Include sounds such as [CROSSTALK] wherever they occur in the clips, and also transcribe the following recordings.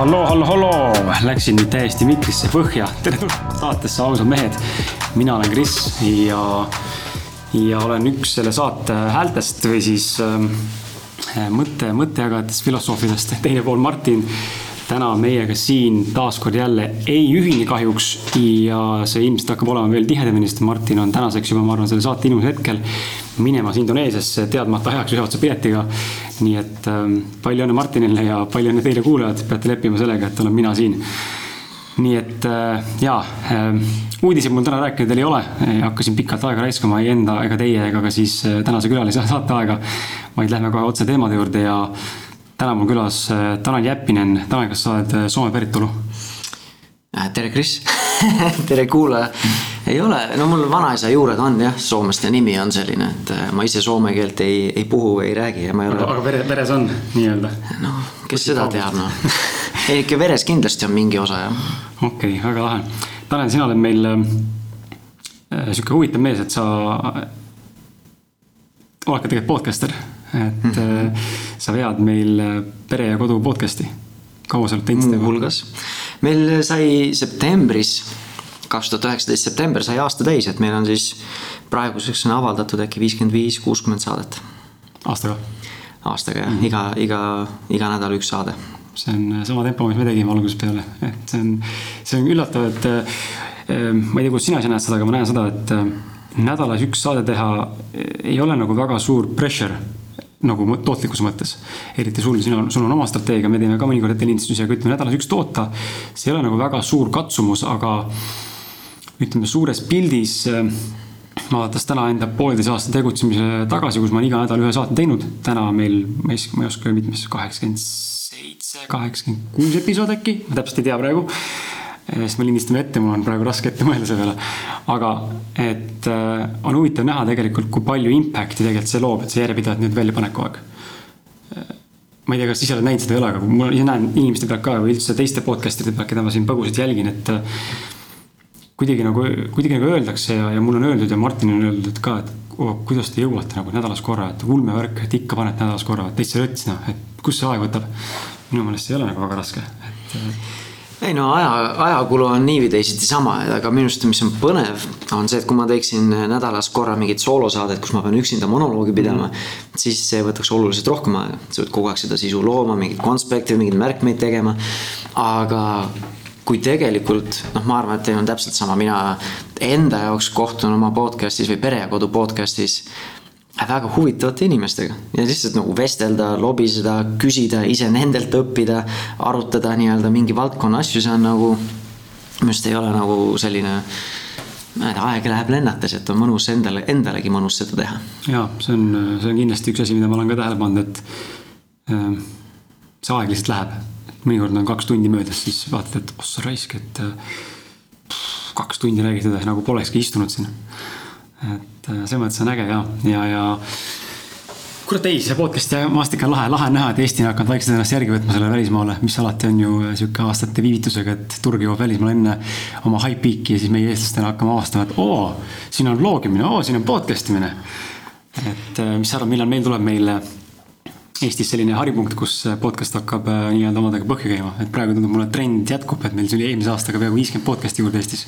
halloo, halloo, halloo, läksin nüüd täiesti mikrisse põhja. tere [LAUGHS] tulemast saatesse Ausad mehed. mina olen Kris ja, ja olen üks selle saate häältest või siis äh, mõtte, mõttejagajatest, filosoofidest. [LAUGHS] teine pool Martin täna meiega siin taaskord jälle ei ühine kahjuks ja see ilmselt hakkab olema veel tihedamini, sest Martin on tänaseks juba, ma arvan, selle saate inimese hetkel minemas Indoneesiasse teadmata ajaks ühe otsa piletiga. Nii et ähm, palju õnne Martinile ja palju õnne teile kuulajad, peate leppima sellega, et olen mina siin. nii et äh, jaa äh,, uudiseid mul täna rääkida teil ei ole, hakkasin pikalt aega raiskama ei enda ega teie ega ka siis äh, tänase külalise [LAUGHS] saateaega. vaid lähme kohe otse teemade juurde ja täna mul külas äh, Tanel Jeppinen. Tanel, kas sa oled Soome päritolu? tere, Kris [LAUGHS] [LAUGHS] tere, kuulaja ei ole, no mul vanaisa juured on jah Soomest ja nimi on selline, et äh, ma ise soome keelt ei, ei puhu, ei räägi ja ma ei ole. aga vere, veres on nii-öelda? noh, kes seda teab noh [LAUGHS] ei ikka veres kindlasti on mingi osa jah. okei okay,, väga lahe. Tanel, sina oled meil äh, sihuke huvitav mees, et sa oled ka tegelikult podcaster, et mm -hmm. sa vead meil äh, Pere ja Kodu podcast'i. Kaua sa oled teinud seda? muuhulgas, meil sai septembris kaks tuhat üheksateist september sai aasta täis, et meil on siis praeguseks on avaldatud äkki viiskümmend viis, kuuskümmend saadet. aastaga? aastaga jah mm, -hmm. iga, iga, iga nädal üks saade. see on sama tempo, mis me tegime algusest peale, et see on, see on üllatav, et äh, ma ei tea, kuidas sina ise näed seda, aga ma näen seda, et äh, nädalas üks saade teha ei ole nagu väga suur pressure nagu tootlikkuse mõttes. eriti sul, sina, sul on oma strateegia, me teeme ka mõnikord ettelindistusi, aga ütleme nädalas üks toota. see ei ole nagu väga suur katsumus, aga ütleme suures pildis äh, vaadates täna enda pooleteise aasta tegutsemise tagasi, kus ma olen iga nädal ühe saate teinud. täna meil, ma ei, ma ei oska mitmes, kaheksakümmend seitse, kaheksakümmend kuus episoodi äkki, ma täpselt ei tea praegu. Sest me lindistame ette, mul on praegu raske ette mõelda selle peale. aga, et äh, on huvitav näha tegelikult, kui palju impact'i tegelikult see loob, et see järjepidevalt nüüd välja paneb kogu aeg äh, ma ei tea, kas ise oled näinud seda või ei ole, aga ma ise näen inimeste pealt ka või üldse teiste podcast'ide pealt, keda ma siin põgusalt jälgin, et kuidagi nagu, kuidagi nagu öeldakse ja, ja mulle on öeldud ja Martinile on öeldud ka, et oh, kuidas te jõuate nagu nädalas korra, et ulmevärk, et ikka panete nädalas korra, täitsa rõts noh, et kus see aeg võtab. minu meelest see ei ole nagu väga raske, et. Ei no aja, ajakulu on nii või teisiti sama, aga minu arust, mis on põnev, on see, et kui ma teeksin nädalas korra mingit soolosaadet, kus ma pean üksinda monoloogi pidama siis see võtaks oluliselt rohkem aega, sa pead kogu aeg seda sisu looma, mingeid konspekte, mingeid märkmeid tegema. aga kui tegelikult noh, ma arvan, et teil on täpselt sama, mina enda jaoks kohtun oma podcast'is või Pere ja Kodu podcast'is väga huvitavate inimestega ja lihtsalt nagu vestelda, lobiseda, küsida, ise nendelt õppida, arutada nii-öelda mingi valdkonna asju, see on nagu, minu arust ei ole nagu selline tea, aeg läheb lennates, et on mõnus endale, endalegi mõnus seda teha. ja see on, see on kindlasti üks asi, mida ma olen ka tähele pannud, et äh, see aeg lihtsalt läheb mõnikord on kaks tundi möödas, siis vaatad, et ossa raisk, et pff, kaks tundi räägid edasi nagu polekski istunud siin. Et äh, selles mõttes on äge ja, ja, ja kurat ei, see podcast'i maastik on lahe, lahe on näha, et Eesti on hakanud vaikselt ennast järgi võtma sellele välismaale, mis alati on ju sihuke aastate viivitusega, et turg jõuab välismaale enne oma high peak'i ja siis meie eestlastena hakkame avastama, et oo, siin on vlogimine, oo, siin on podcast imine. et äh, mis sa arvad, millal meil tuleb meile Eestis selline haripunkt, kus podcast hakkab äh, nii-öelda omadega põhja käima, et praegu tundub mulle, et trend jätkub, et meil tuli eelmise aastaga peaaegu viiskümmend podcast'i juurde Eestis.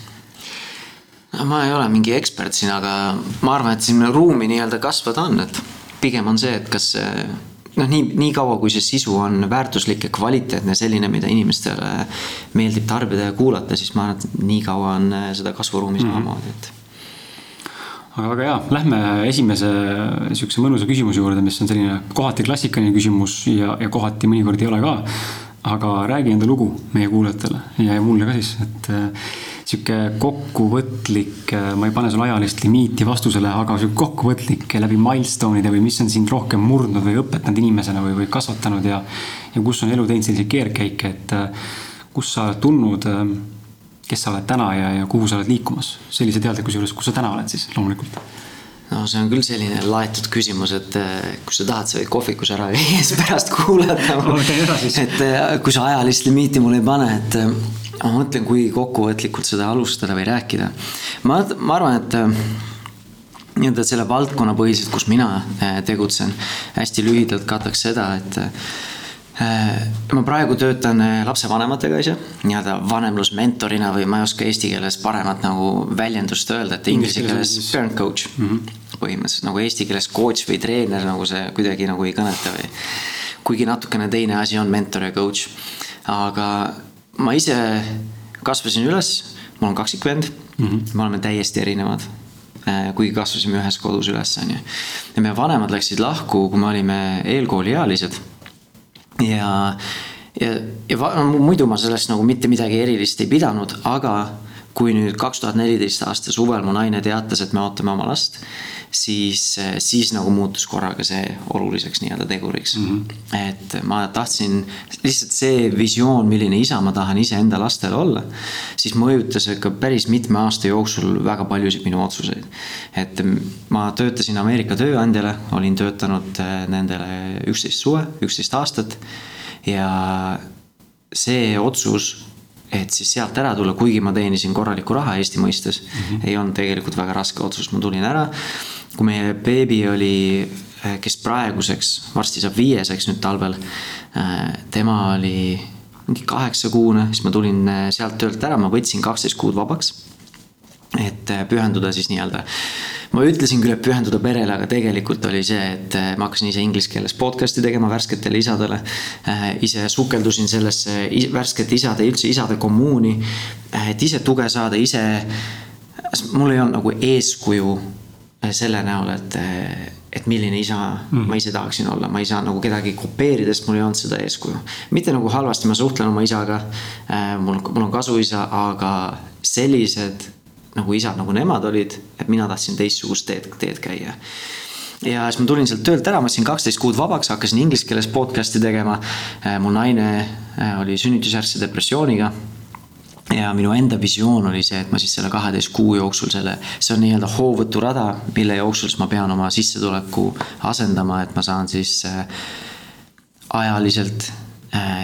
No ma ei ole mingi ekspert siin, aga ma arvan, et siin ruumi nii-öelda kasvada on, et pigem on see, et kas noh, nii, nii kaua, kui see sisu on väärtuslik ja kvaliteetne, selline, mida inimestele meeldib tarbida ja kuulata, siis ma arvan, et nii kaua on seda kasvuruumi mhm. samamoodi mm, -hmm. et aga väga hea, lähme esimese sihukese mõnusa küsimuse juurde, mis on selline kohati klassikaline küsimus ja, ja kohati mõnikord ei ole ka. aga räägi enda lugu meie kuulajatele ja, mulle ka siis, et sihuke kokkuvõtlik, äh, ma ei pane sulle ajalist limiiti vastusele, aga sihuke kokkuvõtlik läbi milstone'ide või mis on sind rohkem murdnud või õpetanud inimesena või, või kasvatanud ja, ja kus on elu teinud selliseid keerdkäike, et äh, kus sa oled tulnud kes sa oled täna ja, ja kuhu sa oled liikumas sellise teadlikkuse juures, kus sa täna oled siis loomulikult? No see on küll selline laetud küsimus, et eh, kui sa tahad, sa võid kohvikus ära [LAUGHS] viia, siis pärast kuulata et eh, kui sa ajalist limiiti mulle ei pane, et eh, ma mõtlen, kui kokkuvõtlikult seda alustada või rääkida. ma, ma arvan, et nii-öelda selle valdkonna põhiselt, kus mina tegutsen, hästi lühidalt kataks seda, et Äh, ma praegu töötan äh, lapsevanematega ise, nii-öelda vanemlusmentorina või ma ei oska eesti keeles paremat nagu väljendust öelda, et inglise keeles parent coach mm -hmm. Põhimõtteliselt nagu eesti keeles coach või treener nagu see kuidagi nagu ei kõneta või. kuigi natukene teine asi on mentor ja coach, aga ma ise kasvasin üles, mul on kaksikvend mm, -hmm. me oleme täiesti erinevad äh, kuigi kasvasime ühes kodus üles, on ju. ja meie vanemad läksid lahku, kui me olime eelkooliealised ja, ja, ja no, muidu ma sellest nagu mitte midagi erilist ei pidanud, aga kui nüüd kaks tuhat neliteist aasta suvel mu naine teatas, et me ootame oma last, siis, siis nagu muutus korraga see oluliseks nii-öelda teguriks mm. -hmm. et ma tahtsin, lihtsalt see visioon, milline isa ma tahan iseenda lastele olla, siis mõjutas ikka päris mitme aasta jooksul väga paljusid minu otsuseid. et ma töötasin Ameerika tööandjale, olin töötanud äh, nendele üksteist suve, üksteist aastat ja see otsus et siis sealt ära tulla, kuigi ma teenisin korralikku raha Eesti mõistes mm, -hmm. ei olnud tegelikult väga raske otsus, ma tulin ära. kui meie beebi oli, eh, kes praeguseks, varsti saab viieseks nüüd talvel. Eh, tema oli mingi kaheksakuune, siis ma tulin eh, sealt töölt ära, ma võtsin kaksteist kuud vabaks. Et pühenduda siis nii-öelda ma ütlesin küll, et pühenduda perele, aga tegelikult oli see, et äh, ma hakkasin ise inglise keeles podcast'i tegema värsketele isadele. Äh, ise sukeldusin sellesse värskete isade, üldse isade kommuuni, äh, et ise tuge saada, ise. mul ei olnud nagu eeskuju selle näol, et, et milline isa mm. ma ise tahaksin olla, ma ei saa nagu kedagi kopeerida, sest mul ei olnud seda eeskuju. mitte nagu halvasti, ma suhtlen oma isaga. mul, mul on kasuisa, aga sellised nagu isad, nagu nemad olid, et mina tahtsin teistsugust teed, teed käia ja siis ma tulin sealt töölt ära, ma sain kaksteist kuud vabaks, hakkasin inglise keeles podcast'i tegema. Äh, mu naine äh, oli sünnitusjärgse depressiooniga. ja minu enda visioon oli see, et ma siis selle kaheteist kuu jooksul selle, see on nii-öelda hoovõturada, mille jooksul siis ma pean oma sissetuleku asendama, et ma saan siis äh, ajaliselt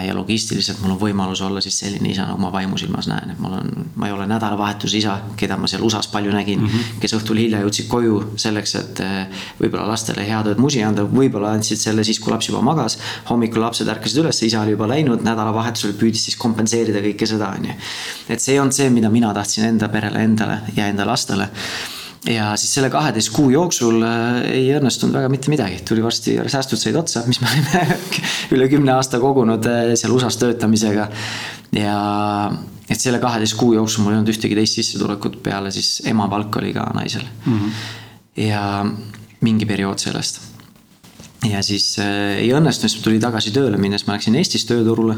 ja logistiliselt mul on võimalus olla siis selline isa, nagu ma vaimusilmas näen, et mul on, ma ei ole nädalavahetuse isa, keda ma seal USA-s palju nägin mm. -hmm. kes õhtul hilja jõudsid koju selleks, et äh, võib-olla lastele head ööd musi anda, võib-olla andsid selle siis, kui laps juba magas. hommikul lapsed ärkasid üles, isa oli juba läinud, nädalavahetusel püüdis siis kompenseerida kõike seda, on ju. et see ei olnud see, mida mina tahtsin enda perele endale ja enda lastele ja siis selle kaheteist kuu jooksul äh, ei õnnestunud väga mitte midagi, tuli varsti, säästud said otsa, mis me olime [LAUGHS] üle kümne aasta kogunud äh, seal USA-s töötamisega. ja et selle kaheteist kuu jooksul mul ei olnud ühtegi teist sissetulekut peale siis ema palk oli ka naisel mm. -hmm. ja mingi periood sellest ja siis äh, ei õnnestunud, siis tuli tagasi tööle minnes, ma läksin Eestis tööturule.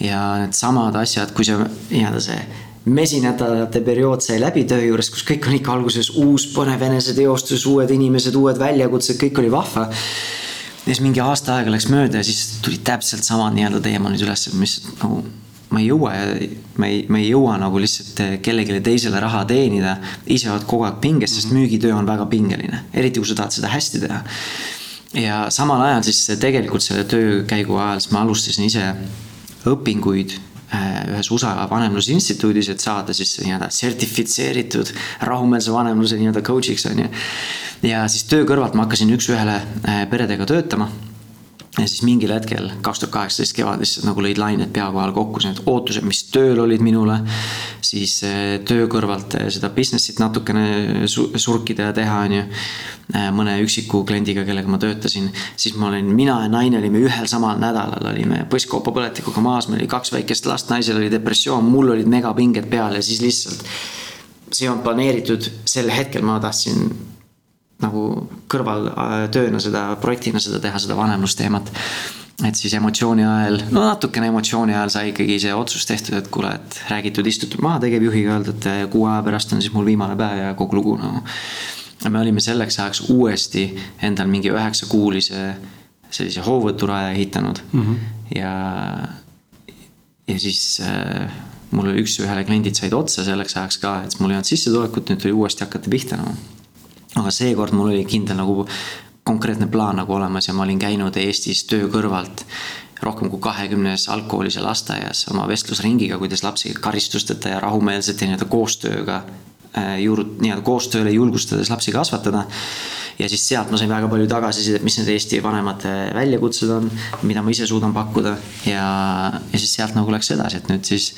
ja needsamad asjad, kui see nii-öelda see mesinädalate periood sai läbi töö juures, kus kõik on ikka alguses uus põnev eneseteostus, uued inimesed, uued väljakutsed, kõik oli vahva. ja siis mingi aasta aega läks mööda ja siis tulid täpselt samad nii-öelda teemannid üles, mis nagu ma ei jõua ja ma ei, ma ei jõua nagu lihtsalt kellelegi teisele raha teenida. ise oled kogu aeg pinges, sest müügitöö on väga pingeline, eriti kui sa tahad seda hästi teha. ja samal ajal siis tegelikult selle töö käigu ajal siis ma alustasin ise õpinguid ühes USA vanemlusinstituudis, et saada siis nii-öelda sertifitseeritud rahumeelse vanemluse nii-öelda coach'iks on ju. ja siis töö kõrvalt ma hakkasin üks-ühele äh, peredega töötama ja siis mingil hetkel, kaks tuhat kaheksateist kevadel lihtsalt nagu lõid lained pea kohal kokku, need ootused, mis tööl olid minule. siis eh, töö kõrvalt eh, seda business'it natukene surkida ja teha, on ju. Eh, mõne üksiku kliendiga, kellega ma töötasin, siis ma olin, mina ja naine olime ühel samal nädalal, olime põskkoopa-põletikuga maas, meil oli kaks väikest last, naisel oli depressioon, mul olid megapinged peal ja siis lihtsalt. see ei olnud planeeritud, sel hetkel ma tahtsin nagu kõrvaltööna äh, seda, projektina seda teha, seda vanemlusteemat. et siis emotsiooni ajal, no natukene emotsiooni ajal sai ikkagi see otsus tehtud, et kuule, et räägitud, istutud maha tegevjuhiga, öelda, et äh, kuu aja pärast on siis mul viimane päev ja kogu lugu nagu no.. me olime selleks ajaks uuesti endal mingi üheksakuulise sellise hoovõturaja ehitanud mm -hmm. ja, ja siis äh, mul üks-ühele kliendid said otsa selleks ajaks ka, et mul ei olnud sissetulekut, nüüd tuli uuesti hakata pihta nagu no aga seekord mul oli kindel nagu konkreetne plaan nagu olemas ja ma olin käinud Eestis töö kõrvalt rohkem kui kahekümnes algkoolis ja lasteaias oma vestlusringiga, kuidas lapsi karistusteta ja rahumeelselt ja nii-öelda koostööga äh, juurut-, nii-öelda koostööle julgustades lapsi kasvatada. ja siis sealt ma sain väga palju tagasisidet, mis need Eesti vanemate väljakutsed on, mida ma ise suudan pakkuda ja, ja siis sealt nagu läks edasi, et nüüd siis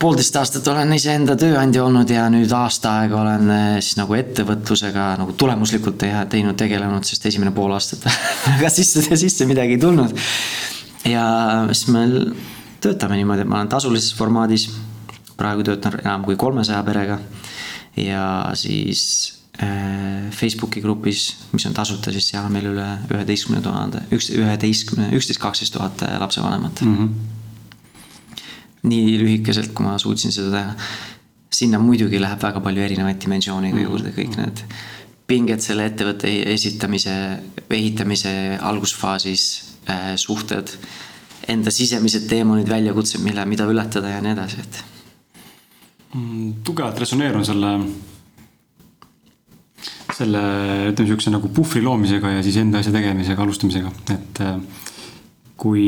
poolteist aastat olen iseenda tööandja olnud ja nüüd aasta aega olen eh, siis nagu ettevõtlusega nagu tulemuslikult teinud, tegelenud, sest esimene pool aastat [LAUGHS] väga sisse, sisse midagi ei tulnud. ja siis me töötame niimoodi, et ma olen tasulises formaadis. praegu töötan enam kui kolmesaja perega ja siis äh, Facebooki grupis, mis on tasuta, siis seal on meil üle üheteistkümne tuhande, üks, üheteistkümne, üksteist, kaksteist tuhat lapsevanemat mm. -hmm nii lühikeselt, kui ma suutsin seda teha. sinna muidugi läheb väga palju erinevaid dimensioone ka juurde, kõik need pinged selle ettevõtte esitamise, ehitamise algusfaasis äh,, suhted, enda sisemised teemonid, väljakutsed, mille, mida ületada ja nii edasi, et mm,. tugevalt resoneerun selle, selle ütleme sihukese nagu puhvri loomisega ja siis enda asja tegemisega, alustamisega, et äh, kui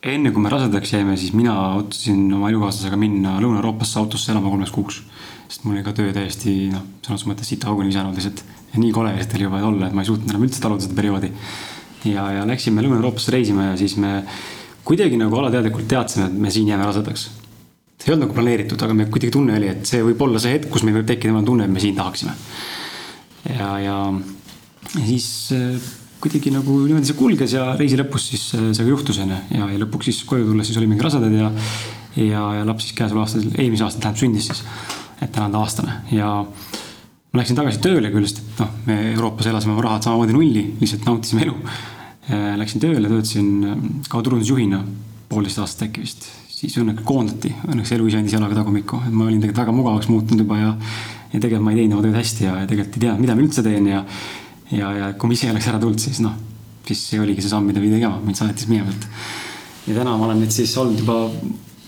enne kui me rasedaks jäime, siis mina otsustasin oma elukaaslasega minna Lõuna-Euroopasse autosse elama kolmeks kuuks. sest mul oli ka töö täiesti noh, sõnas mõttes siit auguni visanud lihtsalt. nii kole lihtsalt oli juba olla, et ma ei suutnud enam üldse taluda seda perioodi. ja, ja läksime Lõuna-Euroopasse reisima ja siis me kuidagi nagu alateadlikult teadsime, et me siin jääme rasedaks. see ei olnud nagu planeeritud, aga me kuidagi tunne oli, et see võib olla see hetk, kus meil võib tekkida tunne, et me siin tahaksime. ja, ja, ja siis kuidagi nagu niimoodi see kulges ja reisi lõpus siis äh, see ka juhtus onju ja, ja lõpuks siis koju tulles siis olimegi rasedad ja. ja, ja laps siis käesoleval aastal, eelmisel aastal tähendab sündis siis. et täna on ta aastane ja ma läksin tagasi tööle küll, sest et noh, me Euroopas elasime oma rahad samamoodi nulli, lihtsalt nautisime elu. Äh, läksin tööle, töötasin äh, kauturundusjuhina poolteist aastat äkki vist, siis õnneks koondati, õnneks elu ise andis jalaga tagumikku, et ma olin tegelikult väga mugavaks muutunud juba ja. ja tegelikult ma ei teinud oma tööd hästi ja, ja tegelikult ei teadnud, mida ma üldse teen ja ja, ja kui ma ise oleks ära tulnud, siis noh, siis see oligi see samm, mida pidi tegema, mind saatis minema, et. ja täna ma olen nüüd siis olnud juba,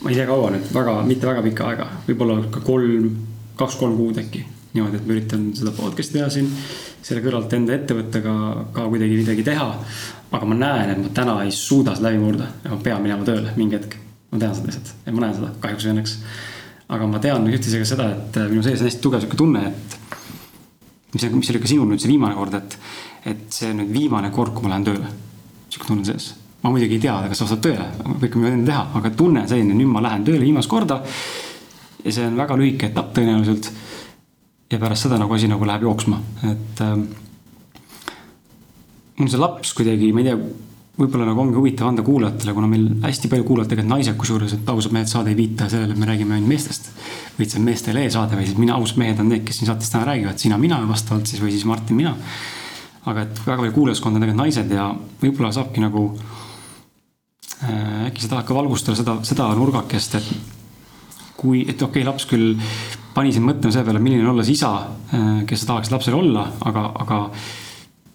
ma ei tea, kaua nüüd, väga, mitte väga pikka aega, võib-olla ka kolm, kaks-kolm kuud äkki. niimoodi, et ma üritan seda podcast'i teha siin, selle kõrvalt enda ettevõttega ka kuidagi midagi teha. aga ma näen, et ma täna ei suuda seda läbi murda ja ma pean minema tööle mingi hetk. ma tean seda lihtsalt ja ma näen seda kahjuks või õnneks. aga ma tean ühtlasi ka seda, et minu sees on hästi tugev sihuke tunne, et mis, mis oli ka sinul nüüd see viimane kord, et, et see nüüd viimane kord, kui ma lähen tööle. sihuke tunne sees. ma muidugi ei tea, kas vastab tõele, kõike ma võin teha, aga tunne on selline, nüüd ma lähen tööle viimast korda. ja see on väga lühike etapp tõenäoliselt. ja pärast seda nagu asi nagu läheb jooksma, et ähm,. mul see laps kuidagi, ma ei tea võib-olla nagu ongi huvitav anda kuulajatele, kuna meil hästi palju kuulavad tegelikult naised, kusjuures, et ausad mehed saade ei viita sellele, et me räägime ainult meestest. et see on meestele e-saade või siis mina, ausad mehed on need, kes siin saates täna räägivad, sina, mina vastavalt siis või siis Martin, mina. aga et väga palju kuulajaskond on tegelikult naised ja võib-olla saabki nagu äh,. äkki sa tahad ka valgustada seda, seda nurgakest, et kui, et okei okay,, laps küll pani sind mõtlema selle peale, milline on olla see isa, äh, kes sa tahaks lapsel olla, aga, aga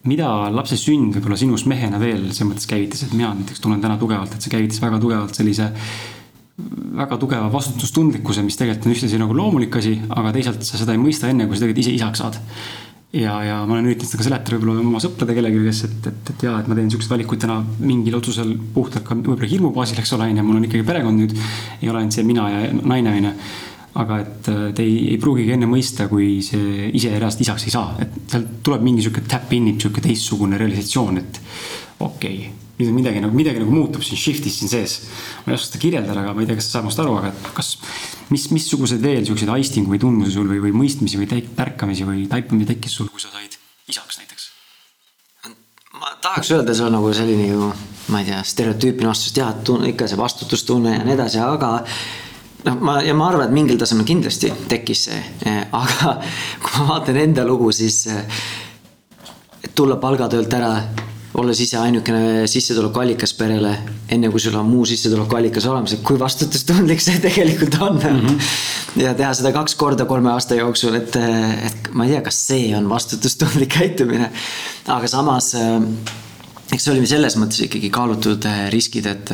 mida lapse sünd võib-olla sinust mehena veel selles mõttes käivitas, et mina näiteks tunnen täna tugevalt, et see käivitas väga tugevalt sellise väga tugeva vastutustundlikkuse, mis tegelikult on ühtlasi nagu loomulik asi, aga teisalt sa seda ei mõista enne, kui sa tegelikult ise isaks saad. ja, ja ma olen üritanud seda ka seletada võib-olla oma sõprade kellelegi, kes, et, et, et jaa, et ma teen siukseid valikuid täna mingil otsusel puhtalt ka võib-olla hirmu baasil, eks ole, on ju, mul on ikkagi perekond nüüd. ei ole ainult see mina ja naine, on ju aga et äh, te ei, ei pruugigi enne mõista, kui see ise reaalselt isaks ei saa, et sealt tuleb mingi sihuke tap in'ib sihuke teistsugune realisatsioon, et okei okay, nüüd on midagi nagu, midagi nagu muutub siin shift'is siin sees. ma ei oska seda kirjeldada, aga ma ei tea, kas sa saad minust aru, aga kas, mis, missugused veel siukseid aistingu või tundmusi sul või, või mõistmisi või tärkamisi või taipamisi tekkis sul, kui sa said isaks näiteks? ma tahaks öelda, see on nagu selline ju, ma ei tea, stereotüüpne vastus, jah, et ikka see vastutustunne ja nii edasi, aga noh, ma ja ma arvan, et mingil tasemel kindlasti tekkis see, eh, [LAUGHS] aga kui ma vaatan enda lugu, siis eh, tulla palgatöölt ära, olles ise ainukene sissetulekuallikas perele, enne kui sul on muu sissetulekuallikas olemas, et kui vastutustundlik see [LAUGHS] tegelikult on mm. -hmm. ja teha seda kaks korda kolme aasta jooksul, et, et ma ei tea, kas see on vastutustundlik [LAUGHS] käitumine. aga samas, eh, eks see oli selles mõttes ikkagi kaalutud riskid, et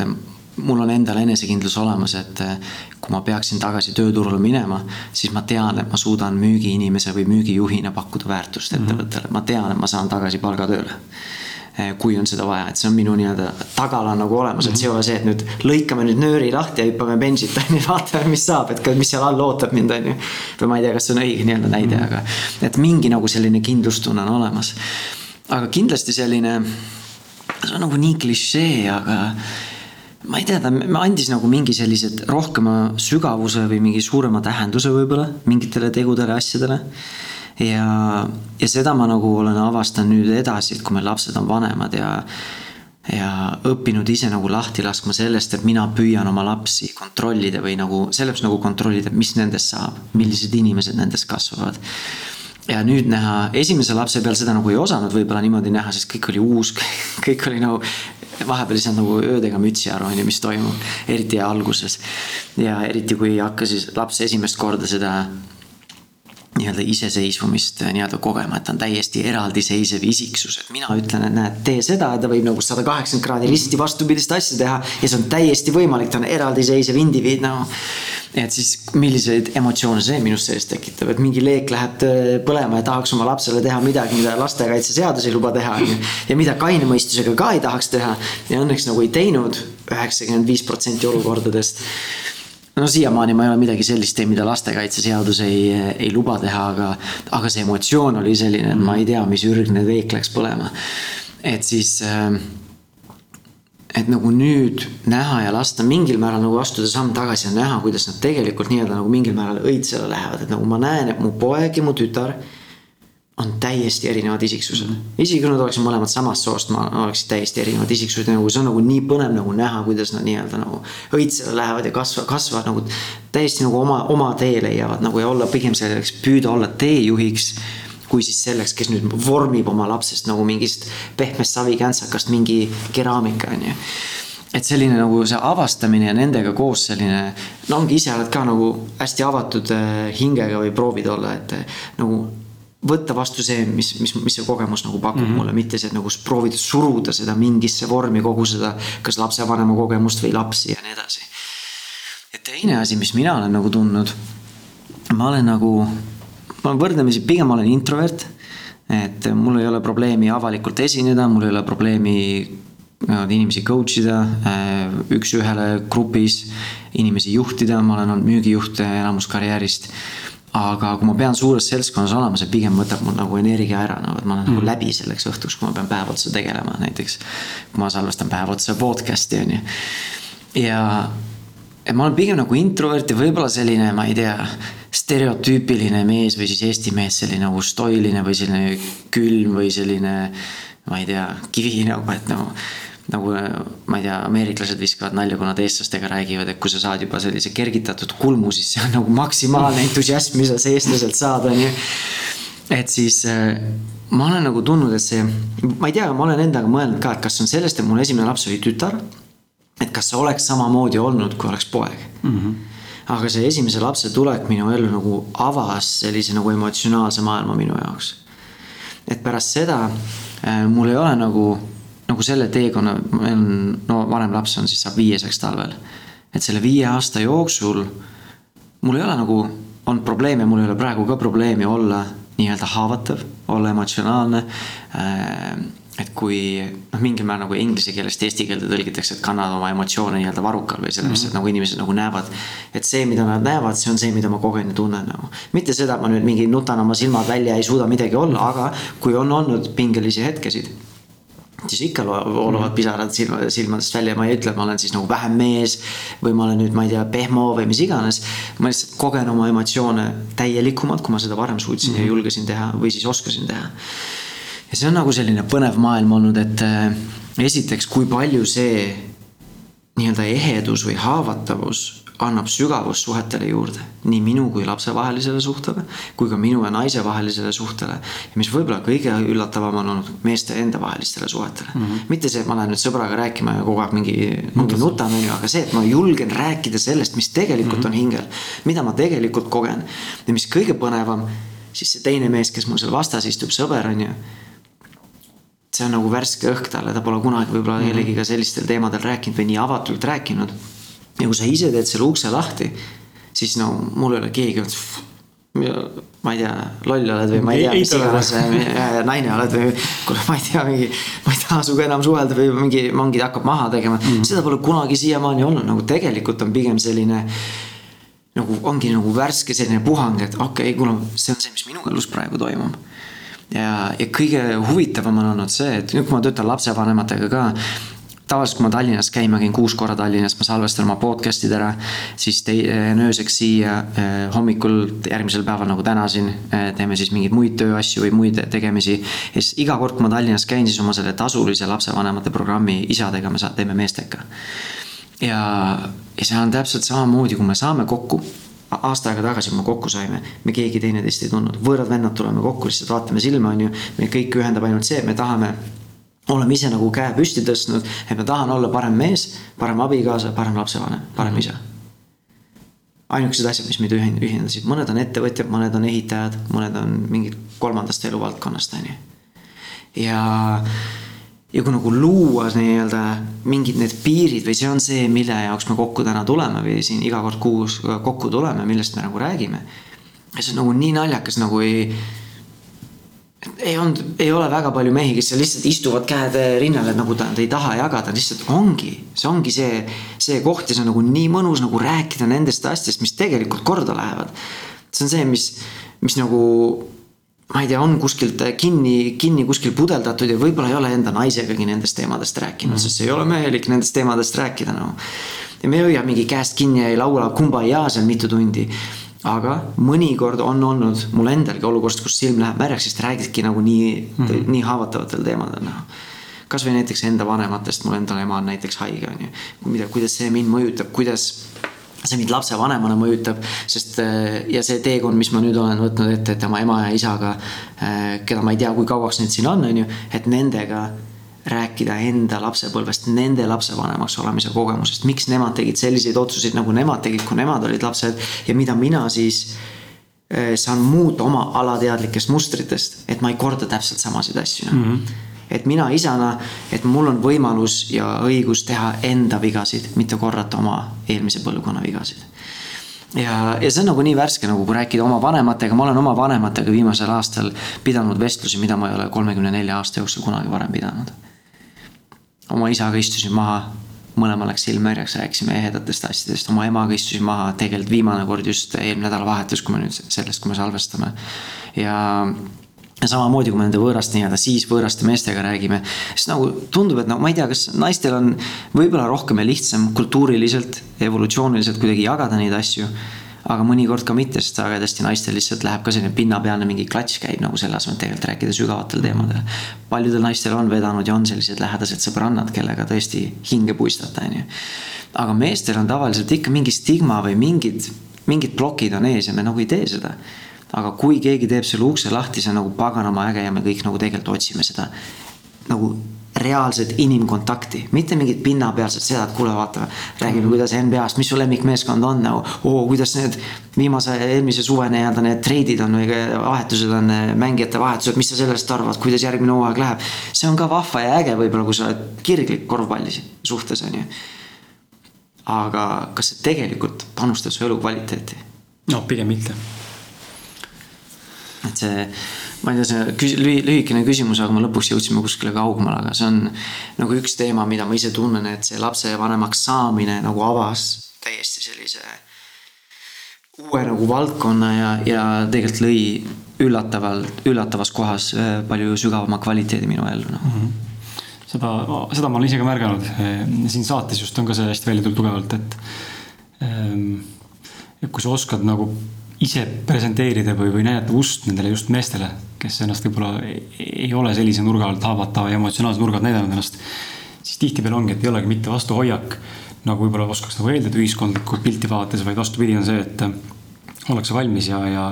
mul on endal enesekindlus olemas, et eh, kui ma peaksin tagasi tööturule minema, siis ma tean, et ma suudan müügiinimese või müügijuhina pakkuda väärtust mhm. ettevõttele mm, -hmm. ma tean, et ma saan tagasi palgatööle. kui on seda vaja, et see on minu nii-öelda tagala nagu olemas, et see ei ole see, et nüüd lõikame nüüd nööri lahti ja hüppame bench'it on ju, [LAUGHS] vaatame, mis saab, et mis seal all ootab mind, on ju. või ma ei tea, kas see on õige nii-öelda näide, aga et mingi nagu selline kindlustunne on olemas. aga kindlasti selline, see on nagu nii klišee, aga ma ei tea, ta andis nagu mingi sellised rohkema sügavuse või mingi suurema tähenduse võib-olla mingitele tegudele, asjadele. Ja, ja seda ma nagu olen avastanud nüüd edasi, et kui meil lapsed on vanemad ja ja õppinud ise nagu lahti laskma sellest, et mina püüan oma lapsi kontrollida või nagu selles nagu kontrollida, mis nendest saab, millised inimesed nendest kasvavad ja nüüd näha, esimese lapse peal seda nagu ei osanud võib-olla niimoodi näha, sest kõik oli uus, [LAUGHS] kõik oli nagu vahepeal ei saanud nagu öödega mütsi aru, on ju, mis toimub, eriti alguses. ja eriti, kui hakkas siis laps esimest korda seda nii-öelda iseseisvumist äh, nii-öelda kogema, et ta on täiesti eraldiseisev isiksus, et mina ütlen, et näed, tee seda, ta võib nagu sada kaheksakümmend kraadi risti vastupidist asja teha ja see on täiesti võimalik, ta on eraldiseisev indiviid nagu et siis milliseid emotsioone see minus sees tekitab, et mingi leek läheb põlema ja tahaks oma lapsele teha midagi, mida lastekaitseseadus ei luba teha, on ju. ja mida kaine mõistusega ka ei tahaks teha. Ja õnneks nagu ei teinud üheksakümmend viis protsenti olukordadest no siiamaani ma ei ole midagi sellist teinud, mida lastekaitseseadus ei, ei luba teha, aga, aga see emotsioon oli selline, et ma ei tea, mis ürgne veek läks põlema. et siis äh, et nagu nüüd näha ja lasta mingil määral nagu astuda samm tagasi ja näha, kuidas nad tegelikult nii-öelda nagu mingil määral õitsele lähevad, et nagu ma näen, et mu poeg ja mu tütar on täiesti erinevad isiksused mm. -hmm. isegi kui nad oleksid mõlemad samast soost, ma oleksid täiesti erinevad isiksused, nagu see on nagu nii põnev nagu näha, kuidas nad nii-öelda nagu õitsele lähevad ja kasvavad, kasvavad nagu täiesti nagu oma, oma tee leiavad nagu ja olla pigem selleks, püüda olla teejuhiks kui siis selleks, kes nüüd vormib oma lapsest nagu mingist pehmest savikantsakast mingi keraamika, on ju et selline nagu see avastamine ja nendega koos selline, no ongi ise oled ka nagu hästi avatud äh, hingega või proovid olla, et nagu võtta vastu see, mis, mis, mis see kogemus nagu pakub mm -hmm. mulle, mitte see, et nagu proovida suruda seda mingisse vormi, kogu seda, kas lapsevanema kogemust või lapsi ja nii edasi. ja teine asi, mis mina olen nagu tundnud, ma olen nagu, ma olen võrdlemisi, pigem ma olen introvert. et mul ei ole probleemi avalikult esineda, mul ei ole probleemi äh, inimesi coach ida äh, üks-ühele grupis, inimesi juhtida, ma olen olnud müügijuht enamus karjäärist aga kui ma pean suures seltskonnas olema, see pigem võtab mul nagu energia ära, no et ma olen mm. nagu läbi selleks õhtuks, kui ma pean päev otsa tegelema, näiteks. kui ma salvestan päev otsa podcast'i on ju. ja, ja ma olen pigem nagu introvert ja võib-olla selline, ma ei tea, stereotüüpiline mees või siis eesti mees, selline nagu stoiline või selline külm või selline. ma ei tea, kivi nagu, et nagu nagu ma ei tea, ameeriklased viskavad nalja, kui nad eestlastega räägivad, et kui sa saad juba sellise kergitatud kulmu, siis see on nagu maksimaalne entusiasm, mis sa eestlaselt saad, on ju. et siis äh, ma olen nagu tundnud, et see, ma ei tea, ma olen endaga mõelnud ka, et kas on sellest, et mul esimene laps oli tütar. et kas see oleks samamoodi olnud, kui oleks poeg mm. -hmm aga see esimese lapse tulek minu ellu nagu avas sellise nagu emotsionaalse maailma minu jaoks. et pärast seda äh, mul ei ole nagu nagu selle teekonna, meil on, no vanem laps on siis saab viieseks talvel. et selle viie aasta jooksul mul ei ole nagu olnud probleeme, mul ei ole praegu ka probleemi olla nii-öelda haavatav, olla emotsionaalne äh, et kui noh, mingil määral nagu inglise keelest eesti keelde tõlgitakse, et kannad oma emotsioone nii-öelda varrukal või selles mõttes mm -hmm., et nagu inimesed nagu näevad. et see, mida nad näevad, see on see, mida ma kogen ja tunnen nagu. mitte seda, et ma nüüd mingi nutan oma silmad välja, ei suuda midagi olla, aga kui on olnud pingelisi hetkesid siis ikka voolavad pisarad silma, silmadest välja, ma ei ütle, et ma olen siis nagu vähem mees. või ma olen nüüd, ma ei tea, pehmo või mis iganes. ma lihtsalt kogen oma emotsioone täielikumalt, kui ma seda varem suutsin mm -hmm. ja mhm. julgesin teha või siis oskasin teha. ja see on nagu selline põnev maailm olnud, et äh, esiteks, kui palju see nii-öelda ehedus või haavatavus annab sügavust suhetele juurde. nii minu kui lapse vahelisele suhtele, kui ka minu ja naise vahelisele suhtele. ja mis võib-olla kõige üllatavam on olnud meeste enda vahelistele suhetele mm. -hmm. mitte see, et ma lähen nüüd sõbraga rääkima ja kogu aeg mingi, mingi nutan, on ju, aga see, et ma julgen rääkida sellest, mis tegelikult mm -hmm. on hingel. mida ma tegelikult kogen. ja mis kõige põnevam, siis see teine mees, kes mul seal vastas istub, sõber on ju see on nagu värske õhk talle, ta pole kunagi võib-olla mm -hmm. kellegiga sellistel teemadel rääkinud või nii avatult rääkinud ja kui sa ise teed selle ukse lahti, siis no mul ei ole keegi öelnud, ma ei tea, loll oled või ma ei tea, mis iganes naine oled või kuule, ma ei tea, mingi. ma ei taha sinuga enam suhelda või mingi, mingi hakkab maha tegema mm, -hmm. seda pole kunagi siiamaani olnud, nagu tegelikult on pigem selline. nagu ongi nagu värske selline puhang, et okei okay,, kuule, see on see, mis minu elus praegu toimub ja, ja kõige huvitavam on olnud see, et nüüd, kui ma töötan lapsevanematega ka tavaliselt, kui ma Tallinnas käin, ma käin kuus korra Tallinnas, ma salvestan oma podcast'id ära. siis teen ööseks siia eh, hommikul järgmisel päeval nagu täna siin eh, teeme siis mingeid muid tööasju või muid tegemisi. ja siis iga kord, kui ma Tallinnas käin, siis oma selle tasulise lapsevanemate programmi isadega me teeme meestega. ja, ja see on täpselt samamoodi, kui me saame kokku aasta aega tagasi, kui me kokku saime, me keegi teineteist ei tundnud, võõrad vennad tuleme kokku, lihtsalt vaatame silma, on ju. meid kõiki ühendab ainult see, et me tahame oleme ise nagu käe püsti tõstnud, et ma tahan olla parem mees, parem abikaasa, parem lapsevanem, parem isa. ainukesed asjad, mis meid ühendasid, mõned on ettevõtjad, mõned on ehitajad, mõned on mingid kolmandast eluvaldkonnast, on ju. ja, ja kui nagu luua nii-öelda mingid need piirid või see on see, mille jaoks me kokku täna tuleme või siin iga kord kuus kokku tuleme, millest me nagu räägime. ja see on nagu nii naljakas nagu ei ei olnud, ei ole väga palju mehi, kes seal lihtsalt istuvad käed rinnal, et nagu nad ei taha jagada, lihtsalt ongi. see ongi see, see koht ja see on nagu nii mõnus nagu rääkida nendest asjadest, mis tegelikult korda lähevad. see on see, mis, mis nagu ma ei tea, on kuskilt kinni, kinni kuskil pudeldatud ja võib-olla ei ole enda naisegagi nendest teemadest rääkinud mm, -hmm. sest ei ole mehelik nendest teemadest rääkida nagu no.. ja me ei hoia mingi käest kinni ja ei laula kumbajaa seal mitu tundi aga mõnikord on olnud mul endalgi olukorras, kus silm läheb märjaks, sest räägidki nagu nii mm, -hmm. nii haavatavatel teemadel noh kasvõi näiteks enda vanematest, mul endal ema on näiteks haige, on ju. mida, kuidas see mind mõjutab, kuidas see mind lapsevanemana mõjutab, sest ja see teekond, mis ma nüüd olen võtnud ette, et oma ema ja isaga, keda ma ei tea, kui kauaks neid siin on, on ju, et nendega rääkida enda lapsepõlvest, nende lapsevanemaks olemise kogemusest, miks nemad tegid selliseid otsuseid, nagu nemad tegid, kui nemad olid lapsed? Ja mida mina siis äh, saan muuta oma alateadlikest mustritest, et ma ei korda täpselt samasid asju. Mm. -hmm et mina isana, et mul on võimalus ja õigus teha enda vigasid, mitte korrata oma eelmise põlvkonna vigasid. Ja, ja see on nagu nii värske, nagu kui rääkida oma vanematega, ma olen oma vanematega viimasel aastal pidanud vestlusi, mida ma ei ole kolmekümne nelja aasta jooksul kunagi varem pidanud oma isaga istusin maha, mõlemal läks silm märjaks, rääkisime ehedatest asjadest, oma emaga istusin maha, tegelikult viimane kord just eelmine nädalavahetus, kui me nüüd sellest, kui me salvestame. ja, ja samamoodi, kui me nende võõraste nii-öelda siis võõraste meestega räägime, siis nagu tundub, et no ma ei tea, kas naistel on võib-olla rohkem ja lihtsam kultuuriliselt, evolutsiooniliselt kuidagi jagada neid asju aga mõnikord ka mitte, sest sagedasti naistel lihtsalt läheb ka selline pinnapealne mingi klatš käib nagu selle asemel, tegelikult rääkida sügavatel teemadel. paljudel naistel on vedanud ja on sellised lähedased sõbrannad, kellega tõesti hinge puistata, on ju. aga meestel on tavaliselt ikka mingi stigma või mingid, mingid plokid on ees ja me nagu ei tee seda. aga kui keegi teeb selle ukse lahti, see on nagu paganama äge ja me kõik nagu tegelikult otsime seda nagu reaalset inimkontakti, mitte mingit pinnapealset seda, et kuule, vaata, räägime, kuidas NBA-st, mis su lemmikmeeskond on nagu. oo, kuidas need viimase, eelmise suve nii-öelda need treidid on või vahetused on, mängijate vahetused, mis sa sellest arvad, kuidas järgmine hooaeg läheb. see on ka vahva ja äge võib-olla, kui sa oled kirglik korvpalli suhtes, on ju. aga kas see tegelikult panustab su elukvaliteeti? no pigem mitte. et see ma ei tea, see küs-, lühikene küsimus, aga me lõpuks jõudsime kuskile kaugemale, aga see on nagu üks teema, mida ma ise tunnen, et see lapsevanemaks saamine nagu avas täiesti sellise uue nagu valdkonna ja, ja tegelikult lõi üllataval, üllatavas kohas äh, palju sügavama kvaliteedi minu ellu noh mm -hmm seda, seda ma olen ise ka märganud, siin saates just on ka see hästi välja tulnud tugevalt, et. Ähm, kui sa oskad nagu ise presenteerida või, või näidata ust nendele just meestele, kes ennast võib-olla ei ole sellise nurga alt haavatava ja emotsionaalse nurga alt näidanud ennast. siis tihtipeale ongi, et ei olegi mitte vastuhoiak, nagu võib-olla oskaks nagu eeldada ühiskondlikku pilti vaadates, vaid vastupidi on see, et ollakse valmis ja, ja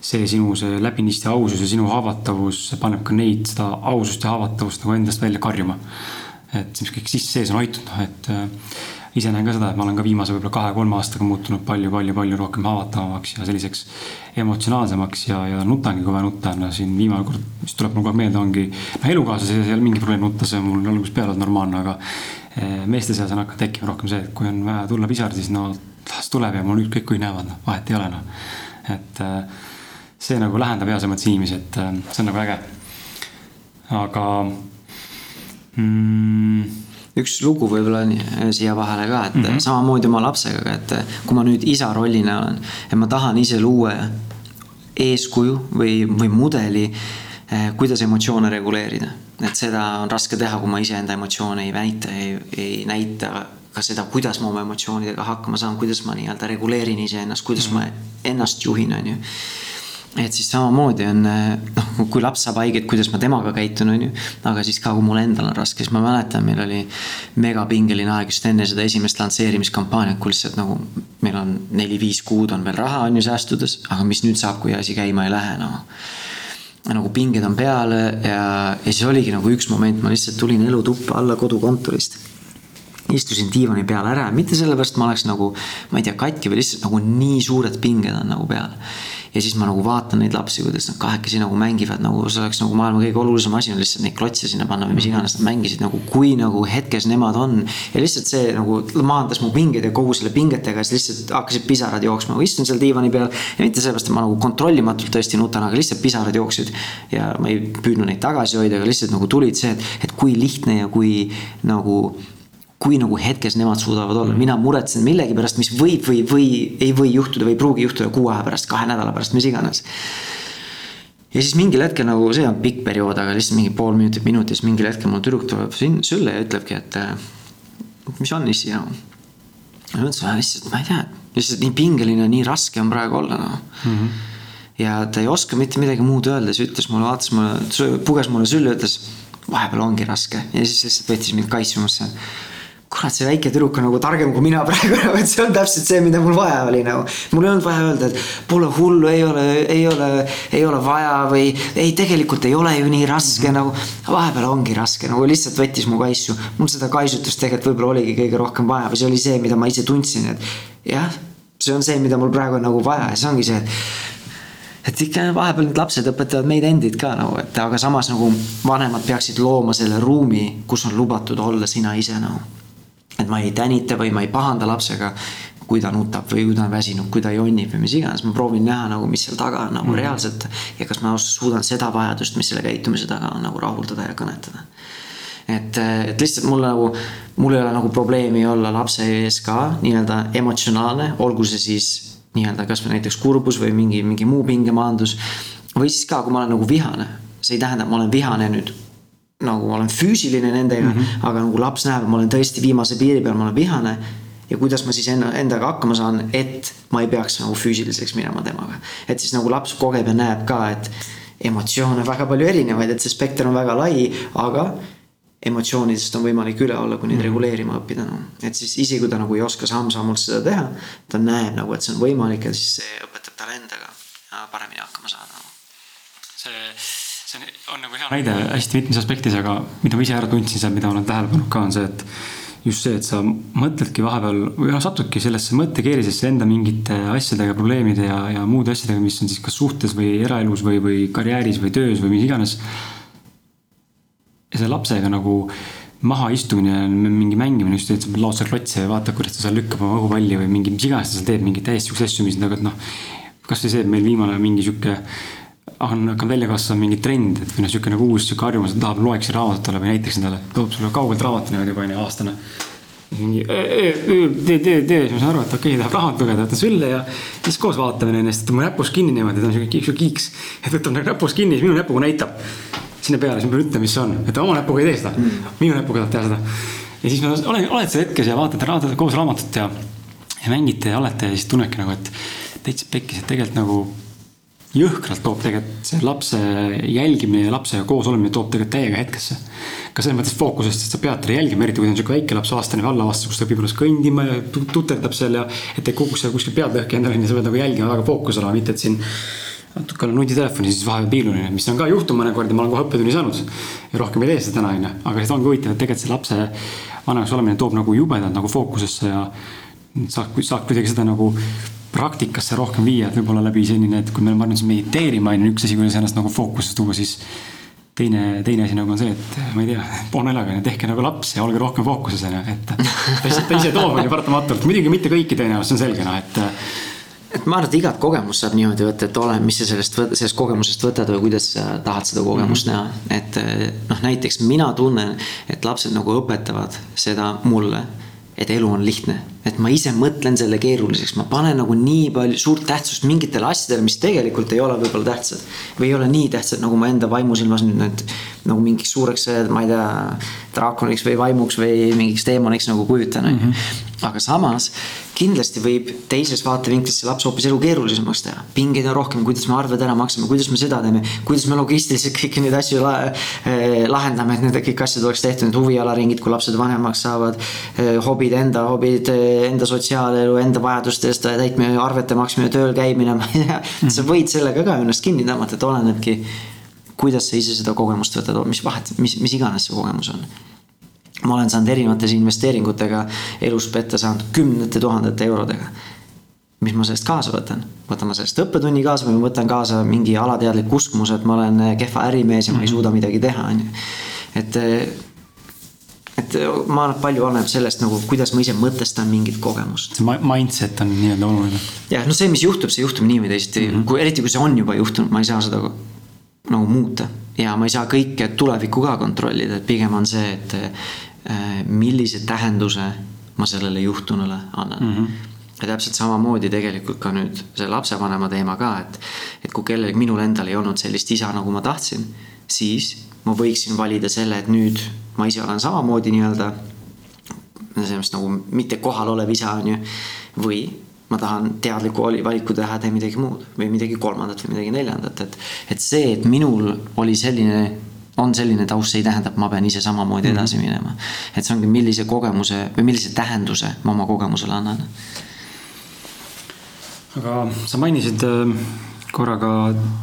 see sinu see läbinisti ausus ja sinu haavatavus paneb ka neid seda ausust ja haavatavust nagu endast välja karjuma. et mis kõik sisse sees on hoitud, noh et ise näen ka seda, et ma olen ka viimase võib-olla kahe-kolme aastaga muutunud palju-palju-palju rohkem haavatavamaks ja selliseks emotsionaalsemaks ja, ja nutangi, kui vaja nutta on. siin viimane kord, mis tuleb mul kohe meelde, ongi noh, elukaaslase seas ei ole mingi probleem nutta, see on mul algusest peale olnud normaalne, aga eh, meeste seas on hakanud tekkima rohkem see, et kui on vaja tulla pisar, siis no las tuleb ja mul ükskõik kui näevad, noh vahet ei ole noh. et, eh, see nagu lähendab heas mõttes inimesi, et äh, see on nagu äge. aga mm, üks lugu võib-olla siia vahele ka, et mm -hmm. samamoodi oma lapsega, et kui ma nüüd isa rollina olen, et ma tahan ise luua eeskuju või, või mudeli, eh, kuidas emotsioone reguleerida. et seda on raske teha, kui ma iseenda emotsioone ei näita, ei, ei näita ka seda, kuidas ma oma emotsioonidega hakkama saan, kuidas ma nii-öelda reguleerin iseennast, kuidas mm -hmm. ma ennast juhin, on ju et siis samamoodi on noh, kui laps saab haiget, kuidas ma temaga käitun, on ju. aga siis ka, kui mul endal on raske, siis ma mäletan, meil oli megapingeline aeg just enne seda esimest lansseerimiskampaaniat, kui lihtsalt nagu. meil on neli-viis kuud on veel raha on ju säästudes, aga mis nüüd saab, kui asi käima ei lähe noh nagu pinged on peal ja, ja siis oligi nagu üks moment, ma lihtsalt tulin elutuppa alla kodukontorist istusin diivani peal ära, mitte sellepärast ma oleks nagu, ma ei tea, katki või lihtsalt nagu nii suured pinged on nagu peal ja siis ma nagu vaatan neid lapsi, kuidas nad kahekesi nagu mängivad, nagu see oleks nagu maailma kõige olulisem asi on lihtsalt neid klotse sinna panna või mis iganes nad mängisid nagu, kui nagu hetkes nemad on. ja lihtsalt see nagu maandas mu pingeid ja kogu selle pingetega, siis lihtsalt hakkasid pisarad jooksma, ma istun seal diivani peal. ja mitte sellepärast, et ma nagu kontrollimatult tõesti nutan, aga lihtsalt pisarad jooksid. ja ma ei püüdnud neid tagasi hoida, aga lihtsalt nagu tulid see, et, et kui lihtne ja kui nagu kui nagu hetkes nemad suudavad olla, mina muretsen millegi pärast, mis võib või, või ei või juhtuda või ei pruugi juhtuda kuu aja pärast, kahe nädala pärast, mis iganes. ja siis mingil hetkel nagu see on pikk periood, aga lihtsalt mingi pool minutit, minut ja siis mingil hetkel mul tüdruk tuleb sülle ja ütlebki, et mis on issi nagu. ja ma ütlesin, lihtsalt ma ei tea, lihtsalt nii pingeline, nii raske on praegu olla noh mm -hmm. ja ta ei oska mitte midagi muud öelda, siis ütles mulle, vaatas mulle, puges mulle sülle, ütles vahepeal ongi raske ja siis lihtsalt võttis mind kaitsumusse kurat, see väike tüdruk on nagu targem kui mina [LAUGHS] praegu nagu, et see on täpselt see, mida mul vaja oli nagu. mul ei olnud vaja öelda, et pole hullu, ei ole, ei ole, ei ole vaja või ei, tegelikult ei ole ju nii raske nagu. vahepeal ongi raske, nagu lihtsalt võttis mu kaisu. mul seda kaisutust tegelikult võib-olla oligi kõige rohkem vaja või see oli see, mida ma ise tundsin, et jah, see on see, mida mul praegu on nagu vaja ja see ongi see, et et ikka vahepeal need lapsed õpetavad meid endid ka nagu, et aga samas nagu vanemad peaksid looma selle ruumi, kus on lubatud olla sina ise nagu et ma ei tänita või ma ei pahanda lapsega kui ta nutab või kui ta on väsinud, kui ta jonnib või mis iganes, ma proovin näha nagu, mis seal taga on nagu mm. reaalselt. ja kas ma suudan seda vajadust, mis selle käitumise taga on nagu rahuldada ja kõnetada. et, et lihtsalt mul nagu, mul ei ole nagu probleemi olla lapse ees ka nii-öelda emotsionaalne, olgu see siis nii-öelda kasvõi näiteks kurbus või mingi, mingi muu pingemaandus. või siis ka, kui ma olen nagu vihane, see ei tähenda, et ma olen vihane nüüd nagu ma olen füüsiline nendega mm, -hmm. aga nagu laps näeb, ma olen tõesti viimase piiri peal, ma olen vihane. ja kuidas ma siis enna, endaga hakkama saan, et ma ei peaks nagu füüsiliseks minema temaga. et siis nagu laps kogeb ja näeb ka, et emotsioone on väga palju erinevaid, et see spekter on väga lai, aga emotsioonidest on võimalik üle olla, kui neid mm -hmm. reguleerima õppida no.. et siis isegi kui ta nagu ei oska samm-sammult seda teha, ta näeb nagu, et see on võimalik ja siis see õpetab talle endaga paremini hakkama saada no.. see see on, on nagu hea näide hästi mitmes aspektis, aga mida ma ise ära tundsin seal, mida olen tähele pannud ka, on see, et just see, et sa mõtledki vahepeal või noh, satudki sellesse mõttekeerisesse enda mingite asjadega, probleemide ja, ja muude asjadega, mis on siis kas suhtes või eraelus või, või karjääris või töös või mis iganes. ja selle lapsega nagu mahaistumine on mingi mängimine, just et sa laod seal klotse ja vaatad, kuidas ta seal lükkab oma õhupalli või mingi, mis iganes ta seal teeb, mingeid täiesti siukseid asju, mis nagu, et noh. kasvõi see, et meil viimane mingi sihuke on hakanud välja kasvama mingi trend, et või noh, sihuke nagu uus sihuke harjumus, et tahab, loeks raamatut talle või näiteks endale, toob sulle kaugelt raamatu niimoodi juba onju aastane. mingi tee, tee, tee, siis ma saan aru, et okei okay,, tahab raamatut lugeda, võtan sülle ja siis koos vaatame ennast, et mu näpus kinni niimoodi, ta on sihuke kiiks, kiiks. et võtab nagu näpus kinni, siis minu näpuga näitab sinna peale, siis ma pean ütlema, mis see on, et oma näpuga ei tee seda mm., minu näpuga tahab teha seda. ja siis ma olen, oled seal hetkes ja vaatate raamatut koos raamatut ja, ja mängite ja olete ja siis tunnedki nagu, et täitsa pekkis, et tegelikult nagu jõhkralt toob tegelikult see lapse jälgimine ja lapsega koos olemine toob tegelikult täiega hetkesse. ka selles mõttes fookusest, et sa pead teda jälgima, eriti kui ta on sihuke väike laps, aastane või allaaastane, kus ta õpib alles kõndima ja tuterdab seal ja. et ei kukuks seal kuskil pead lõhki endale, sa pead nagu jälgima väga fookus olema, mitte et siin natuke olen nutitelefoni, siis vahepeal piilun, mis on ka juhtunud mõnikord ja ma olen kohe õppetunni saanud. ja rohkem ei tee seda täna, onju, aga see ongi huvitav, et tegelikult see lapse vanemaks olemine toob nagu jubedalt nagu fookusesse ja saab, saab kuidagi seda nagu praktikasse rohkem viia, et võib-olla läbi selline, et kui me oleme harjunud mediteerima, on ju üks asi, kuidas ennast nagu fookusesse tuua, siis teine, teine asi nagu on see, et ma ei tea, onju, tehke nagu laps ja olge rohkem fookuses onju, et [LAUGHS] ta ise, ta ise toob onju paratamatult, muidugi mitte kõiki tõenäoliselt, see on selge noh, et et ma arvan, et igat kogemust saab niimoodi võtta, et ole, mis sa sellest, sellest kogemusest võtad või kuidas sa tahad seda kogemust mm -hmm. näha. et noh, näiteks mina tunnen, et lapsed nagu õpetavad seda mulle, et elu on lihtne. et ma ise mõtlen selle keeruliseks, ma panen nagu nii palju suurt tähtsust mingitele asjadele, mis tegelikult ei ole võib-olla tähtsad. või ei ole nii tähtsad, nagu ma enda vaimusilmas nüüd need nagu mingiks suureks, ma ei tea, draakoniks või vaimuks või mingiks teemaniks nagu kujutan, on ju. Mhm. aga samas kindlasti võib teises vaatevinklis see laps hoopis elu keerulisemaks teha. pingeid on rohkem, kuidas me arved ära maksame, kuidas me seda teeme, kuidas me logistiliselt kõiki neid asju la, eh, lahendame, et need kõik asjad oleks tehtud, need huvialaringid, kui lapsed vanemaks saavad. Eh, hobid, enda hobid, eh, enda sotsiaalelu, enda vajaduste eest täitmine, arvete maksmine, tööl käimine, [LAUGHS] tea. sa võid sellega ka ennast kinni tõmmata, et olenebki, kuidas sa ise seda kogemust võtad, mis vahet, mis, mis iganes see kogemus on ma olen saanud erinevates investeeringutega elus petta saanud kümnete tuhandete eurodega. mis ma sellest kaasa võtan? võtan ma sellest õppetunni kaasa või ma võtan kaasa mingi alateadlik uskumus, et ma olen kehva ärimees ja ma ei mhm. suuda midagi teha, on ju. et, et ma arvan, et palju oleneb sellest nagu, kuidas ma ise mõtestan mingit kogemust. see mindset on nii-öelda oluline. jah, no see, mis juhtub, see juhtub nii või teisiti mm, -hmm. kui eriti kui see on juba juhtunud, ma ei saa seda nagu muuta ja ma ei saa kõike tulevikku ka kontrollida, et pigem on see, et millise tähenduse ma sellele juhtunule annan mm. -hmm ja täpselt samamoodi tegelikult ka nüüd see lapsevanema teema ka, et, et kui kellelgi, minul endal ei olnud sellist isa, nagu ma tahtsin, siis ma võiksin valida selle, et nüüd ma ise olen samamoodi nii-öelda selles nagu mitte kohalolev isa, on ju. või ma tahan teadliku valiku teha, teen midagi muud või midagi kolmandat või midagi neljandat, et, et see, et minul oli selline on selline taust, see ei tähenda, et ma pean ise samamoodi mhm. edasi minema. et see ongi, millise kogemuse või millise tähenduse ma oma kogemusele annan. aga sa mainisid äh, korra ka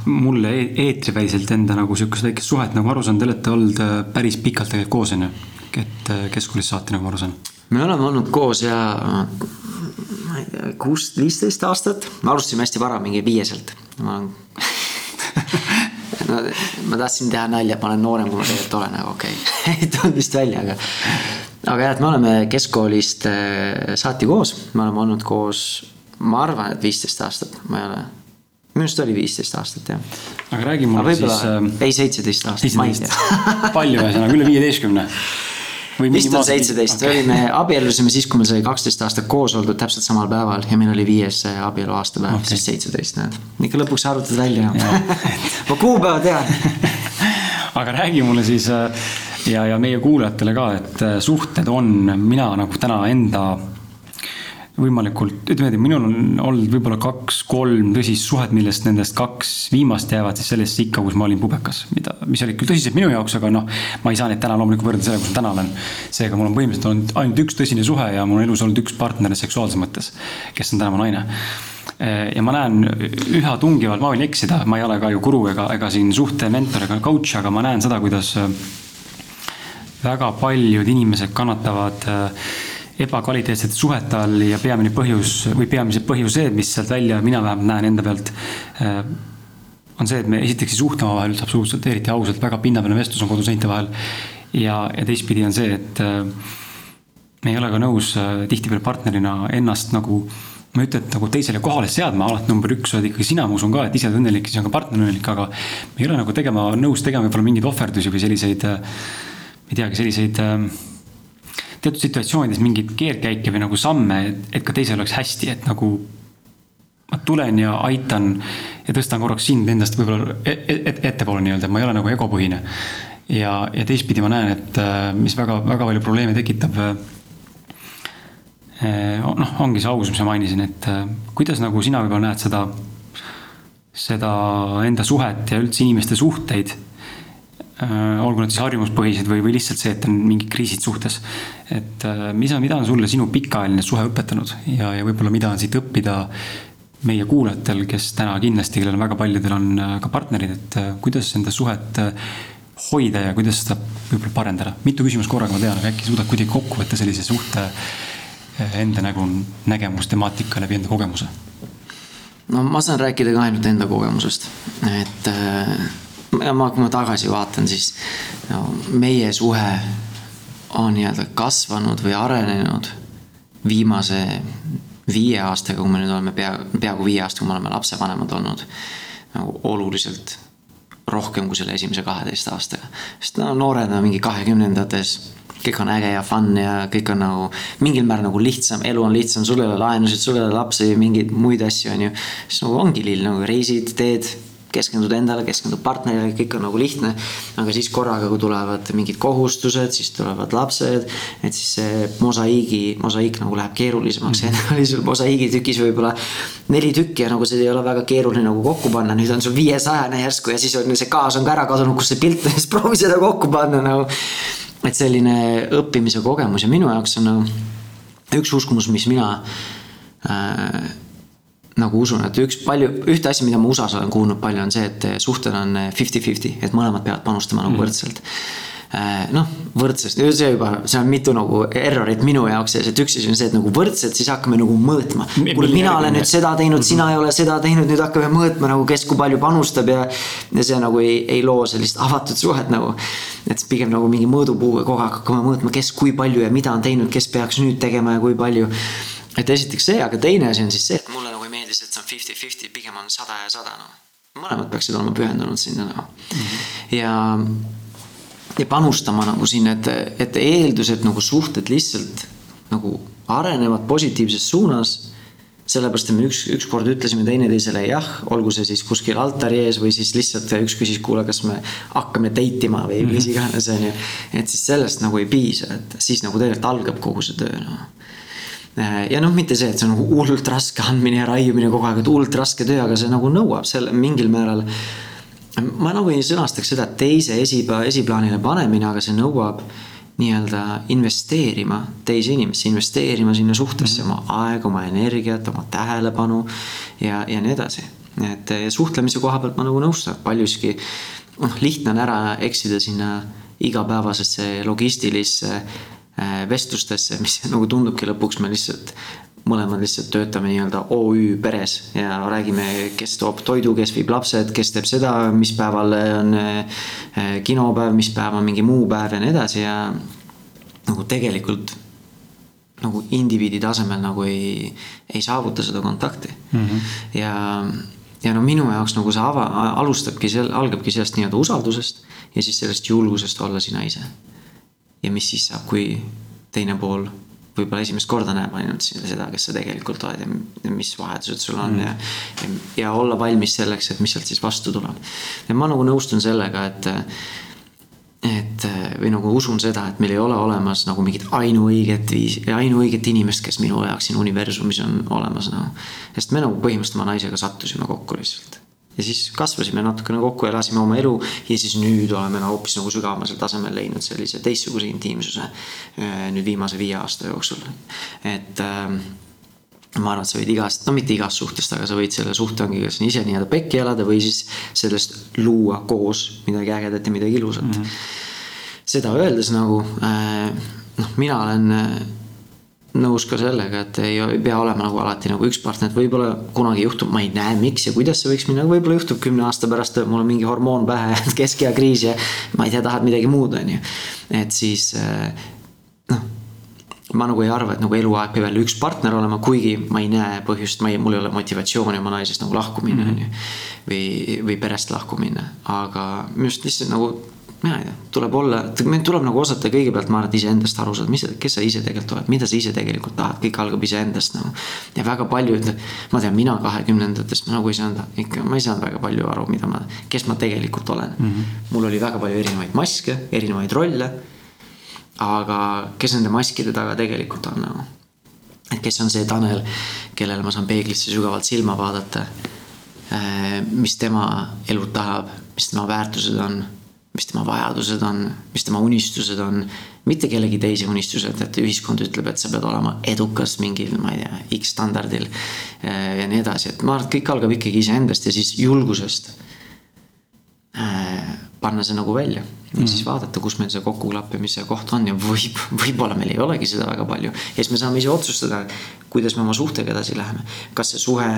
mulle e-, eetriväliselt enda nagu sihukest väikest suhet, nagu aru saan, te olete olnud äh, päris pikalt tegelikult koos, on ju? et äh, keskkoolist saati, nagu ma aru saan. me oleme olnud koos ja ma ei tea, kuus, viisteist aastat, me alustasime hästi vara, mingi viieselt. ma olen [LAUGHS] ma tahtsin teha nalja, et ma olen noorem, kui ma tegelikult olen, aga okei okay. [LAUGHS] ei tulnud vist välja, aga. aga jah, et me oleme keskkoolist äh, saati koos, me oleme olnud koos, ma arvan, et viisteist aastat, ma ei ole minu arust oli viisteist aastat jah. aga räägi mulle siis. Äh, ei, seitseteist aastat, ma ei tea [LAUGHS] palju ühesõnaga, üle viieteistkümne vist on seitseteist okay., olime, abiellusime siis, kui meil sai kaksteist aastat koos oldud täpselt samal päeval ja meil oli viies abielu aastapäev okay., siis seitseteist, näed. ikka lõpuks arvutad välja [LAUGHS] ma kuupäeva tean [LAUGHS] aga räägi mulle siis äh, ja, ja meie kuulajatele ka, et äh, suhted on, mina nagu täna enda võimalikult, ütleme niimoodi, minul on olnud võib-olla kaks-kolm tõsist suhet, millest nendest kaks viimast jäävad siis sellesse ikka, kus ma olin pubekas. mida, mis olid küll tõsised minu jaoks, aga noh, ma ei saa neid täna loomulikult võrrelda sellega, kus ma täna olen. seega mul on põhimõtteliselt olnud ainult üks tõsine suhe ja mul on elus olnud üks partner seksuaalses mõttes, kes on täna mu naine ja ma näen üha tungivalt, ma võin eksida, ma ei ole ka ju guru ega, ega siin suhtementor ega coach, aga ma näen seda, kuidas väga paljud inimesed kannatavad äh, ebakvaliteetsete suhete all ja peamine põhjus või peamised põhjused, mis sealt välja, mina vähemalt näen enda pealt, äh, on see, et me esiteks ei suhtle omavahel üldse absoluutselt, eriti ausalt, väga pinnapealne vestlus on koduseinte vahel. ja, ja teistpidi on see, et äh, me ei ole ka nõus äh, tihtipeale partnerina ennast nagu ma ei ütle, et nagu teisele kohale seadma, alati number üks oled ikkagi sina, ma usun ka, et ise oled õnnelik, siis on ka partner õnnelik, aga me ei ole nagu tegema, nõus tegema võib-olla mingeid ohverdusi või selliseid, ma ei teagi, selliseid teatud situatsioonides mingeid keerdkäike või nagu samme, et ka teisel oleks hästi, et nagu ma tulen ja aitan ja tõstan korraks sind endast võib-olla et, et, ettepoole nii-öelda, ma ei ole nagu egopõhine. ja, ja teistpidi ma näen, et äh, mis väga, väga palju probleeme tekitab. Äh, noh, ongi see aus, mis ma mainisin, et äh, kuidas nagu sina võib-olla näed seda, seda enda suhet ja üldse inimeste suhteid olgu nad siis harjumuspõhised või, või lihtsalt see, et on mingid kriisid suhtes. et äh, mis on, mida on sulle sinu pikaajaline suhe õpetanud ja, ja võib-olla mida on siit õppida meie kuulajatel, kes täna kindlasti, kellel väga paljudel on äh, ka partnerid, et kuidas enda suhet hoida ja kuidas seda võib-olla parendada. mitu küsimust korraga ma tean, aga äkki suudad kuidagi kokku võtta sellise suhte enda nägu, nägemus, temaatika läbi enda kogemuse? no ma saan rääkida ka ainult enda kogemusest, et äh ma, kui ma tagasi vaatan, siis no, meie suhe on nii-öelda kasvanud või arenenud viimase viie aastaga, kui me nüüd oleme pea, peaaegu viie aastaga, kui me oleme lapsevanemad olnud. nagu oluliselt rohkem kui selle esimese kaheteist aastaga. sest no noored on mingi kahekümnendates kõik on äge ja fun ja kõik on nagu mingil määral nagu lihtsam, elu on lihtsam, sul ei ole laenusid, sul ei ole lapsi, mingeid muid asju, on ju. siis nagu ongi lill, nagu reisid, teed, keskendud endale, keskendud partnerile, kõik on nagu lihtne. aga siis korraga, kui tulevad mingid kohustused, siis tulevad lapsed, et siis see mosaiigi, mosaiik nagu läheb keerulisemaks mm. enne [LAUGHS] oli sul mosaiigi tükis võib-olla neli tükki ja nagu seda ei ole väga keeruline nagu kokku panna, nüüd on sul viiesajane järsku ja siis on see kaas on ka ära kadunud, kus see pilt on, [LAUGHS] siis proovi seda kokku panna nagu et selline õppimise kogemus ja minu jaoks on nagu üks uskumus, mis mina äh, nagu usun, et üks palju, ühte asja, mida ma USA-s olen kuulnud palju, on see, et suhted on fifty-fifty, et mõlemad peavad panustama nagu mm. võrdselt Äh, noh, võrdsest, see juba, see on mitu nagu errorit minu jaoks sees, et üks asi on see, et nagu võrdselt, siis hakkame nagu mõõtma. kuule, mina olen nüüd seda teinud mm, -hmm. sina ei ole seda teinud, nüüd hakkame mõõtma nagu, kes kui palju panustab ja. ja see nagu ei, ei loo sellist avatud suhet nagu. et pigem nagu mingi mõõdupuuga kogu aeg hakkame mõõtma, kes kui palju ja mida on teinud, kes peaks nüüd tegema ja kui palju. et esiteks see, aga teine asi on siis see, et ei meeldis, et see on fifty-fifty, pigem on sada ja sada noh. mõlemad peaksid olema pühendunud sinna noh mm -hmm. ja ja panustama nagu siin, et, et eeldus, et nagu suhted lihtsalt nagu arenevad positiivses suunas. sellepärast, et me üks, ükskord ütlesime teineteisele jah, olgu see siis kuskil altari ees või siis lihtsalt üks küsis, kuule, kas me hakkame date ima või mis mhm. iganes, on ju. et siis sellest nagu ei piisa, et siis nagu tegelikult algab kogu see töö, noh ja noh, mitte see, et see on hullult raske andmine ja raiumine kogu aeg, et hullult raske töö, aga see nagu nõuab selle mingil määral ma nagu ei sõnastaks seda teise esipa-, esiplaanile panemine, aga see nõuab nii-öelda investeerima teise inimesse, investeerima sinna suhtesse mm -hmm. oma aega, oma energiat, oma tähelepanu ja, ja nii edasi. et suhtlemise koha pealt ma nagu nõustun, paljuski noh, lihtne on ära eksida sinna igapäevasesse logistilisse äh, vestlustesse, mis [LAUGHS] nagu tundubki lõpuks me lihtsalt mõlemad lihtsalt töötame nii-öelda OÜ peres ja räägime, kes toob toidu, kes viib lapsed, kes teeb seda, mis päeval on eh, kinopäev, mis päev on mingi muu päev ja nii edasi ja nagu tegelikult nagu indiviidi tasemel nagu ei, ei saavuta seda kontakti mm. -hmm. ja, ja no minu jaoks nagu see ava, alustabki seal, algabki sellest nii-öelda usaldusest ja siis sellest julgusest olla sina ise. Ja mis siis saab, kui teine pool võib-olla esimest korda näeb ainult seda, kes sa tegelikult oled ja mis vajadused sul on mm. ja, ja. ja olla valmis selleks, et mis sealt siis vastu tuleb. ja ma nagu nõustun sellega, et, et või nagu usun seda, et meil ei ole olemas nagu mingit ainuõiget viisi, ainuõiget inimest, kes minu jaoks siin universumis on olemas nagu no.. sest me nagu põhimõtteliselt oma naisega sattusime kokku lihtsalt ja siis kasvasime natukene kokku, elasime oma elu ja siis nüüd oleme nagu hoopis nagu sügavamal tasemel leidnud sellise teistsuguse intiimsuse äh, nüüd viimase viie aasta jooksul. et äh, ma arvan, et sa võid igast, no mitte igast suhtest, aga sa võid selle suhte ongi kas ise nii-öelda pekki elada või siis sellest luua koos midagi ägedat ja midagi ilusat mm. -hmm. seda öeldes nagu äh, noh, mina olen nõus ka sellega, et ei, pea olema nagu alati nagu üks partner, et võib-olla kunagi juhtub, ma ei näe, miks ja kuidas see võiks minna, võib-olla juhtub kümne aasta pärast, mul on mingi hormoon pähe, [LAUGHS] keskeakriis ja ma ei tea, tahad midagi muud, on ju. et siis eh, noh, ma nagu ei arva, et nagu eluaeg peab jälle üks partner olema, kuigi ma ei näe põhjust, ma ei, mul ei ole motivatsiooni oma naisest nagu lahku minna, on ju. või, või perest lahku minna, aga minu arust lihtsalt nagu mina ei tea, tuleb olla, meil tuleb nagu osata kõigepealt, ma arvan, et iseendast aru saada, mis kes sa ise tegelikult oled, mida sa ise tegelikult tahad, kõik algab iseendast nagu. ja väga palju ütleb, ma tean, mina kahekümnendatest ma nagu ei saanud ikka, ma ei saanud väga palju aru, mida ma, kes ma tegelikult olen mm. -hmm. mul oli väga palju erinevaid maske, erinevaid rolle. aga kes nende maskide taga tegelikult on nagu? et kes on see Tanel, kellele ma saan peeglisse sügavalt silma vaadata. Äh, mis tema elu tahab, mis tema väärtused on mis tema vajadused on, mis tema unistused on. mitte kellegi teise unistused, et ühiskond ütleb, et sa pead olema edukas mingil, ma ei tea, X standardil. Eh, ja nii edasi, et ma arvan, et kõik algab ikkagi iseendast ja siis julgusest panna see nagu välja ja mm siis vaadata, kus meil see kokkuklappimise koht on ja võib, võib-olla meil ei olegi seda väga palju. ja siis me saame ise otsustada, kuidas me oma suhtega edasi läheme. kas see suhe,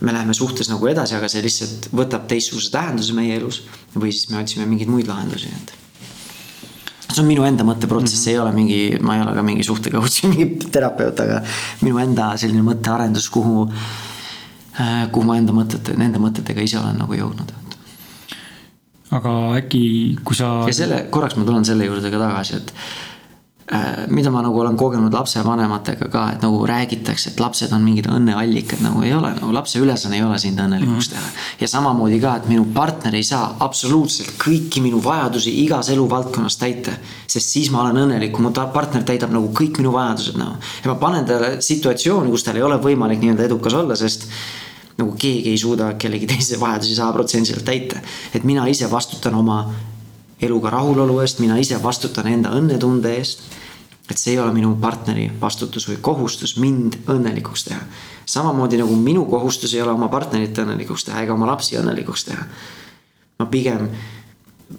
me läheme suhtes nagu edasi, aga see lihtsalt võtab teistsuguse tähenduse meie elus või siis me otsime mingeid muid lahendusi, et see on minu enda mõtteprotsess mm, -hmm. ei ole mingi, ma ei ole ka mingi suhtecoach või [LAUGHS] mingi terapeut, aga minu enda selline mõttearendus, kuhu, äh, kuhu ma enda mõtete, nende mõtetega ise olen nagu jõudnud. Aga äkki, kui sa. ja selle, korraks ma tulen selle juurde ka tagasi, et Äh, mida ma nagu olen kogenud lapsevanematega ka, et nagu räägitakse, et lapsed on mingid õnneallikad, nagu ei ole, nagu lapse ülesanne ei ole sind õnnelikuks mhm. teha. ja samamoodi ka, et minu partner ei saa absoluutselt kõiki minu vajadusi igas eluvaldkonnas täita. sest siis ma olen õnnelik, kui mu partner täidab nagu kõik minu vajadused nagu. ja ma panen talle situatsiooni, kus tal ei ole võimalik nii-öelda edukas olla, sest nagu keegi ei suuda kellegi teise vajadusi sajaprotsendiliselt täita. et mina ise vastutan oma eluga rahulolu eest, mina ise vastutan enda õnnetunde eest. et see ei ole minu partneri vastutus või kohustus mind õnnelikuks teha. samamoodi nagu minu kohustus ei ole oma partnerit õnnelikuks teha ega oma lapsi õnnelikuks teha. ma pigem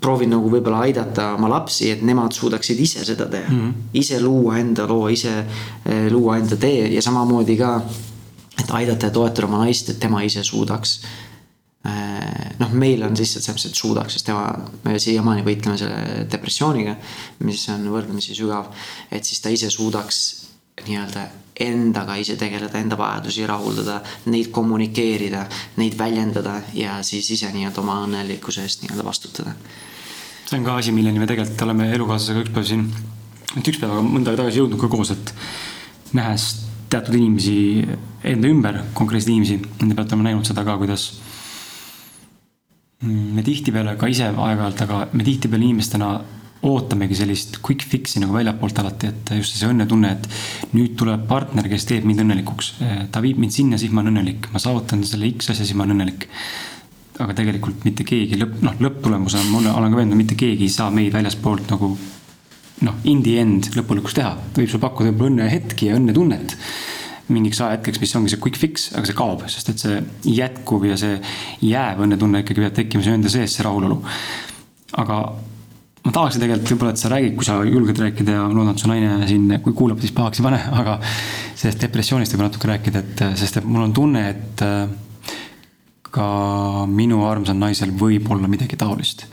proovin nagu võib-olla aidata oma lapsi, et nemad suudaksid ise seda teha mm. -hmm. ise luua enda loo, ise eh, luua enda tee ja samamoodi ka, et aidata ja toetada oma naist, et tema ise suudaks Äh, noh, meil on lihtsalt selles mõttes, et suudaks, sest tema, me siiamaani võitleme selle depressiooniga, mis on võrdlemisi sügav. et siis ta ise suudaks nii-öelda endaga ise tegeleda, enda vajadusi rahuldada, neid kommunikeerida, neid väljendada ja siis ise nii-öelda oma õnnelikkuse eest nii-öelda vastutada. see on ka asi, milleni me tegelikult oleme elukaaslasega üks päev siin, mitte üks päev, aga mõnda aega tagasi jõudnud ka koos, et nähes teatud inimesi enda ümber, konkreetseid inimesi, nende pealt oleme näinud seda ka, kuidas me tihtipeale ka ise aeg-ajalt, aga me tihtipeale inimestena ootamegi sellist quick fix'i nagu väljapoolt alati, et just see õnnetunne, et nüüd tuleb partner, kes teeb mind õnnelikuks. ta viib mind sinna, siis ma olen õnnelik, ma saavutan selle X asja, siis ma olen õnnelik. aga tegelikult mitte keegi lõpp, noh, lõpptulemusena ma olen ka veendunud, mitte keegi ei saa meid väljaspoolt nagu noh, in the end lõpulikuks teha. ta võib sulle pakkuda võib-olla õnnehetki ja õnnetunnet mingiks ajahetkeks, mis ongi see quick fix, aga see kaob, sest et see jätkuv ja see jääv õnnetunne ikkagi peab tekkima su enda sees, see rahulolu. aga ma tahaksin tegelikult võib-olla, et sa räägid, kui sa julged rääkida ja loodan, et su naine siin, kui kuulab, siis pahaks ei pane, [LAUGHS] aga sellest depressioonist võib natuke rääkida, et sest et mul on tunne, et ka minu armsal naisel võib olla midagi taolist.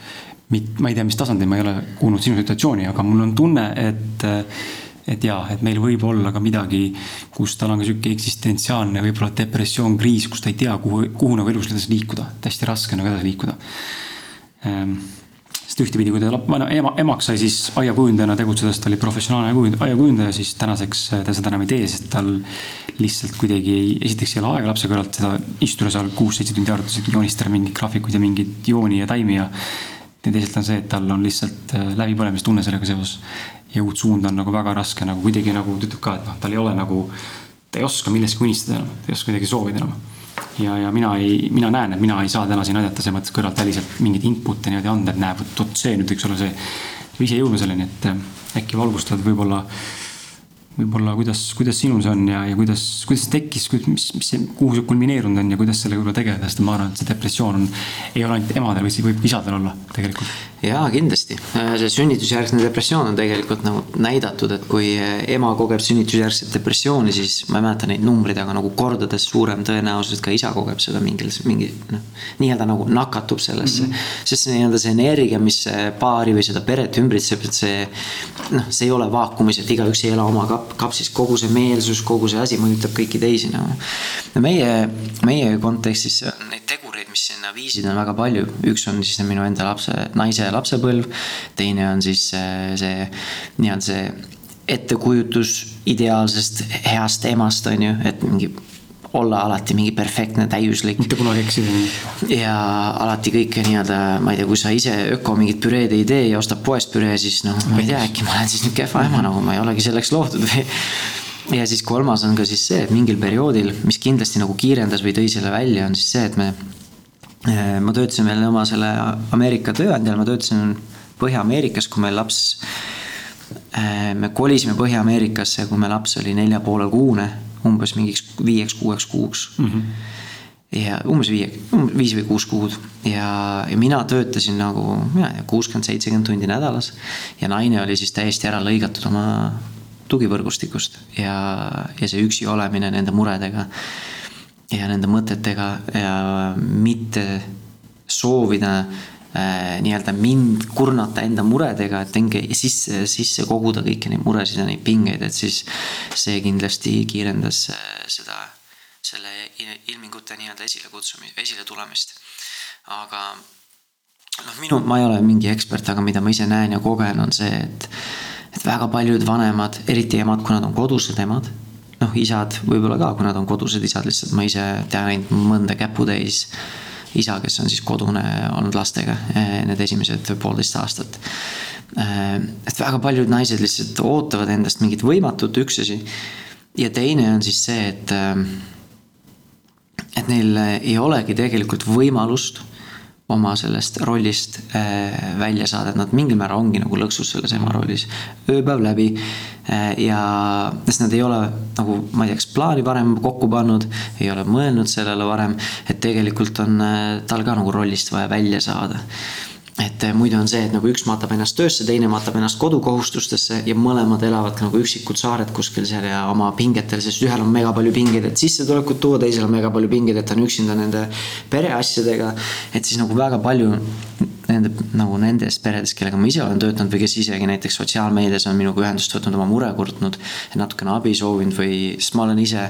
Ma ei tea, mis tasandil, ma ei ole kuulnud sinu situatsiooni, aga mul on tunne, et et jaa, et meil võib olla ka midagi, kus tal on ka sihuke eksistentsiaalne võib-olla depressioon, kriis, kus ta ei tea, kuhu, kuhu nagu elus edasi liikuda, et hästi raske nagu edasi liikuda ehm,. sest ühtepidi, kui ta no, ema, emaks sai siis aiakujundajana tegutsedes, ta oli professionaalne aiakujundaja, siis tänaseks ta seda enam ei tee, sest tal lihtsalt kuidagi ei, esiteks ei ole aega lapse kõrvalt seda istuda seal kuus-seitse tundi arvutis, joonistada mingeid graafikuid ja mingeid jooni ja taimi ja ja teisalt on see, et tal on lihtsalt äh, läbipõlemistunne sellega seoses ja uut suunda on nagu väga raske nagu kuidagi nagu ta ütleb ka, et noh, tal ei ole nagu, ta ei oska millestki unistada enam, ta ei oska midagi soovida enam. ja, ja mina ei, mina näen, et mina ei saa täna siin aidata selles mõttes kõrvalt väliselt mingeid input'e niimoodi anda, et näe, vot see nüüd võiks olla see. ise jõudma selleni, et äh, äkki valgustad võib-olla võib-olla kuidas, kuidas sinul see on ja, ja kuidas, kuidas see tekkis, mis, mis see, kuhu see kulmineerunud on ja kuidas sellega võib-olla tegeleda, sest ma arvan, et see depressioon on, ei ole ainult emadel, vaid see võib isadel olla tegelikult. jaa, kindlasti. see sünnitusjärgne depressioon on tegelikult nagu näidatud, et kui ema kogeb sünnitusjärgset depressiooni, siis ma ei mäleta neid numbreid, aga nagu kordades suurem tõenäosus, et ka isa kogeb seda mingil, mingi noh, nii-öelda nagu nakatub sellesse mm. -hmm. sest see nii-öelda see energia, mis paari või seda peret ümbritseb, et see noh, see ei ole vaakumis, et igaüks ei ela oma kap-, kapsis, kogu see meelsus, kogu see asi mõjutab kõiki teisi nagu. no meie, meie kontekstis neid tegureid, mis sinna viisid, on väga palju. üks on siis minu enda lapse, naise lapsepõlv. teine on siis see, see nii-öelda see ettekujutus ideaalsest heast emast, on ju, et mingi olla alati mingi perfektne, täiuslik. mitte kunagi eksida. ja alati kõike nii-öelda, ma ei tea, kui sa ise öko mingit püreed ei tee ja ostad poest püree, siis noh, ma ei tea, äkki ma olen siis nüüd kehva ema nagu, ma ei olegi selleks loodud või [LAUGHS] ja siis kolmas on ka siis see, et mingil perioodil, mis kindlasti nagu kiirendas või tõi selle välja, on siis see, et me. Eh, ma töötasin veel oma selle Ameerika tööandjal, ma töötasin Põhja-Ameerikas, kui meil laps. Eh, me kolisime Põhja-Ameerikasse, kui meil laps oli nelja poole kuune umbes mingiks viieks-kuueks kuuks mm. -hmm ja umbes viie, viis või kuus kuud ja, ja mina töötasin nagu, mina ei tea, kuuskümmend, seitsekümmend tundi nädalas. ja naine oli siis täiesti ära lõigatud oma tugivõrgustikust ja, ja see üksi olemine nende muredega. ja nende mõtetega ja mitte soovida äh, nii-öelda mind kurnata enda muredega, et enge sisse, sisse koguda kõiki neid muresid ja neid pingeid, et siis see kindlasti kiirendas äh, seda, selle ilmingute nii-öelda esilekutsumist, esile tulemist. aga noh, minu, ma ei ole mingi ekspert, aga mida ma ise näen ja kogen, on see, et et väga paljud vanemad, eriti emad, kui nad on kodused emad noh, isad võib-olla ka, kui nad on kodused isad, lihtsalt ma ise tean ainult mõnda käputäis isa, kes on siis kodune olnud lastega eh, need esimesed poolteist aastat. Eh, et väga paljud naised lihtsalt ootavad endast mingit võimatut üksasi. ja teine on siis see, et, eh, et neil ei olegi tegelikult võimalust oma sellest rollist äh, välja saada, et nad mingil määral ongi nagu lõksus selles ema rollis ööpäev läbi. Äh, ja, sest nad ei ole nagu, ma ei tea, kas plaani varem kokku pannud, ei ole mõelnud sellele varem, et tegelikult on äh, tal ka nagu rollist vaja välja saada et eh, muidu on see, et nagu üks matab ennast töösse, teine matab ennast kodukohustustesse ja mõlemad elavad nagu üksikud saared kuskil seal ja oma pingetel, sest ühel on mega palju pingeid, et sissetulekut tuua, teisel on mega palju pingeid, et ta on üksinda nende pereasjadega. et siis nagu väga palju nende nagu nendest peredest, kellega ma ise olen töötanud või kes isegi näiteks sotsiaalmeedias on minuga ühendust võtnud, oma mure kurtnud, natukene abi soovinud või, sest ma olen ise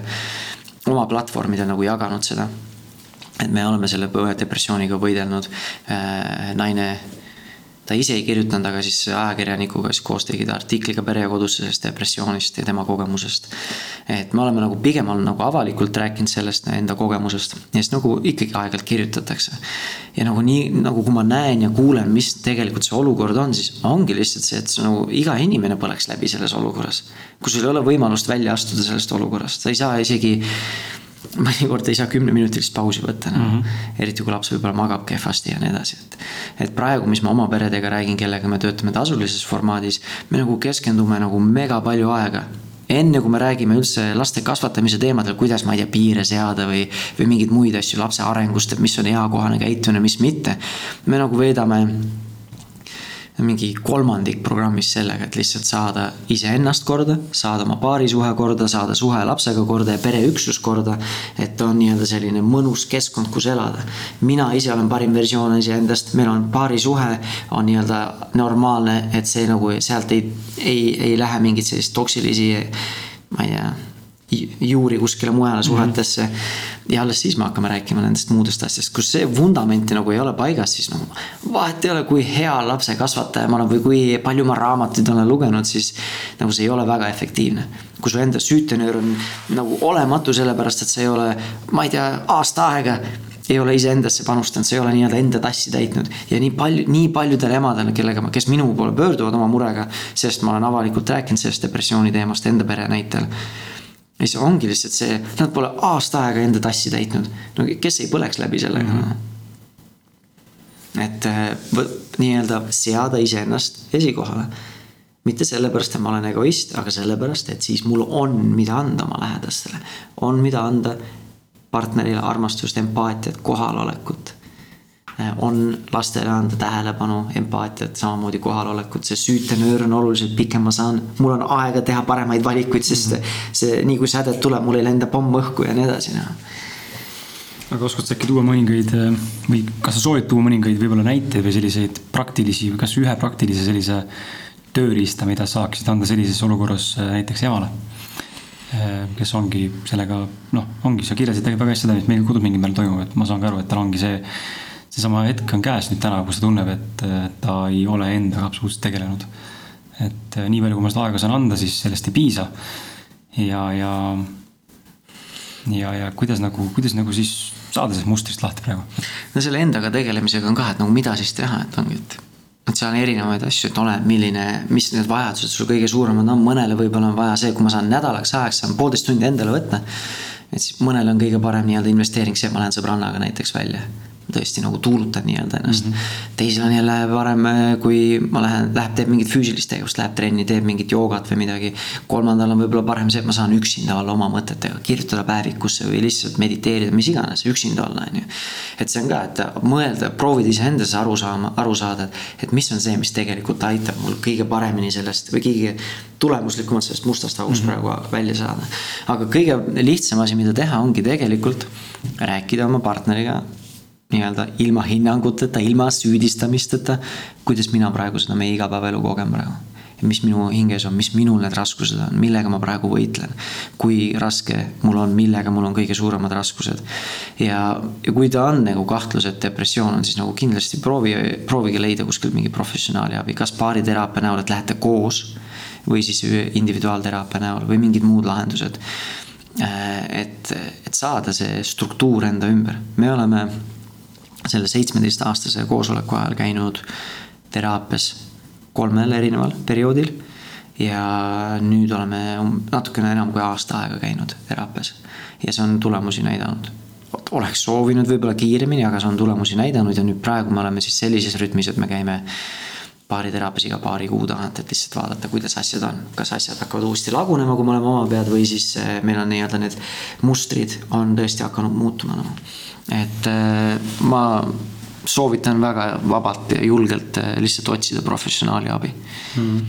oma platvormidel nagu jaganud seda et me oleme selle depressiooniga võidelnud. Äh, naine, ta ise ei kirjutanud, aga siis ajakirjanikuga siis koos tegid artikli ka pere ja kodus sellest depressioonist ja tema kogemusest. et me oleme nagu pigem olnud nagu avalikult rääkinud sellest enda kogemusest ja siis nagu ikkagi aeg-ajalt kirjutatakse. ja nagu nii, nagu kui ma näen ja kuulen, mis tegelikult see olukord on, siis ongi lihtsalt see, et see nagu iga inimene põleks läbi selles olukorras. kui sul ei ole võimalust välja astuda sellest olukorrast, sa ei saa isegi mõnikord ei saa kümneminutilist pausi võtta enam mm. -hmm. eriti kui laps võib-olla magab kehvasti ja nii edasi, et. et praegu, mis ma oma peredega räägin, kellega me töötame tasulises formaadis, me nagu keskendume nagu mega palju aega enne kui me räägime üldse laste kasvatamise teemadel, kuidas, ma ei tea, piire seada või, või mingeid muid asju lapse arengust, et mis on eakohane käitumine, mis mitte. me nagu veedame mingi kolmandik programmist sellega, et lihtsalt saada iseennast korda, saada oma paarisuhe korda, saada suhe lapsega korda ja pereüksus korda. et on nii-öelda selline mõnus keskkond, kus elada. mina ise olen parim versioon iseendast, meil on paarisuhe, on nii-öelda normaalne, et see nagu sealt ei, ei, ei lähe mingit sellist toksilisi, ma ei tea juuri kuskile mujale suhetesse mm. -hmm. ja alles siis me hakkame rääkima nendest muudest asjadest, kus see vundamenti nagu ei ole paigas, siis nagu vahet ei ole, kui hea lapse kasvataja ma olen või kui palju ma raamatuid olen lugenud, siis nagu see ei ole väga efektiivne. kui su enda süütenöör on nagu olematu, sellepärast et sa ei ole, ma ei tea, aasta aega ei ole iseendasse panustanud, sa ei ole nii-öelda enda tassi täitnud. ja nii palju, nii paljudele emadele, kellega ma, kes minu poole pöörduvad oma murega, sest ma olen avalikult rääkinud sellest depressiooni teemast enda pere näitel ja siis ongi lihtsalt see, nad pole aasta aega enda tassi täitnud. no kes ei põleks läbi sellega mm. -hmm. et äh, nii-öelda seada iseennast esikohale. mitte sellepärast, et ma olen egoist, aga sellepärast, et siis mul on, mida anda oma lähedastele. on, mida anda partnerile armastust, empaatiat, kohalolekut on lastele anda tähelepanu, empaatiat, samamoodi kohalolekut, see süütenöör on oluliselt pikem, ma saan, mul on aega teha paremaid valikuid, sest mhm. see, nii kui sädet tuleb, mul ei lenda pomm õhku ja nii edasi, noh aga oskad sa äkki tuua mõningaid või kas sa soovid tuua mõningaid võib-olla näiteid või selliseid praktilisi või kas ühe praktilise sellise tööriista, mida saaksid anda sellises olukorras äh, näiteks emale? Äh, kes ongi sellega, noh, ongi, sa kirjeldasid väga hästi seda, mis meil kodus mingil määral toimub, et ma saan ka aru, et tal ongi see seesama hetk on käes nüüd täna, kus ta tunneb, et ta ei ole endaga absoluutselt tegelenud. et äh, nii palju, kui ma seda aega saan anda, siis sellest ei piisa. ja, ja, ja, ja kuidas nagu, kuidas nagu siis saada sellest mustrist lahti praegu? no selle endaga tegelemisega on ka, et nagu mida siis teha, et ongi, et et seal on erinevaid asju, et oleneb, milline, mis need vajadused sul kõige suuremad on, mõnele võib-olla on vaja see, kui ma saan nädalaks ajaks, saan poolteist tundi endale võtta. et siis mõnele on kõige parem nii-öelda investeering see, et ma lähen sõbrannaga näiteks välja tõesti nagu tuulutan nii-öelda ennast mm. -hmm. teisel on jälle parem, äh, kui ma lähen, läheb, teeb mingit füüsilist tegevust, läheb trenni, teeb mingit joogat või midagi. kolmandal on võib-olla parem see, et ma saan üksinda olla oma mõtetega, kirjutada päevikusse või lihtsalt mediteerida, mis iganes, üksinda olla, on ju. et see on ka, et mõelda, proovida iseendas aru saama, aru saada, et, et mis on see, mis tegelikult aitab mul kõige paremini sellest või kõige tulemuslikumalt sellest mustast august mm -hmm. praegu välja saada. aga kõige lihtsam asi, mida teha, ongi tegelikult rääkida oma partneriga nii-öelda ilma hinnanguteta, ilma süüdistamisteta, kuidas mina praegu seda meie igapäevaelu kogen praegu. mis minu hinges on, mis minul need raskused on, millega ma praegu võitlen. kui raske mul on, millega mul on kõige suuremad raskused. ja, ja kui ta on nagu kahtlus, et depressioon on, siis nagu kindlasti proovi, proovige leida kuskilt mingi professionaali abi, kas baariteraapia näol, et lähete koos. või siis individuaalteraapia näol või mingid muud lahendused et, et saada see struktuur enda ümber, me oleme selle seitsmeteistaastase koosoleku ajal käinud teraapias kolmel erineval perioodil. ja nüüd oleme um-, natukene enam kui aasta aega käinud teraapias ja see on tulemusi näidanud. oleks soovinud võib-olla kiiremini, aga see on tulemusi näidanud ja nüüd praegu me oleme siis sellises rütmis, et me käime baariteraapias iga paari kuu tagant, et lihtsalt vaadata, kuidas asjad on. kas asjad hakkavad uuesti lagunema, kui me oleme oma pead või siis eh, meil on nii-öelda need mustrid on tõesti hakanud muutuma nagu no et äh, ma soovitan väga vabalt ja julgelt äh, lihtsalt otsida professionaali abi. Mm..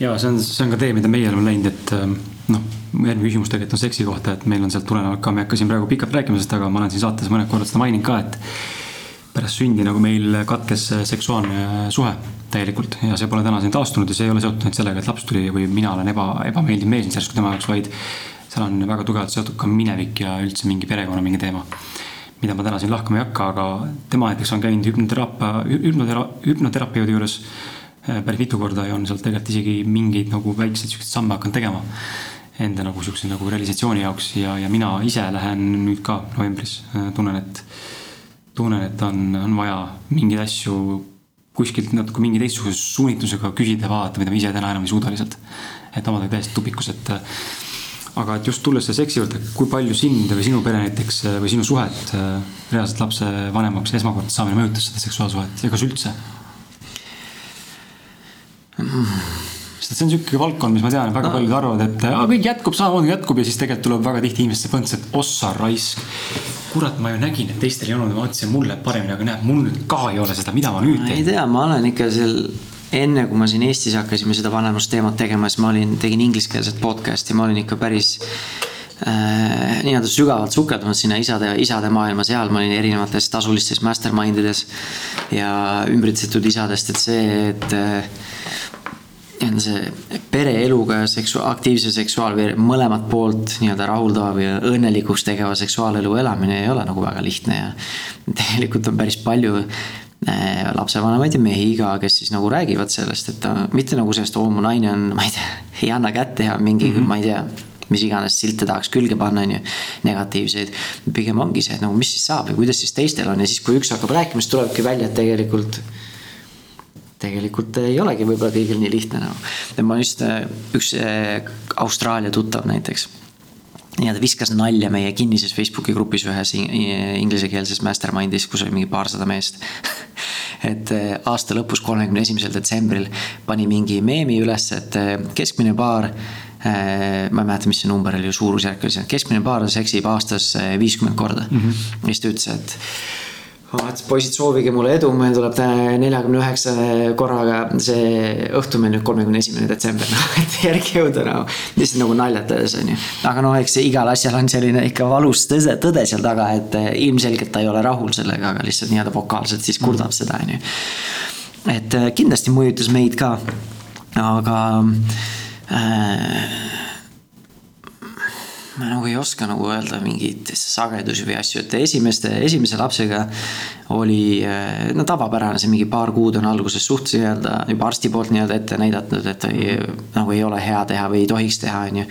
ja see on, see on ka tee, mida meie oleme läinud, et äh, noh, järgmine küsimus tegelikult on seksi kohta, et meil on sealt tulenevalt ka, ma ei hakka siin praegu pikalt rääkima sellest, aga ma olen siin saates mõned korrad seda maininud ka, et pärast sündi nagu meil katkes seksuaalne suhe täielikult ja see pole tänaseni taastunud ja see ei ole seotud ainult sellega, et laps tuli või mina olen eba, ebameeldiv mees järsku tema jaoks, vaid seal on väga tugevalt seotud ka minevik ja üldse mingi perekonna mingi teema mida ma täna siin lahkama ei hakka, aga tema näiteks on käinud hüpnoteraapia, hüpnotera-, hüpnoterapeudi juures äh, päris mitu korda ja on sealt tegelikult isegi mingeid nagu väikseid siukseid samme hakanud tegema. Enda nagu siukse nagu realisatsiooni jaoks ja, ja mina ise lähen nüüd ka novembris, äh, tunnen, et, tunnen, et on, on vaja mingeid asju kuskilt natuke mingi teistsuguse suunitlusega küsida vaadata, mida ma ise täna enam ei suuda lihtsalt. et omadega täiesti tupikus, et aga et just tulles selle seksi juurde, kui palju sind või sinu pere näiteks või sinu suhet äh, reaalselt lapse vanemaks esmakordselt saamine mõjutas seda seksuaalsuhet ja kas üldse sest see on sihuke valdkond, mis ma tean, väga no. paljud arvavad, et aa, kõik jätkub samamoodi jätkub ja siis tegelikult tuleb väga tihti inimeste põnts, et ossa raisk. kurat, ma ju nägin, et teistel ei olnud ma mõtlesin, mul läheb paremini, aga näed, mul nüüd ka ei ole seda, mida ma nüüd teen? ei tea, ma olen ikka seal enne kui ma siin Eestis hakkasime seda vanemusteemat tegema, siis ma olin, tegin ingliskeelset podcast'i, ma olin ikka päris äh, nii-öelda sügavalt sukeldunud sinna isade, isade maailma, seal ma olin erinevates tasulistes mastermind ides ja ümbritsetud isadest, et see, et äh, nii-öelda see pereeluga ja seksu-, aktiivse seksuaalveer-, mõlemat poolt nii-öelda rahuldava või õnnelikuks tegeva seksuaalelu elamine ei ole nagu väga lihtne ja tegelikult on päris palju Äh, lapsevanemaid ja mehi ka, kes siis nagu räägivad sellest, et ta mitte nagu sellest, oo mu naine on, ma ei tea, [LAUGHS] ei anna kätt ja mingi mm, -hmm. ma ei tea mis iganes silte tahaks külge panna, on ju, negatiivseid. pigem ongi see, et nagu mis siis saab ja kuidas siis teistel on ja siis, kui üks hakkab rääkima, siis tulebki välja, et tegelikult. tegelikult ei olegi võib-olla kõigil nii lihtne nagu ma just, äh, üks äh, Austraalia tuttav näiteks ja ta viskas nalja meie kinnises Facebooki grupis ühes inglisekeelses mastermind'is, kus oli mingi paarsada meest [LAUGHS] et eh, aasta lõpus, kolmekümne esimesel detsembril pani mingi meemi üles, et eh, keskmine paar eh, ma ei mäleta, mis see number oli, suurusjärk oli see, keskmine paar seksib aastas viiskümmend korda mm. -hmm. ja siis ta ütles, et et poisid, soovige mulle edu, meil tuleb neljakümne üheksa korraga see õhtu meil nüüd kolmekümne esimene detsember, [LAUGHS] noh et järgi jõuda noh. lihtsalt nagu naljatades on ju. aga noh, eks igal asjal on selline ikka valus tõde, tõde seal taga, et eh, ilmselgelt ta ei ole rahul sellega, aga lihtsalt nii-öelda vokaalselt siis kurdab seda on ju. et eh, kindlasti mõjutas meid ka, aga äh, ma nagu ei oska nagu öelda mingeid sagedusi või asju, et esimeste, esimese lapsega oli eh, no tavapärane, see mingi paar kuud on alguses suht nii-öelda juba arsti poolt nii-öelda ette näidatud, et ei, nagu ei ole hea teha või ei tohiks teha, on ju.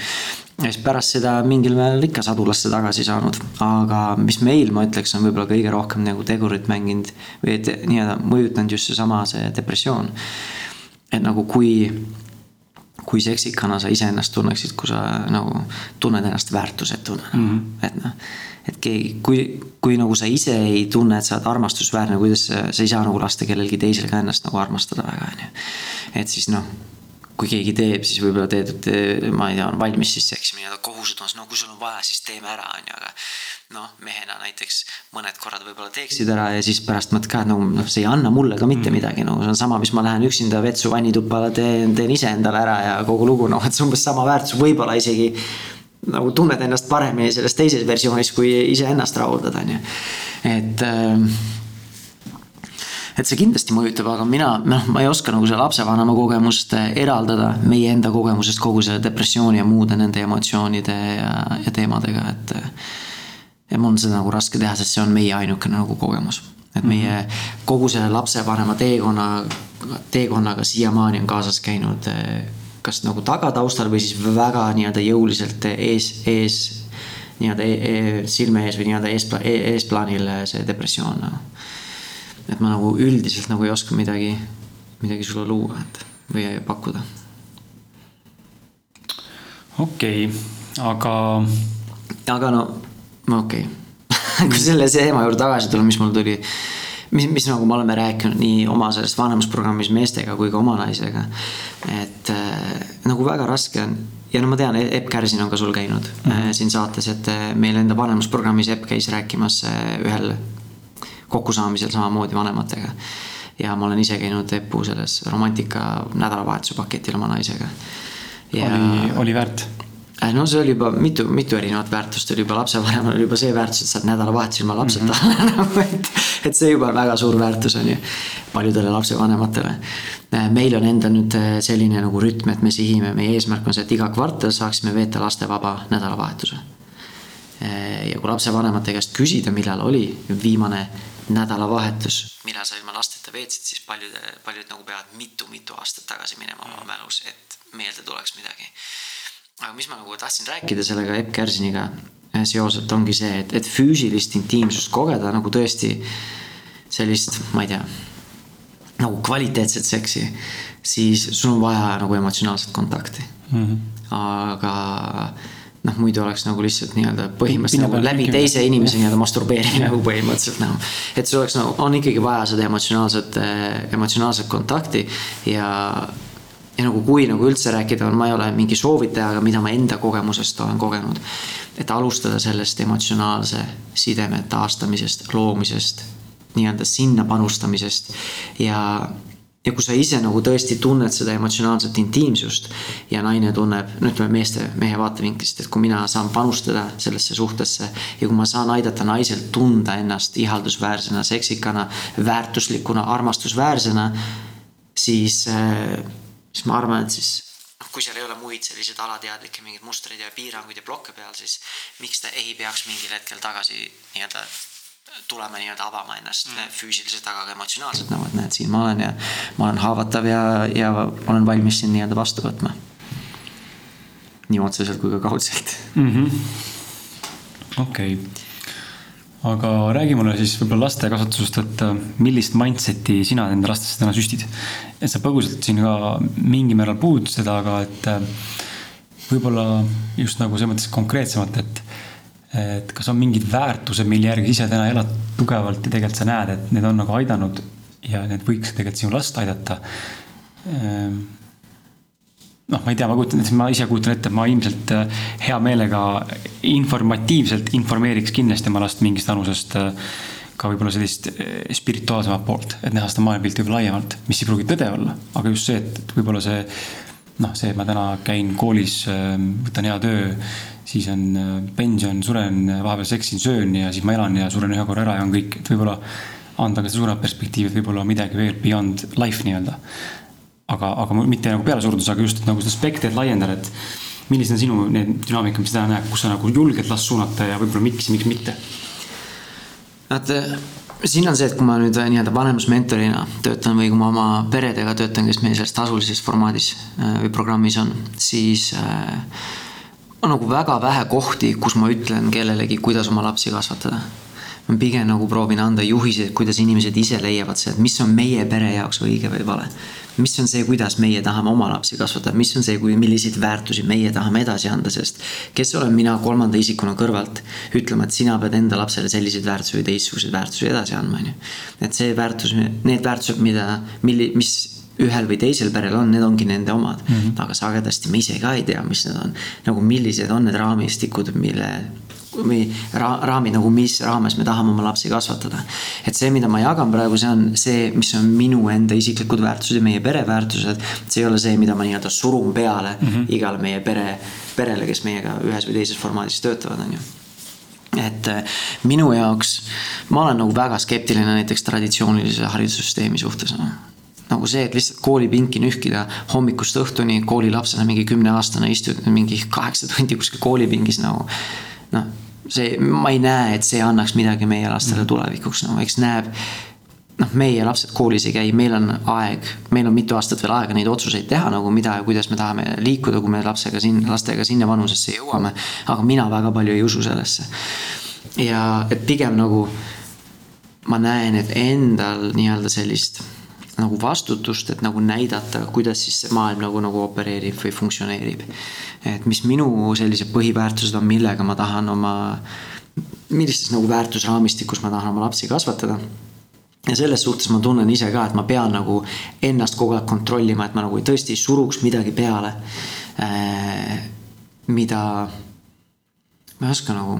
ja siis pärast seda mingil määral ikka sadulasse tagasi saanud, aga mis meil, ma ütleks, on võib-olla kõige rohkem nagu tegurit mänginud või et nii-öelda mõjutanud just seesama see depressioon. et nagu kui kui seksikana sa iseennast tunneksid, kui sa nagu tunned ennast väärtusetuna mm, -hmm. et noh. et keegi, kui, kui nagu sa ise ei tunne, et sa oled armastusväärne, kuidas sa, sa ei saa nagu lasta kellelgi teisel ka ennast nagu armastada väga, on ju. et siis noh, kui keegi teeb, siis võib-olla teed, et ma ei tea, on valmis siis seksima nii-öelda kohusetavas, no kui sul on vaja, siis teeme ära, on ju, aga noh, mehena näiteks mõned korrad võib-olla teeksid ära ja siis pärast mõtled ka, et no noh, see ei anna mulle ka mitte mm. midagi, no see on sama, mis ma lähen üksinda vetsu vannituppa, teen, teen ise endale ära ja kogu lugu, noh, et see umbes sama väärtus, võib-olla isegi nagu tunned ennast paremini selles teises versioonis, kui iseennast rahuldad, on ju. et äh, et see kindlasti mõjutab, aga mina, noh, ma ei oska nagu selle lapsevanema kogemust äh, eraldada meie enda kogemusest kogu selle depressiooni ja muude nende emotsioonide ja, ja teemadega, et. Ja mul on seda nagu raske teha, sest see on meie ainukene nagu kogemus. et meie mm -hmm. kogu selle lapsevanema teekonna, teekonnaga siiamaani on kaasas käinud äh, kas nagu tagataustal või siis väga nii-öelda jõuliselt ees, ees nii-öelda e e silme ees või nii-öelda eespla e eesplaanil see depressioon no et ma nagu üldiselt nagu ei oska midagi, midagi sulle luua, et või pakkuda. okei okay,, aga. aga no, no okei okay. [LAUGHS] kui selle teema juurde tagasi tulla, mis mul tuli mis, mis nagu me oleme rääkinud nii oma sellest vanemusprogrammis meestega kui ka oma naisega. et äh, nagu väga raske on ja no ma tean, Epp Kärsin on ka sul käinud mm -hmm. siin saates, et äh, meil enda vanemusprogrammis Epp käis rääkimas ühel kokkusaamisel samamoodi vanematega. ja ma olen ise käinud Eppu selles romantika nädalavahetuse paketil oma naisega. oli, oli väärt? Äh, no see oli juba mitu, mitu erinevat väärtust oli juba lapsevanemal oli juba see väärtus, et saad nädalavahetusel ilma lapseta mm -hmm. nagu et. et see juba on väga suur väärtus on ju paljudele lapsevanematele. Äh, meil on endal nüüd äh, selline nagu rütm, et me sihime, meie eesmärk on see, et iga kvartal saaksime veeta lastevaba nädalavahetuse. ja kui lapsevanemate käest küsida, millal oli viimane nädalavahetus, millal sa ilma lasteta veetsid, siis paljud, paljud nagu peavad mitu-mitu aastat tagasi minema oma mälus, et meelde tuleks midagi. Aga mis ma nagu tahtsin rääkida sellega Epp Kärsiniga seoses ongi see, et, et füüsilist intiimsust kogeda nagu tõesti sellist, ma ei tea, nagu kvaliteetset seksi, siis sul on vaja nagu emotsionaalset kontakti mm. -hmm. aga noh, muidu oleks nagu lihtsalt nii-öelda põhimõtteliselt nagu läbi teise inimese nii-öelda masturbeerimine nagu põhimõtteliselt nagu. et sul oleks nagu, on ikkagi vaja seda emotsionaalset, eh, emotsionaalset kontakti ja. Ja nagu kui nagu üldse rääkida, ma ei ole mingi soovitaja, aga mida ma enda kogemusest olen kogenud. et alustada sellest emotsionaalse sideme taastamisest, loomisest, nii-öelda sinna panustamisest ja ja kui sa ise nagu tõesti tunned seda emotsionaalset intiimsust ja naine tunneb, no ütleme meeste, mehe vaatevinklist, et kui mina saan panustada sellesse suhtesse ja kui ma saan aidata naisel tunda ennast ihaldusväärsena, seksikana, väärtuslikuna, armastusväärsena, siis, äh, siis ma arvan, et siis noh, kui seal ei ole muid selliseid alateadlikke mingeid mustreid ja piiranguid ja blokke peal, siis miks ta ei peaks mingil hetkel tagasi nii-öelda tulema nii-öelda avama ennast mm. füüsiliselt, aga ka emotsionaalselt nagu, et näed, siin ma olen ja ma olen haavatav ja, ja olen valmis sind nii-öelda vastu võtma. nii otseselt kui ka kaudselt -hmm.. okei aga räägi mulle siis võib-olla laste kasvatusest, et äh, millist mindset'i sina enda lastesse täna süstid? et sa põgusalt siin ka mingil määral puudutasid aga et äh, võib-olla just nagu selles mõttes konkreetsemalt, et et kas on mingid väärtused, mille järgi ise täna elad tugevalt ja tegelikult sa näed, et need on nagu aidanud ja need võiks tegelikult sinu last aidata. Noh, ma ei tea, ma kujutan, ma ise kujutan ette, et ma ilmselt äh, hea meelega informatiivselt informeeriks kindlasti oma last mingist vanusest äh, ka võib-olla sellist äh, spirituaalsemat poolt, et näha seda maailmapilti võib-olla laiemalt, mis ei pruugi tõde olla, aga just see, et võib-olla see noh, see, et ma täna käin koolis, võtan hea töö siis on pension, suren, vahepeal seksin, söön ja siis ma elan ja suren ühe korra ära ja on kõik, et võib-olla anda ka seda suuremat perspektiivi, et võib-olla midagi veel beyond life nii-öelda. Aga, aga mitte nagu pealesurudus, aga just nagu seda spektrit laiendada, et millised on sinu need dünaamika, mis sa täna näed, kus sa nagu julged last suunata ja võib-olla miks ja miks mitte? vaata, siin on see, et kui ma nüüd nii-öelda vanemusmentorina töötan või kui ma oma peredega töötan, kes meil selles tasulises formaadis äh, või programmis on, siis äh, on nagu väga vähe kohti, kus ma ütlen kellelegi, kuidas oma lapsi kasvatada. Ma pigem nagu proovin anda juhiseid, kuidas inimesed ise leiavad see, et mis on meie pere jaoks õige või vale. mis on see, kuidas meie tahame oma lapsi kasvatada, mis on see, kui, milliseid väärtusi meie tahame edasi anda, sest kes olen mina kolmanda isikuna kõrvalt ütlema, et sina pead enda lapsele selliseid väärtusi või teistsuguseid väärtusi edasi andma, on ju. et see väärtus, need väärtused, mida, milli-, mis ühel või teisel perel on, need ongi nende omad mm. -hmm. aga sagedasti me ise ka ei tea, mis need on. nagu millised on need raamistikud, mille või ra-, raamid nagu, mis raames me tahame oma lapsi kasvatada. et see, mida ma jagan praegu, see on see, mis on minu enda isiklikud väärtused ja meie pere väärtused. see ei ole see, mida ma nii-öelda surun peale mm -hmm. igale meie pere, perele, kes meiega ühes või teises formaadis töötavad, on ju et äh, minu jaoks ma olen nagu väga skeptiline näiteks traditsioonilise haridussüsteemi suhtes no nagu see, et lihtsalt koolipinki nühkida hommikust õhtuni koolilapsena mingi kümneaastane istud mingi kaheksa tundi kuskil koolipingis nagu. Noh, see, ma ei näe, et see annaks midagi meie lastele tulevikuks, no eks näeb. noh, meie lapsed koolis ei käi, meil on aeg, meil on mitu aastat veel aega neid otsuseid teha nagu mida ja kuidas me tahame liikuda, kui me lapsega siin, lastega sinna vanusesse jõuame. aga mina väga palju ei usu sellesse. ja et pigem nagu ma näen, et endal nii-öelda sellist nagu vastutust, et nagu näidata, kuidas siis see maailm nagu, nagu opereerib või funktsioneerib. et mis minu sellised põhiväärtused on, millega ma tahan oma, millises nagu väärtusraamistikus ma tahan oma lapsi kasvatada ja selles suhtes ma tunnen ise ka, et ma pean nagu ennast kogu aeg kontrollima, et ma nagu tõesti ei suruks midagi peale äh,. mida, ma ei oska nagu,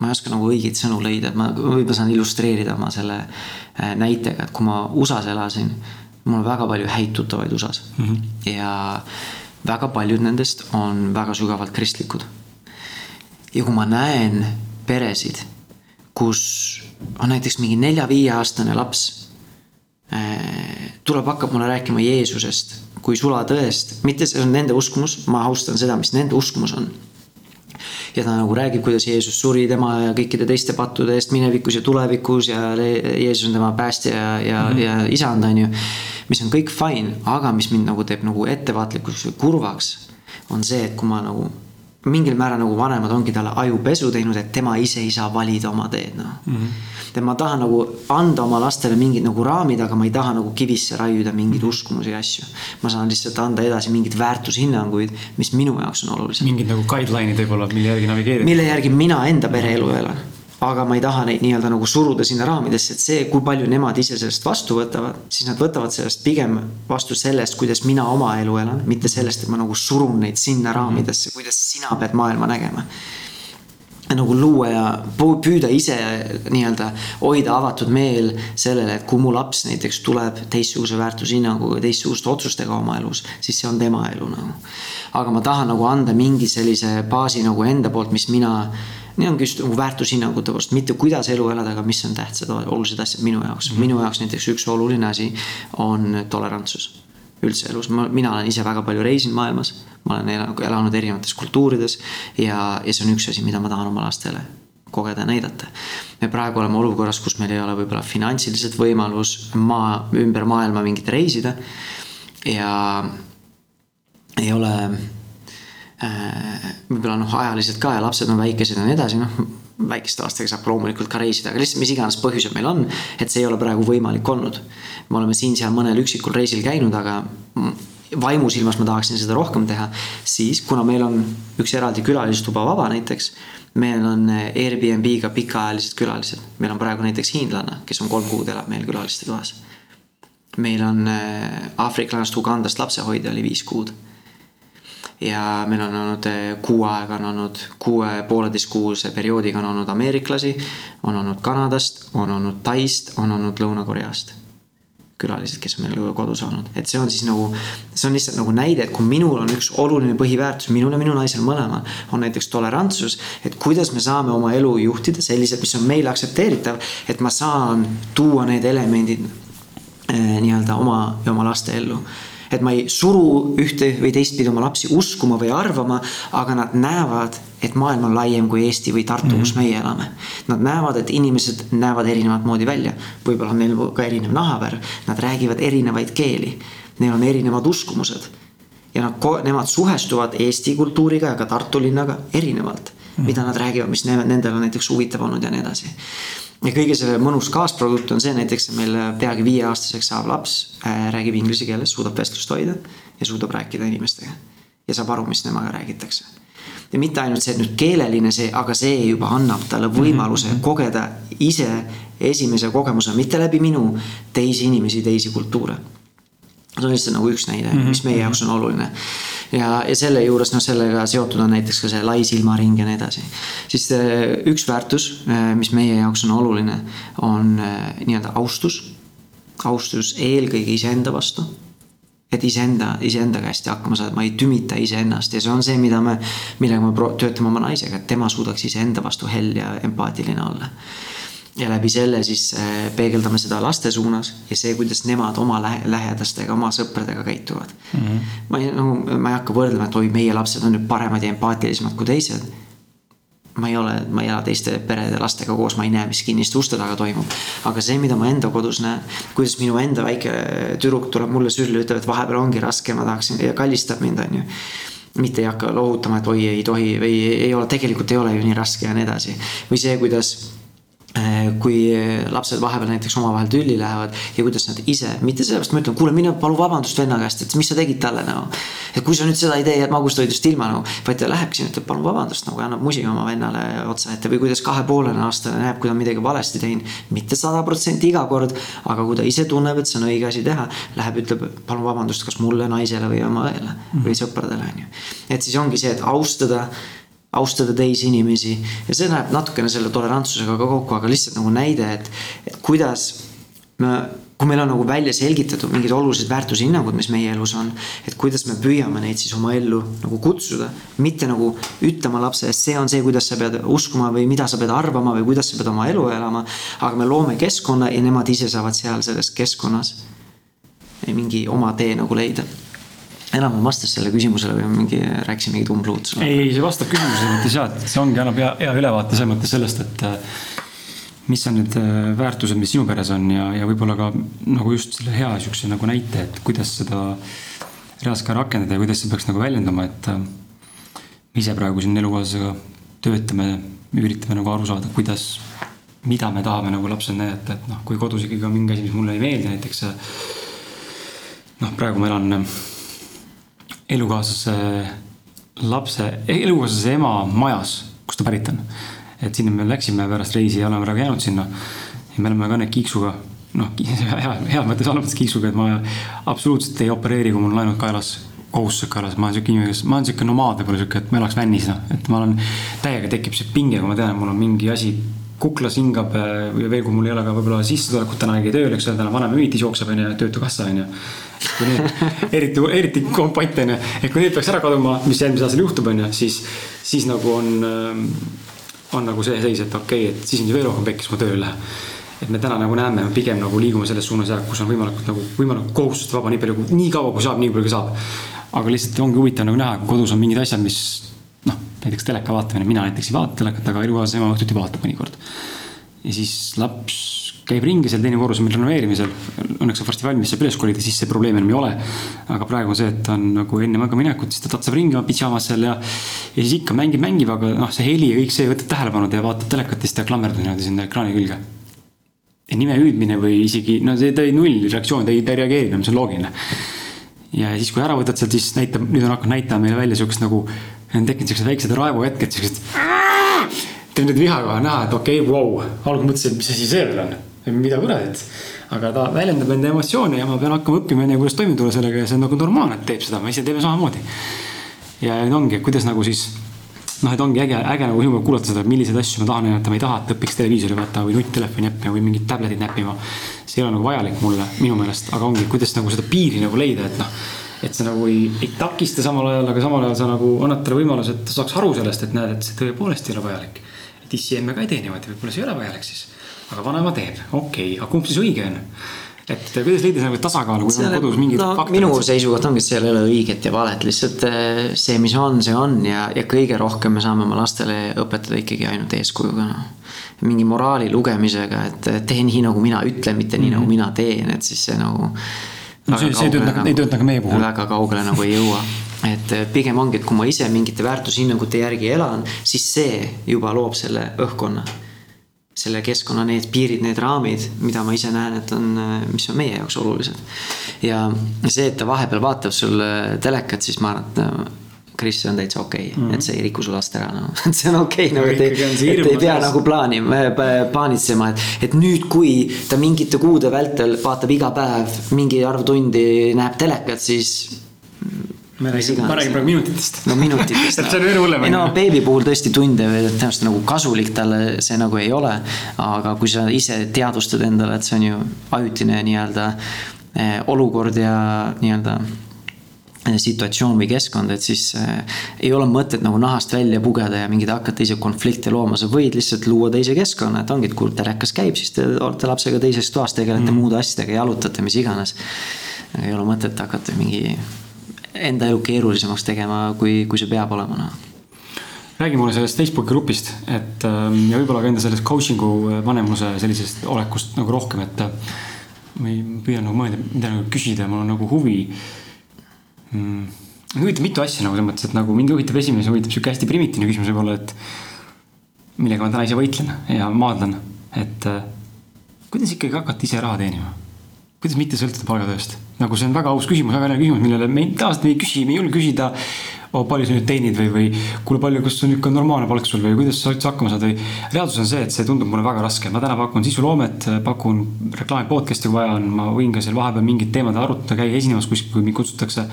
ma ei oska nagu õigeid sõnu leida, et ma võib-olla saan illustreerida oma selle äh, näitega, et kui ma USA-s elasin mul on väga palju häid tuttavaid USA-s mm -hmm. ja väga paljud nendest on väga sügavalt kristlikud. ja kui ma näen peresid, kus on näiteks mingi nelja-viieaastane laps äh, tuleb, hakkab mulle rääkima Jeesusest kui sulatõest, mitte see on nende uskumus, ma austan seda, mis nende uskumus on ja ta nagu räägib, kuidas Jeesus suri tema ja kõikide teiste pattude eest minevikus ja tulevikus ja Jeesus on tema päästja ja, ja mm, -hmm. ja isand, on ju. mis on kõik fine, aga mis mind nagu teeb nagu ettevaatlikuks või kurvaks, on see, et kui ma nagu mingil määral nagu vanemad ongi talle ajupesu teinud, et tema ise ei saa valida oma teed, noh mm -hmm et ma tahan nagu anda oma lastele mingid nagu raamid, aga ma ei taha nagu kivisse raiuda mingeid uskumusi ja asju. ma saan lihtsalt anda edasi mingeid väärtushinnanguid, mis minu jaoks on olulised. mingid nagu guideline'id võib-olla, mille järgi navigeerida. mille järgi mina enda pereelu elan aga ma ei taha neid nii-öelda nagu suruda sinna raamidesse, et see, kui palju nemad ise sellest vastu võtavad, siis nad võtavad sellest pigem vastu sellest, kuidas mina oma elu elan, mitte sellest, et ma nagu surun neid sinna raamidesse, kuidas sina pead maailma nägema nagu luua ja püüda ise nii-öelda hoida avatud meel sellele, et kui mu laps näiteks tuleb teistsuguse väärtushinnanguga, teistsuguste otsustega oma elus, siis see on tema elu nagu. aga ma tahan nagu anda mingi sellise baasi nagu enda poolt, mis mina, nii ongi just nagu väärtushinnangute poolest, mitte kuidas elu elada, aga mis on tähtsad, olulised asjad minu jaoks. minu jaoks näiteks üks oluline asi on tolerantsus üldse elus, ma, mina olen ise väga palju reisinud maailmas. ma olen elanud erinevates kultuurides ja, ja see on üks asi, mida ma tahan oma lastele kogeda ja näidata. me praegu oleme olukorras, kus meil ei ole võib-olla finantsiliselt võimalus maa, ümber maailma mingit reisida. ja ei ole võib-olla noh, ajaliselt ka ja lapsed on väikesed ja nii edasi, noh väikeste lastega saab loomulikult ka reisida, aga lihtsalt mis iganes põhjusel meil on, et see ei ole praegu võimalik olnud. me oleme siin-seal mõnel üksikul reisil käinud, aga vaimusilmas ma tahaksin seda rohkem teha, siis kuna meil on üks eraldi külalistuba vaba näiteks, meil on Airbnb-ga pikaajalised külalised, meil on praegu näiteks hiinlanna, kes on kolm kuud elab meil külaliste toas. meil on äh, aafriklasest Ugandast lapsehoidja oli viis kuud ja meil on olnud eh, kuu aega on olnud, kuue pooleteistkuuse perioodiga on olnud ameeriklasi, on olnud Kanadast, on olnud Taist, on olnud Lõuna-Koreast. Külalised, kes on meil kodu saanud, et see on siis nagu, see on lihtsalt nagu näide, et kui minul on üks oluline põhiväärtus, minul ja minu naisel mõlemal on näiteks tolerantsus, et kuidas me saame oma elu juhtida selliselt, mis on meile aktsepteeritav, et ma saan tuua need elemendid eh, nii-öelda oma ja oma laste ellu et ma ei suru ühte või teistpidi oma lapsi uskuma või arvama, aga nad näevad, et maailm on laiem kui Eesti või Tartu mm, -hmm. kus mhm. meie elame. Nad näevad, et inimesed näevad erinevat moodi välja, võib-olla on neil ka erinev nahavärv, nad räägivad erinevaid keeli, neil on erinevad uskumused ja nad, nemad suhestuvad Eesti kultuuriga ja ka Tartu linnaga erinevalt mm. -hmm. mida nad räägivad, mis nendel on näiteks huvitav olnud ja nii edasi ja kõige selle mõnus kaasprodukt on see näiteks, et meil peagi viieaastaseks saav laps äh, räägib inglise keeles, suudab vestlust hoida ja suudab rääkida inimestega. ja saab aru, mis temaga räägitakse. ja mitte ainult see, et nüüd keeleline see, aga see juba annab talle võimaluse mm -hmm. kogeda ise esimese kogemuse, mitte läbi minu, teisi inimesi, teisi kultuure. See on lihtsalt nagu üks näide mm, -hmm. mis meie jaoks on oluline ja, ja selle juures noh, sellega seotud on näiteks ka see lai silmaring ja nii edasi. siis üks väärtus, äh, mis meie jaoks on oluline, on äh, nii-öelda austus. austus eelkõige iseenda vastu et iseenda, iseendaga hästi hakkama saada, ma ei tümita iseennast ja see on see, mida me, millega me töötame oma naisega, et tema suudaks iseenda vastu hell ja empaatiline olla. Ja läbi selle siis äh, peegeldame seda laste suunas ja see, kuidas nemad oma lähe, lähedastega, oma sõpradega käituvad mm. -hmm. ma ei, no ma ei hakka võrdlema, et oi, meie lapsed on nüüd paremad ja empaatilisemad kui teised. ma ei ole, ma ei ela teiste perede lastega koos, ma ei näe, mis kinniste uste taga toimub. aga see, mida ma enda kodus näen, kuidas minu enda väike tüdruk tuleb mulle sülle, ütleb, et vahepeal ongi raske, ma tahaksin ja kallistab mind, on ju mitte ei hakka lohutama, et oi, ei tohi või ei ole, tegelikult ei ole ju nii raske ja nii edasi. või see, kuidas kui lapsed vahepeal näiteks omavahel tülli lähevad ja kuidas nad ise, mitte sellepärast ma ütlen, kuule mine palu vabandust venna käest, et mis sa tegid talle nagu. et kui sa nüüd seda ei tee, jääd magustoidust ilma nagu, vaid ta läheb sinna, ütleb palun vabandust nagu annab musi oma vennale otsa ette või kuidas kahepoolene aastane näeb, kui ta on midagi valesti teinud. mitte sada protsenti iga kord, aga kui ta ise tunneb, et see on õige asi teha, läheb, ütleb palun vabandust, kas mulle, naisele või oma õele või sõpradele on ju. et siis ongi see, et austada austada teisi inimesi ja see läheb natukene selle tolerantsusega ka kokku, aga lihtsalt nagu näide, et, et kuidas me, kui meil on nagu välja selgitatud mingid olulised väärtushinnangud, mis meie elus on, et kuidas me püüame neid siis oma ellu nagu kutsuda, mitte nagu ütlema lapsele, see on see, kuidas sa pead uskuma või mida sa pead arvama või kuidas sa pead oma elu elama. aga me loome keskkonna ja nemad ise saavad seal selles keskkonnas mingi oma tee nagu leida enam-vähem vastas sellele küsimusele või mingi, rääkisin mingit umbluud? ei, ei, see vastab küsimusele mõttes ja, et see ongi, annab hea, hea ülevaate selles mõttes sellest, et äh, mis on need äh, väärtused, mis sinu peres on ja, ja võib-olla ka nagu just selle hea sihukese nagu näite, et kuidas seda reaalselt ka rakendada ja kuidas see peaks nagu väljenduma, et äh, me ise praegu siin elukaaslasega töötame, üritame nagu aru saada, kuidas, mida me tahame nagu lapsele näidata, et noh, kui kodus ikkagi on mingi asi, mis mulle ei meeldi, näiteks noh, praegu ma elan elukaaslase lapse, elukaaslase ema majas, kust ta pärit on. et sinna me läksime pärast reisi ja oleme praegu jäänud sinna. ja me oleme ka need kiiksuga, noh, [LAUGHS] hea, heas mõttes, halvas mõttes kiiksuga, et ma absoluutselt ei opereeri, kui mul on ainult kaelas kohustused kaelas, ma olen siuke inimene, kes, ma olen siuke nomaad võib-olla siuke, et ma elaks vännis noh, et ma olen, täiega tekib see pinge, kui ma tean, et mul on mingi asi kuklas hingab ja veel, kui mul ei ole ka võib-olla sissetulekut täna käi tööl, eks ole, täna vanemahüvitis jookseb onju, töötukassa onju. kui need, [LAUGHS] eriti, eriti kompant onju, et kui need peaks ära kaduma, mis järgmisel aastal juhtub onju, siis, siis nagu on, on nagu see seis, et okei okay,, et siis on veel rohkem pekkis, kui ma tööle ei lähe et me täna nagu näeme, pigem nagu liigume selles suunas jah, kus on võimalikult nagu võimalikult kohustust vaba nii palju, nii kaua kui saab, nii palju kui saab. aga lihtsalt ongi huvitav nagu näha, kui kodus on mingid asjad, mis näiteks teleka vaatamine, mina näiteks ei vaata telekat, aga elukaaslase ema õhtuti vaatab mõnikord. ja siis laps käib ringi seal teine korrus on meil renoveerimisel, õnneks on varsti valmis, saab üles kolida, siis see probleemi enam ei ole. aga praegu on see, et ta on nagu enne magaminekut, siis ta tatsab ringi oma pidžaamas seal ja. ja siis ikka mängib, mängib, aga noh, see heli ja kõik see võtab tähelepanu, ta vaatab telekat ja siis ta klamerdub niimoodi sinna ekraani külge. nime hüüdmine või isegi, no see tõi null reaktsioon, ta ei, ta ei reageerinud, mis on loogiline. ja siis, kui ära võtad sealt, siis näitab, nüüd on hakanud näitama meile välja sihukest nagu on tekkinud siuksed väiksed raevuhetked, siuksed. teeb nüüd viha kohe näha, et okei okay,, vau, algul mõtlesin, et mis asi see veel on, mida kuradit. aga ta väljendab enda emotsioone ja ma pean hakkama õppima enne, kuidas toime tulla sellega ja see on nagu normaalne, et teeb seda, me ise teeme samamoodi. ja nüüd ongi, kuidas nagu siis noh, et ongi äge, äge nagu sinu kuulata seda, milliseid asju ma tahan näidata, ma ei taha, et õpiks televiisori vaatama või nutttelefoni näppima või mingit tabletit näppima. see ei ole nagu vajalik mulle minu meelest, aga ongi, kuidas nagu seda piiri nagu leida, et noh et sa nagu ei, ei takista samal ajal, aga samal ajal sa nagu annad talle võimaluse, et ta saaks aru sellest, et näed, et see tõepoolest ei ole vajalik. et issi emme ka ei tee niimoodi, võib-olla see ei ole vajalik siis. aga vanaema teeb, okei okay., aga kumb siis õige on? et kuidas leida nagu tasakaalu, kui on kodus mingid no, faktorid? minu seisukoht ongi, et seal ei ole õiget ja valet, lihtsalt eh, see, mis on, see on ja, ja kõige rohkem me saame oma lastele õpetada ikkagi ainult eeskujuga no.. mingi moraali lugemisega, et tee nii, nagu mina ütlen, mitte nii mm, -hmm. nagu mhm. mina teen, et siis see nagu no see, see ei tööta, nagu, ei tööta ka meie puhul. väga kaugele nagu ei jõua. et eh, pigem ongi, et kui ma ise mingite väärtushinnangute järgi elan, siis see juba loob selle õhkkonna. selle keskkonna, need piirid, need raamid, mida ma ise näen, et on, eh, mis on meie jaoks olulised. ja see, et ta vahepeal vaatab sulle telekat, siis ma arvan, et Kris, see on täitsa okei okay, mm, -hmm. et see ei riku su last ära nagu no. [LAUGHS] see on okei okay, nagu, et ei, et ei pea nagu plaanima, paanitsema, et, et nüüd, kui ta mingite kuude vältel vaatab iga päev mingi arv tundi, näeb telekat, siis ma räägin, ma räägin praegu minutitest. no minutitest [LAUGHS] no. see on veel hullem. ei no beebi puhul tõesti tunde tõenäoliselt nagu kasulik talle see nagu ei ole. aga kui sa ise teadvustad endale, et see on ju ajutine nii-öelda eh, olukord ja nii-öelda situatsioon või keskkond, et siis äh, ei ole mõtet nagu nahast välja pugeda ja mingeid hakata ise konflikte looma, sa võid lihtsalt luua teise keskkonna, et ongi, et kui telekas käib, siis te olete lapsega teises toas, tegelete mm. muude asjadega, jalutate, mis iganes. ei ole mõtet hakata mingi enda elu keerulisemaks tegema, kui, kui see peab olema, noh räägi mulle sellest Facebooki grupist, et ähm, ja võib-olla ka enda sellest coaching'u äh, vanemluse sellisest olekust nagu rohkem, et äh, ma püüan nagu mõelda, mida nagu küsida, mul on nagu huvi mm,. huvitab mitu asja nagu selles mõttes, et nagu mind huvitab esimene, see huvitab sihuke hästi primitiivne küsimus võib-olla, et millega ma täna ise võitlen ja maadlen, et äh, kuidas ikkagi hakata ise raha teenima? kuidas mitte sõltuda palgatööst? nagu see on väga aus küsimus, väga hea küsimus, millele me tavaliselt ei küsi, me ei julge küsida oh,. palju sa nüüd teenid või, või kuule, palju, kas on ikka normaalne palk sul või kuidas sa üldse hakkama saad või. reaalsus on see, et see tundub mulle väga raske, ma täna pakun sisuloomet, pakun reklaami podcast'i, kui vaja on, ma võin ka seal vahepeal mingid teemad arutada, käia esinemas kuskil, kui mind kutsutakse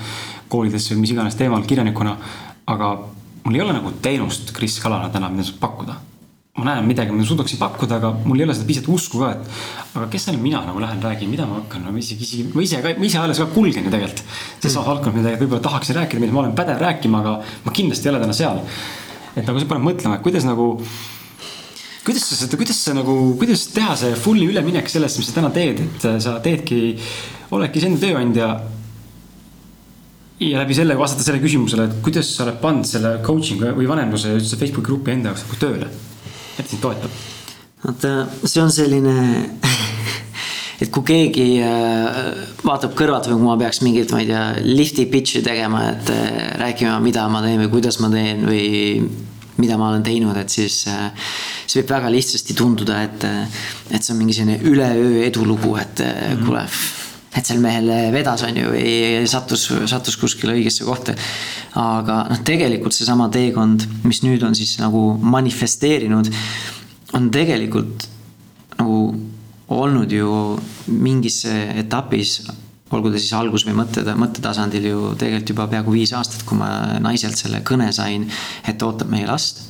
koolidesse või mis iganes teemal kirjanikuna. aga mul ei ole nagu teenust Kris Kalana täna, mida saab pakkuda ma näen midagi, mida suudaksin pakkuda, aga mul ei ole seda piisavalt usku ka, et. aga kes olen mina nagu lähen räägin, mida ma hakkan, no isegi, isegi, ma ise ka, ma ise alles ka kulgen ju tegelikult. selles samas valdkonnas, mida võib-olla tahaksin rääkida, millest ma olen pädev rääkima, aga ma kindlasti ei ole täna seal. et nagu see paneb mõtlema, et kuidas nagu. kuidas sa seda, kuidas sa nagu, kuidas teha see fully üleminek sellest, mis sa täna teed, et sa teedki, oledki iseenda tööandja ja läbi selle vastata sellele küsimusele, et kuidas sa oled pannud selle coaching või vanemluse üldse Facebooki grupi enda jaoks nagu tööle et sind toetab? vaata, see on selline [LAUGHS] et kui keegi äh, vaatab kõrvalt või kui ma peaks mingit, ma ei tea, lifti pitch'i tegema, et äh, rääkima, mida ma teen või kuidas ma teen või mida ma olen teinud, et siis äh, see võib väga lihtsasti tunduda, et, et see on mingi selline üleöö edulugu, et mm -hmm. Et sel mehel vedas, on ju, või sattus, sattus kuskile õigesse kohta. aga noh, tegelikult seesama teekond, mis nüüd on siis nagu manifesteerinud, on tegelikult nagu olnud ju mingis etapis olgu ta siis algus või mõtte, mõttetasandil ju tegelikult juba peaaegu viis aastat, kui ma naiselt selle kõne sain, et ootab meie last.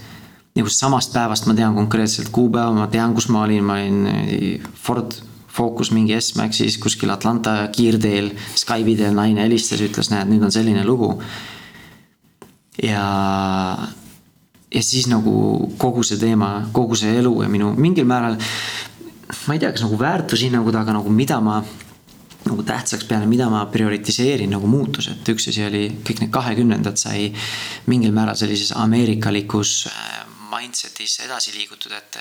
kus samast päevast ma tean konkreetselt kuupäeva, ma tean, kus ma olin, ma olin Ford Focus mingi S-Maxis kuskil Atlanta kiirteel, Skype'i teel naine helistas, ütles, näed, nüüd on selline lugu. ja, ja siis nagu kogu see teema, kogu see elu ja minu mingil määral. ma ei tea, kas nagu väärtushinnangud, aga nagu mida ma nagu tähtsaks pean ja mida ma prioritiseerin nagu muutus, et üks asi oli kõik need kahekümnendad sai mingil määral sellises ameerikalikus äh, mindset'is edasi liigutud, et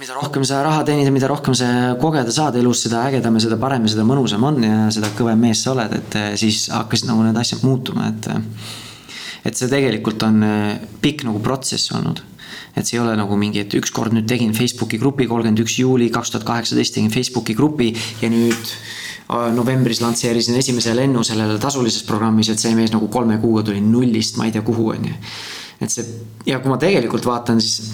mida rohkem sa raha teenid ja mida rohkem sa kogeda saad elus, seda ägedam ja seda parem ja seda mõnusam on ja seda kõvem mees sa oled, et äh, siis hakkasid nagu need asjad muutuma, et. Äh, et see tegelikult on pikk nagu protsess olnud. et see ei ole nagu mingi, et ükskord nüüd tegin Facebooki grupi, kolmkümmend üks juuli kaks tuhat kaheksateist tegin Facebooki grupi ja nüüd novembris lansseerisin esimese lennu sellele tasulises programmis, et see mees nagu kolme kuuga tuli nullist, ma ei tea kuhu, on ju. et see ja kui ma tegelikult vaatan, siis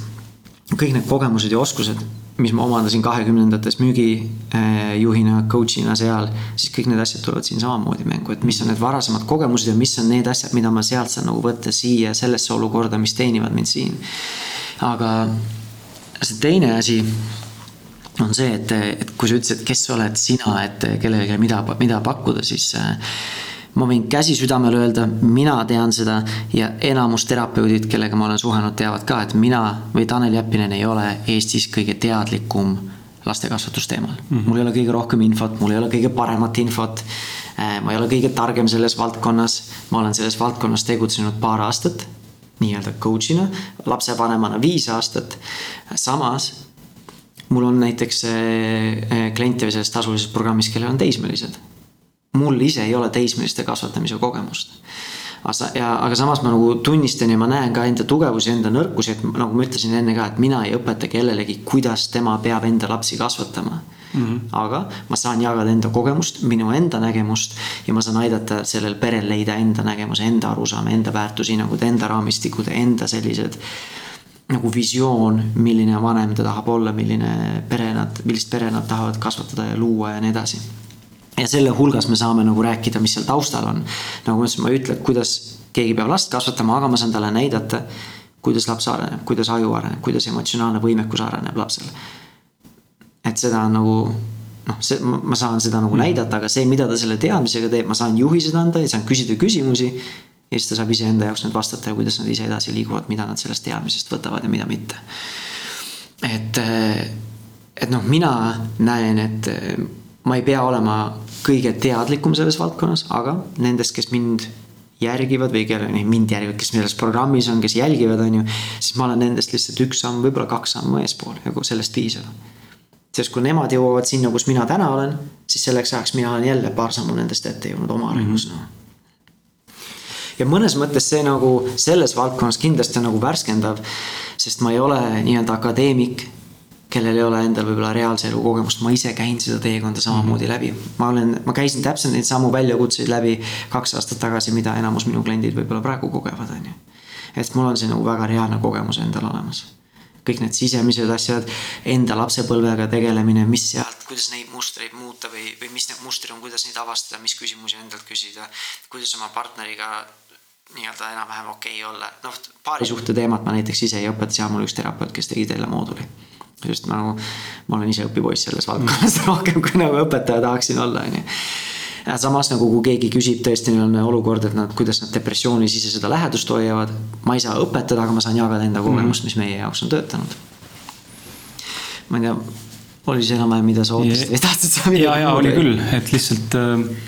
kõik need kogemused ja oskused, mis ma omandasin kahekümnendates müügijuhina, coach'ina seal, siis kõik need asjad tulevad siin samamoodi mängu, et mis on need varasemad kogemused ja mis on need asjad, mida ma sealt saan nagu võtta siia sellesse olukorda, mis teenivad mind siin. aga see teine asi on see, et, et kui sa ütlesid, kes oled sina, et kellelegi mida, mida pakkuda, siis ma võin käsi südamele öelda, mina tean seda ja enamus terapeudid, kellega ma olen suhelnud, teavad ka, et mina või Tanel Jeppinen ei ole Eestis kõige teadlikum lastekasvatusteemal mm. -hmm. mul ei ole kõige rohkem infot, mul ei ole kõige paremat infot. Äh, ma ei ole kõige targem selles valdkonnas, ma olen selles valdkonnas tegutsenud paar aastat nii-öelda coach'ina, lapsevanemana viis aastat. samas mul on näiteks äh, äh, kliente selles tasulises programmis, kellel on teismelised mul ise ei ole teismeliste kasvatamise kogemust. ja, aga samas ma nagu tunnistan ja ma näen ka enda tugevusi, enda nõrkusi, et nagu ma ütlesin enne ka, et mina ei õpeta kellelegi, kuidas tema peab enda lapsi kasvatama. Mm -hmm. aga ma saan jagada enda kogemust, minu enda nägemust ja ma saan aidata sellel perel leida enda nägemuse, enda arusaama, enda väärtushinnangud, enda raamistikud, enda sellised nagu visioon, milline vanem ta tahab olla, milline pere nad, millist pere nad tahavad kasvatada ja luua ja nii edasi ja selle hulgas me saame nagu rääkida, mis seal taustal on. nagu ma ütlesin, ma ei ütle, kuidas keegi peab last kasvatama, aga ma saan talle näidata, kuidas laps areneb, kuidas aju areneb, kuidas emotsionaalne võimekus areneb lapsel. et seda on nagu noh, see, ma saan seda nagu mm. näidata, aga see, mida ta selle teadmisega teeb, ma saan juhised anda ja saan küsida küsimusi. ja siis ta saab iseenda jaoks nüüd vastata ja kuidas nad ise edasi liiguvad, mida nad sellest teadmisest võtavad ja mida mitte. et, et noh, mina näen, et ma ei pea olema kõige teadlikum selles valdkonnas, aga nendest, kes mind järgivad või kelle, mind järgivad, kes selles programmis on, kes jälgivad, on ju. siis ma olen nendest lihtsalt üks samm, võib-olla kaks sammu eespool ja sellest piisab. sest kui nemad jõuavad sinna, kus mina täna olen, siis selleks ajaks mina olen jälle paar sammu nendest ette jõudnud oma arengus mm -hmm. no. ja mõnes mõttes see nagu selles valdkonnas kindlasti on nagu värskendav, sest ma ei ole nii-öelda akadeemik kellel ei ole endal võib-olla reaalse elu kogemust, ma ise käin seda teekonda samamoodi -hmm. läbi. ma olen, ma käisin täpselt neid samu väljakutseid läbi kaks aastat tagasi, mida enamus minu kliendid võib-olla praegu kogevad, on ju. et mul on see nagu väga reaalne kogemus endal olemas. kõik need sisemised asjad, enda lapsepõlvega tegelemine, mis sealt, kuidas neid mustreid muuta või, või mis need mustrid on, kuidas neid avastada, mis küsimusi endalt küsida. kuidas oma partneriga nii-öelda enam-vähem okei okay olla, noh paarisuhte teemat ma näiteks ise ei õpeta, seal mul üks terapeut, kes tegi telemooduli sest nagu ma olen ise õpipoiss selles valdkonnas [LAUGHS] rohkem kui nagu õpetaja tahaksin olla, on ju samas nagu kui keegi küsib tõesti, neil on olukord, et nad, kuidas nad depressioonis ise seda lähedust hoiavad. ma ei saa õpetada, aga ma saan jagada enda kogemust, mis meie jaoks on töötanud. ma ei tea, oli see enam-vähem, mida sa ootasid või tahtsid sa midagi? ja, ja oli küll, et lihtsalt äh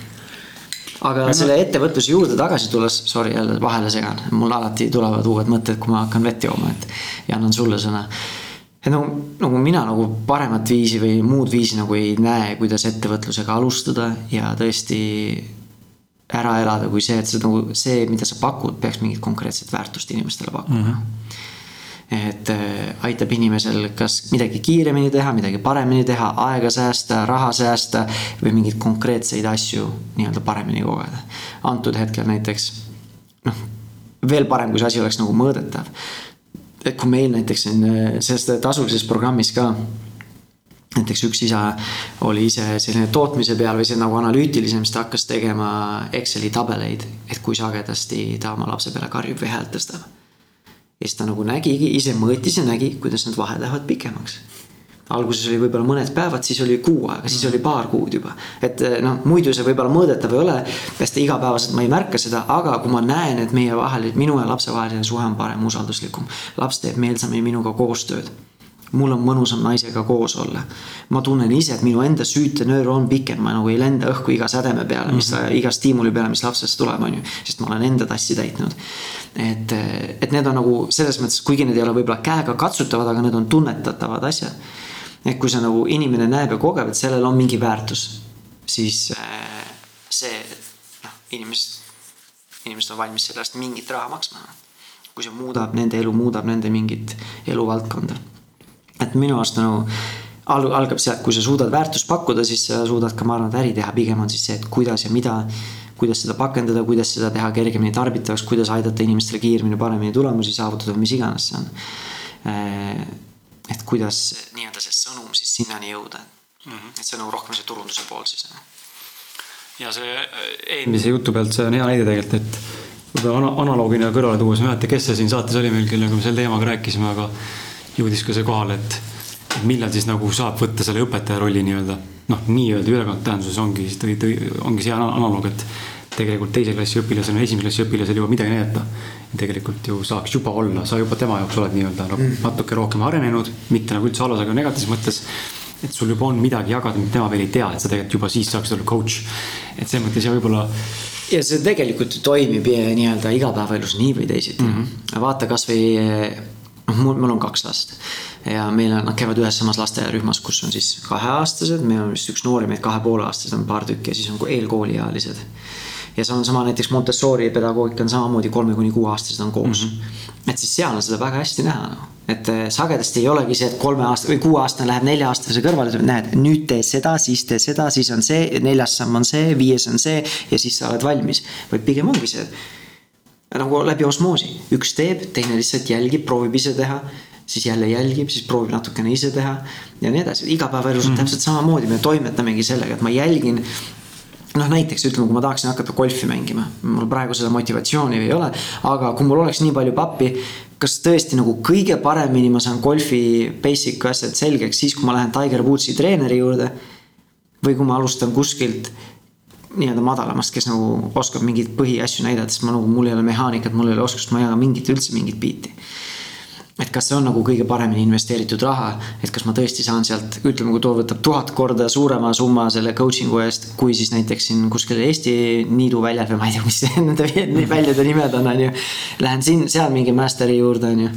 aga ja selle ettevõtluse juurde tagasi tulles, sorry jälle vahele segan, mul alati tulevad uued mõtted, kui ma hakkan vett jooma, et ja annan sulle sõna et nagu, nagu mina nagu paremat viisi või muud viisi nagu ei näe, kuidas ettevõtlusega alustada ja tõesti ära elada, kui see, et see nagu see, mida sa pakud, peaks mingit konkreetset väärtust inimestele pakkuma mm. -hmm et äh, aitab inimesel kas midagi kiiremini teha, midagi paremini teha, aega säästa, raha säästa või mingeid konkreetseid asju nii-öelda paremini kogeda. antud hetkel näiteks noh, veel parem, kui see asi oleks nagu mõõdetav et kui meil näiteks on äh, selles tasulises programmis ka näiteks üks isa oli ise selline tootmise peal või see nagu analüütilisem, siis ta hakkas tegema Exceli tabeleid, et kui sagedasti ta oma lapse peale karjub või häält tõstab. ja siis ta nagu nägigi, ise mõõtis ja nägi, kuidas need vahed lähevad pikemaks alguses oli võib-olla mõned päevad, siis oli kuu aega, siis oli paar kuud juba. et eh, noh, muidu see võib-olla mõõdetav ei ole, sest igapäevaselt ma ei märka seda, aga kui ma näen, et meie vahel, minu ja lapse vaheline suhe on parem, usalduslikum. laps teeb meelsamini minuga koostööd mul on mõnusam naisega koos olla. ma tunnen ise, et minu enda süütenöör on pikem, ma nagu ei lenda õhku iga sädeme peale, mis mm, -hmm. iga stiimuli peale, mis lapsest tuleb, on ju. sest ma olen enda tassi täitnud. et, et need on nagu selles mõttes, kuigi need ei ole võib-olla käega katsutavad, aga need on tunnetatavad asjad et kui sa nagu inimene näeb ja kogeb, et sellel on mingi väärtus, siis äh, see, noh, inimesed, inimesed on valmis selle eest mingit raha maksma. kui see muudab nende elu, muudab nende mingit eluvaldkonda. et minu arust nagu al-, algab sealt, kui sa suudad väärtust pakkuda, siis sa suudad ka, ma arvan, et äri teha, pigem on siis see, et kuidas ja mida kuidas seda pakendada, kuidas seda teha kergemini tarbitavaks, kuidas aidata inimestele kiiremini, paremini tulemusi saavutada, mis iganes see on äh, et kuidas nii-öelda see sõnum siis sinnani jõuda mm. -hmm. et see on nagu rohkem see turunduse pool siis. ja see äh, eelmise jutu pealt, see on hea näide tegelikult, et võib-olla analoogina kõrvale tuues, ma ei mäleta, kes see siin saates oli meil, kellega me sel teemaga rääkisime, aga jõudis ka see kohale, et millal siis nagu saab võtta selle õpetaja rolli nii-öelda noh, nii-öelda ülekant tähenduses ongi, ongi see analoog, et tegelikult teise klassi õpilasel või esimese klassi õpilasel juba midagi näidata. tegelikult ju saaks juba olla, sa juba tema jaoks oled nii-öelda nagu mm. natuke rohkem arenenud, mitte nagu üldse halvas, aga negatiivses mõttes. et sul juba on midagi jagada, mida tema veel ei tea, et sa tegelikult juba siis saaksid olla coach. et selles mõttes ja võib-olla ja see tegelikult toimib nii-öelda igapäevaelus nii või teisiti mm. -hmm. vaata kasvõi, noh, mul, mul on kaks last ja meil on, nad käivad ühes samas lasteaiarühmas, kus on siis kaheaastased, meil on vist üks nooremaid kahe poole aastased on paar tükki ja siis on eelkooliealised ja see on sama näiteks Montessori pedagoogika on samamoodi kolme kuni kuueaastased on koos mm. -hmm. et siis seal on seda väga hästi näha noh. et eh, sagedasti ei olegi see, et kolme aasta või kuueaastane läheb nelja-aastase kõrvale, näed, nüüd tee seda, siis tee seda, siis on see, neljas samm on see, viies on see ja siis sa oled valmis. vaid pigem ongi see, nagu läbi osmoosi, üks teeb, teine lihtsalt jälgib, proovib ise teha siis jälle jälgib, siis proovib natukene ise teha ja nii edasi. igapäevaelus on mm -hmm. täpselt samamoodi, me toimetamegi sellega, et ma jälgin noh, näiteks ütleme, kui ma tahaksin hakata golfi mängima, mul praegu seda motivatsiooni ei ole, aga kui mul oleks nii palju pappi, kas tõesti nagu kõige paremini ma saan golfi basic asjad selgeks siis, kui ma lähen Tiger Woodsi treeneri juurde või kui ma alustan kuskilt nii-öelda madalamast, kes nagu oskab mingeid põhiasju näidata, sest ma nagu, mul ei ole mehaanikat, mul ei ole oskust, ma ei jaga mingit, üldse mingit biiti et kas see on nagu kõige paremini investeeritud raha, et kas ma tõesti saan sealt, ütleme, kui too võtab tuhat korda suurema summa selle coaching'u eest, kui siis näiteks siin kuskil Eesti niidu väljal või ma ei tea, mis [LAUGHS] nende väljade nimed on, on ju. Lähen siin, seal mingi master'i juurde, on ju.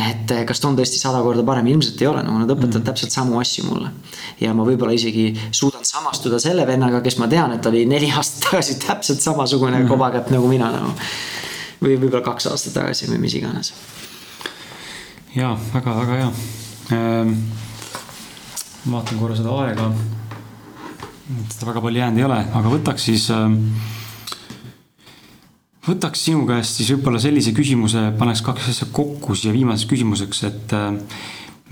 et kas too on tõesti sada korda parem, ilmselt ei ole, nagu nad õpetavad mm. täpselt samu asju mulle. ja ma võib-olla isegi suudan samastuda selle vennaga, kes ma tean, et oli neli aastat tagasi täpselt samasugune mm. kobakätt nagu mina nagu. või võib-olla kaks aastat tagasi või mis iganes jaa, väga, väga hea ähm,. vaatan korra seda aega. seda väga palju jäänud ei ole, aga võtaks siis ähm,. võtaks sinu käest siis võib-olla sellise küsimuse, paneks kaks asja kokku siia viimaseks küsimuseks, et äh,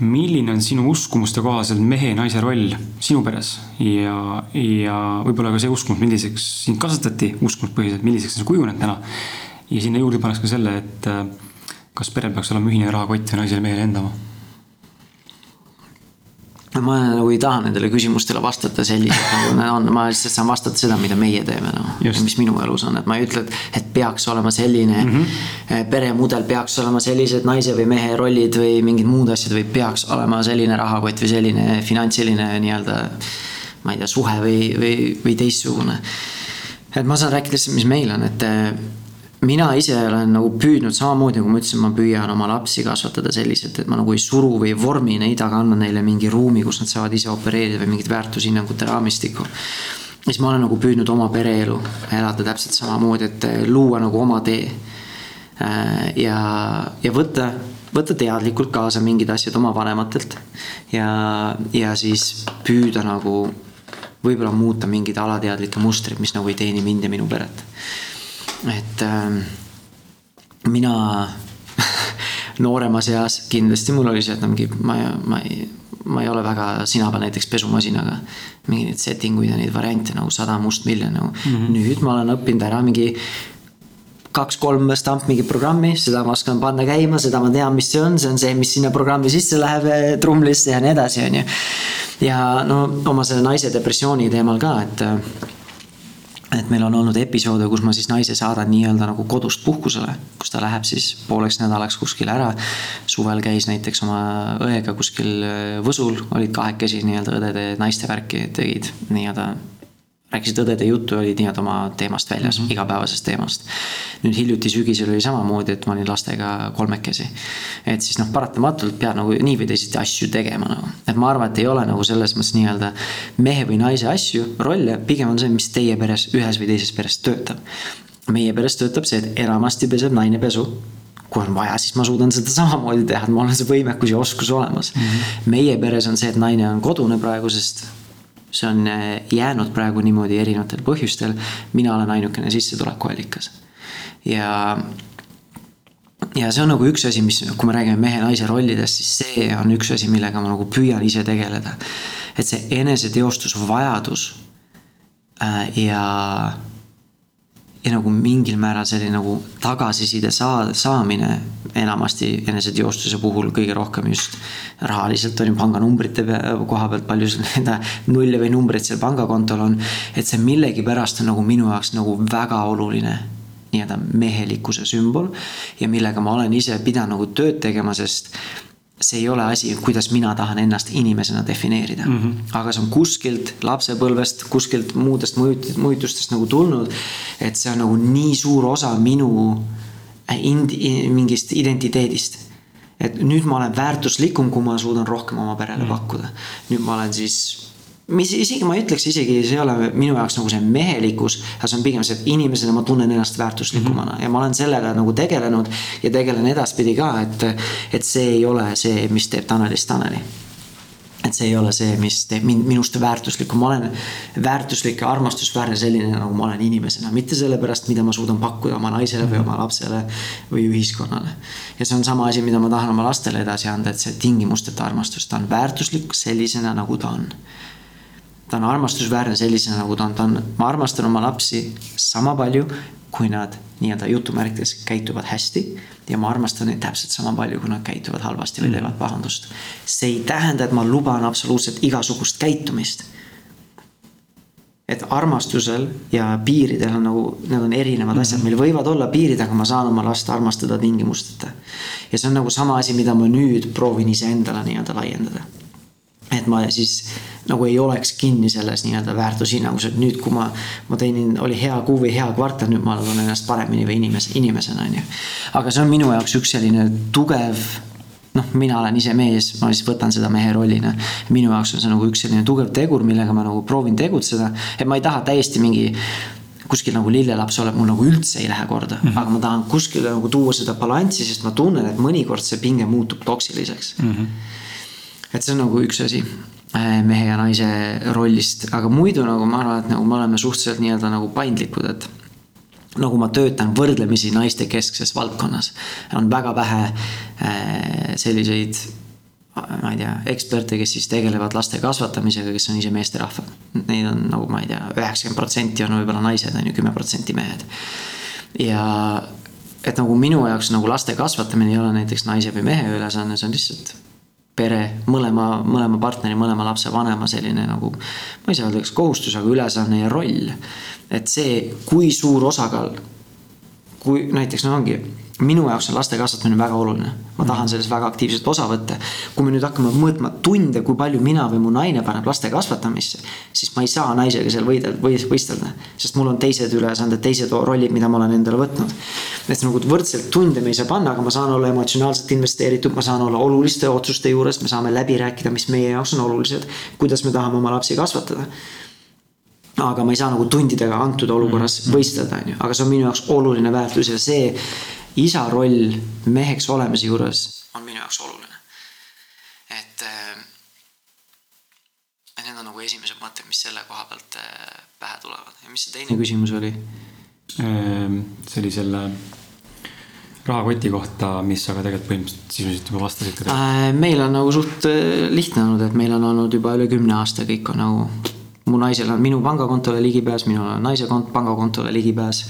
milline on sinu uskumuste kohaselt mehe ja naise roll sinu peres ja, ja võib-olla ka see uskumus, milliseks sind kasvatati uskumuspõhiselt, milliseks see kujuneb täna. ja sinna juurde paneks ka selle, et äh, kas perel peaks olema ühine rahakott või naisel mehel enda oma? ma nagu ei taha nendele küsimustele vastata selliselt nagu nad on, ma lihtsalt saan vastata seda, mida meie teeme noh. mis minu elus on, et ma ei ütle, et, et peaks olema selline mm -hmm. peremudel, peaks olema sellised naise või mehe rollid või mingid muud asjad või peaks olema selline rahakott või selline finantsiline nii-öelda. ma ei tea, suhe või, või, või teistsugune. et ma saan rääkida lihtsalt, mis meil on, et mina ise olen nagu püüdnud samamoodi, nagu ma ütlesin, ma püüan oma lapsi kasvatada selliselt, et ma nagu ei suru või ei vormi neid, aga annan neile mingi ruumi, kus nad saavad ise opereerida või mingit väärtushinnangute raamistikku. siis ma olen nagu püüdnud oma pereelu elada täpselt samamoodi, et eh, luua nagu oma tee. Äh, ja, ja võtta, võtta teadlikult kaasa mingid asjad oma vanematelt ja, ja siis püüda nagu võib-olla muuta mingeid alateadlikke mustreid, mis nagu ei teeni mind ja minu peret et äh, mina [LAUGHS] nooremas eas kindlasti mul oli see, et mingi ma, ma ei, ma ei ole väga sina peal näiteks pesumasinaga. mingeid setting uid ja neid variante nagu sada mustmiljon nagu mm. -hmm. nüüd ma olen õppinud ära mingi kaks-kolm stamp mingit programmi, seda ma oskan panna käima, seda ma tean, mis see on, see on see, mis sinna programmi sisse läheb eh, trumlisse ja nii edasi, on ju. ja no oma selle naise depressiooni teemal ka, et et meil on olnud episoode, kus ma siis naise saadan nii-öelda nagu kodust puhkusele, kus ta läheb siis pooleks nädalaks kuskile ära. suvel käis näiteks oma õega kuskil Võsul, olid kahekesi nii-öelda õdede naiste värki tegid nii-öelda rääkisid õdede juttu, olid nii-öelda oma teemast väljas mm, -hmm. igapäevasest teemast. nüüd hiljuti sügisel oli samamoodi, et ma olin lastega kolmekesi. et siis noh, paratamatult pead nagu nii või teisiti asju tegema nagu. et ma arvan, et ei ole nagu selles mõttes nii-öelda mehe või naise asju, rolle, pigem on see, mis teie peres ühes või teises peres töötab. meie peres töötab see, et enamasti peseb naine pesu kui on vaja, siis ma suudan seda [LAUGHS] samamoodi teha, et mul on see võimekus ja oskus olemas mm. -hmm. meie peres on see, et naine on kodune praegu, sest see on äh, jäänud praegu niimoodi erinevatel põhjustel. mina olen ainukene sissetulekuallikas ja ja see on nagu üks asi, mis, kui me räägime mehe-naise rollidest, siis see on üks asi, millega ma nagu püüan ise tegeleda. et see eneseteostusvajadus äh, ja ja nagu mingil määral selline nagu tagasiside saa-, saamine enamasti eneseteostuse puhul kõige rohkem just rahaliselt on ju panganumbrite koha pealt, palju seda [LAUGHS] nulle või numbreid seal pangakontol on. et see millegipärast on nagu minu jaoks nagu väga oluline nii-öelda mehelikkuse sümbol ja millega ma olen ise pidanud nagu tööd tegema, sest see ei ole asi, kuidas mina tahan ennast inimesena defineerida mm. -hmm. aga see on kuskilt lapsepõlvest, kuskilt muudest mõjutustest nagu tulnud. et see on nagu nii suur osa minu äh, indi-, mingist identiteedist. et nüüd ma olen väärtuslikum, kui ma suudan rohkem oma perele mm -hmm. pakkuda. nüüd ma olen siis mis isegi ma ei ütleks isegi, see ei ole minu jaoks nagu see mehelikkus, aga see on pigem see, et inimesena ma tunnen ennast väärtuslikumana mm -hmm. ja ma olen sellega nagu tegelenud ja tegelen edaspidi ka, et, et see ei ole see, mis teeb Tanelist Taneli. et see ei ole see, mis teeb mind minust väärtuslikku, ma olen väärtuslik ja armastusväärne selline, nagu ma olen inimesena, mitte sellepärast, mida ma suudan pakkuda oma naisele või oma lapsele või ühiskonnale. ja see on sama asi, mida ma tahan oma lastele edasi anda, et see tingimusteta armastus, ta on väärtuslik sellisena, nagu ta on ta on armastusväärne sellisena, nagu ta on, ta on, ma armastan oma lapsi sama palju, kui nad nii-öelda jutumärkides käituvad hästi. ja ma armastan neid täpselt sama palju, kui nad käituvad halvasti või mm. teevad pahandust. see ei tähenda, et ma luban absoluutselt igasugust käitumist. et armastusel ja piiridel on nagu, need on erinevad asjad, meil võivad olla piirid, aga ma saan oma last armastada tingimusteta. ja see on nagu sama asi, mida ma nüüd proovin iseendale nii-öelda laiendada. et ma siis nagu ei oleks kinni selles nii-öelda väärtushinnangus, et nüüd, kui ma, ma teenin, oli hea kuu või hea kvartal, nüüd ma tunnen ennast paremini või inimese, inimesena on ju. aga see on minu jaoks üks selline tugev noh, mina olen ise mees, ma siis võtan seda mehe rollina. minu jaoks on see nagu üks selline tugev tegur, millega ma nagu proovin tegutseda, et ma ei taha täiesti mingi kuskil nagu lillelaps oleb, mul nagu üldse ei lähe korda mm, -hmm. aga ma tahan kuskile nagu tuua seda balanssi, sest ma tunnen, et mõnikord see pinge muutub toksiliseks mm. -hmm. et see on nagu üks asi mehe ja naise rollist, aga muidu nagu ma arvan, et nagu me oleme suhteliselt nii-öelda nagu paindlikud, et nagu ma töötan võrdlemisi naistekeskses valdkonnas, on väga vähe äh, selliseid ma ei tea, eksperte, kes siis tegelevad laste kasvatamisega, kes on ise meesterahvad. Neid on nagu ma ei tea, üheksakümmend protsenti on võib-olla naised, on ju, kümme protsenti mehed. ja et nagu minu jaoks nagu laste kasvatamine ei ole näiteks naise või mehe ülesanne, see on lihtsalt pere, mõlema, mõlema partneri, mõlema lapse vanema selline nagu, ma ei saa öelda, kas kohustus, aga ülesanne ja roll et see, kui suur osakaal, kui näiteks no ongi, minu jaoks on laste kasvatamine väga oluline. ma tahan sellest väga aktiivselt osa võtta. kui me nüüd hakkame mõõtma tunde, kui palju mina või mu naine paneb laste kasvatamisse, siis ma ei saa naisega seal võidelda või võistelda. sest mul on teised ülesanded, teised rollid, mida ma olen endale võtnud. Et nagu võrdselt tunde me ei saa panna, aga ma saan olla emotsionaalselt investeeritud, ma saan olla oluliste otsuste juures, me saame läbi rääkida, mis meie jaoks on olulised. kuidas me tahame oma lapsi kasvatada aga ma ei saa nagu tundidega antud olukorras mm -hmm. võistelda, on ju, aga see on minu jaoks oluline väärtus ja see isa roll meheks olemise juures on minu jaoks oluline. et äh, need on nagu esimesed mõtted, mis selle koha pealt äh, pähe tulevad ja mis see teine küsimus oli? Ehm, selle rahakoti kohta, mis aga tegelikult põhimõtteliselt sisuliselt juba vastasid ka äh,. meil on nagu suht äh, lihtne olnud, et meil on olnud juba üle kümne aasta, kõik on nagu mu naisel on minu pangakontole ligipääs, minul on naise kont-, pangakontole ligipääs.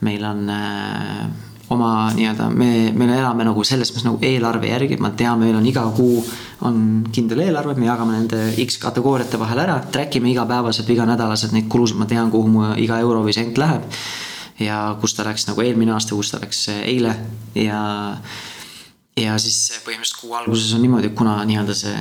meil on äh, oma nii-öelda, me, me elame nagu selles mõttes nagu eelarve järgi, me teame, meil on iga kuu on kindel eelarve, me jagame nende X kategooriate vahel ära, track ime igapäevaselt või iganädalaselt neid kulusid, ma tean, kuhu mu iga euro või sent läheb. ja kus ta läks nagu eelmine aasta, kus ta läks eile ja, ja siis põhimõtteliselt kuu alguses on niimoodi, kuna nii-öelda see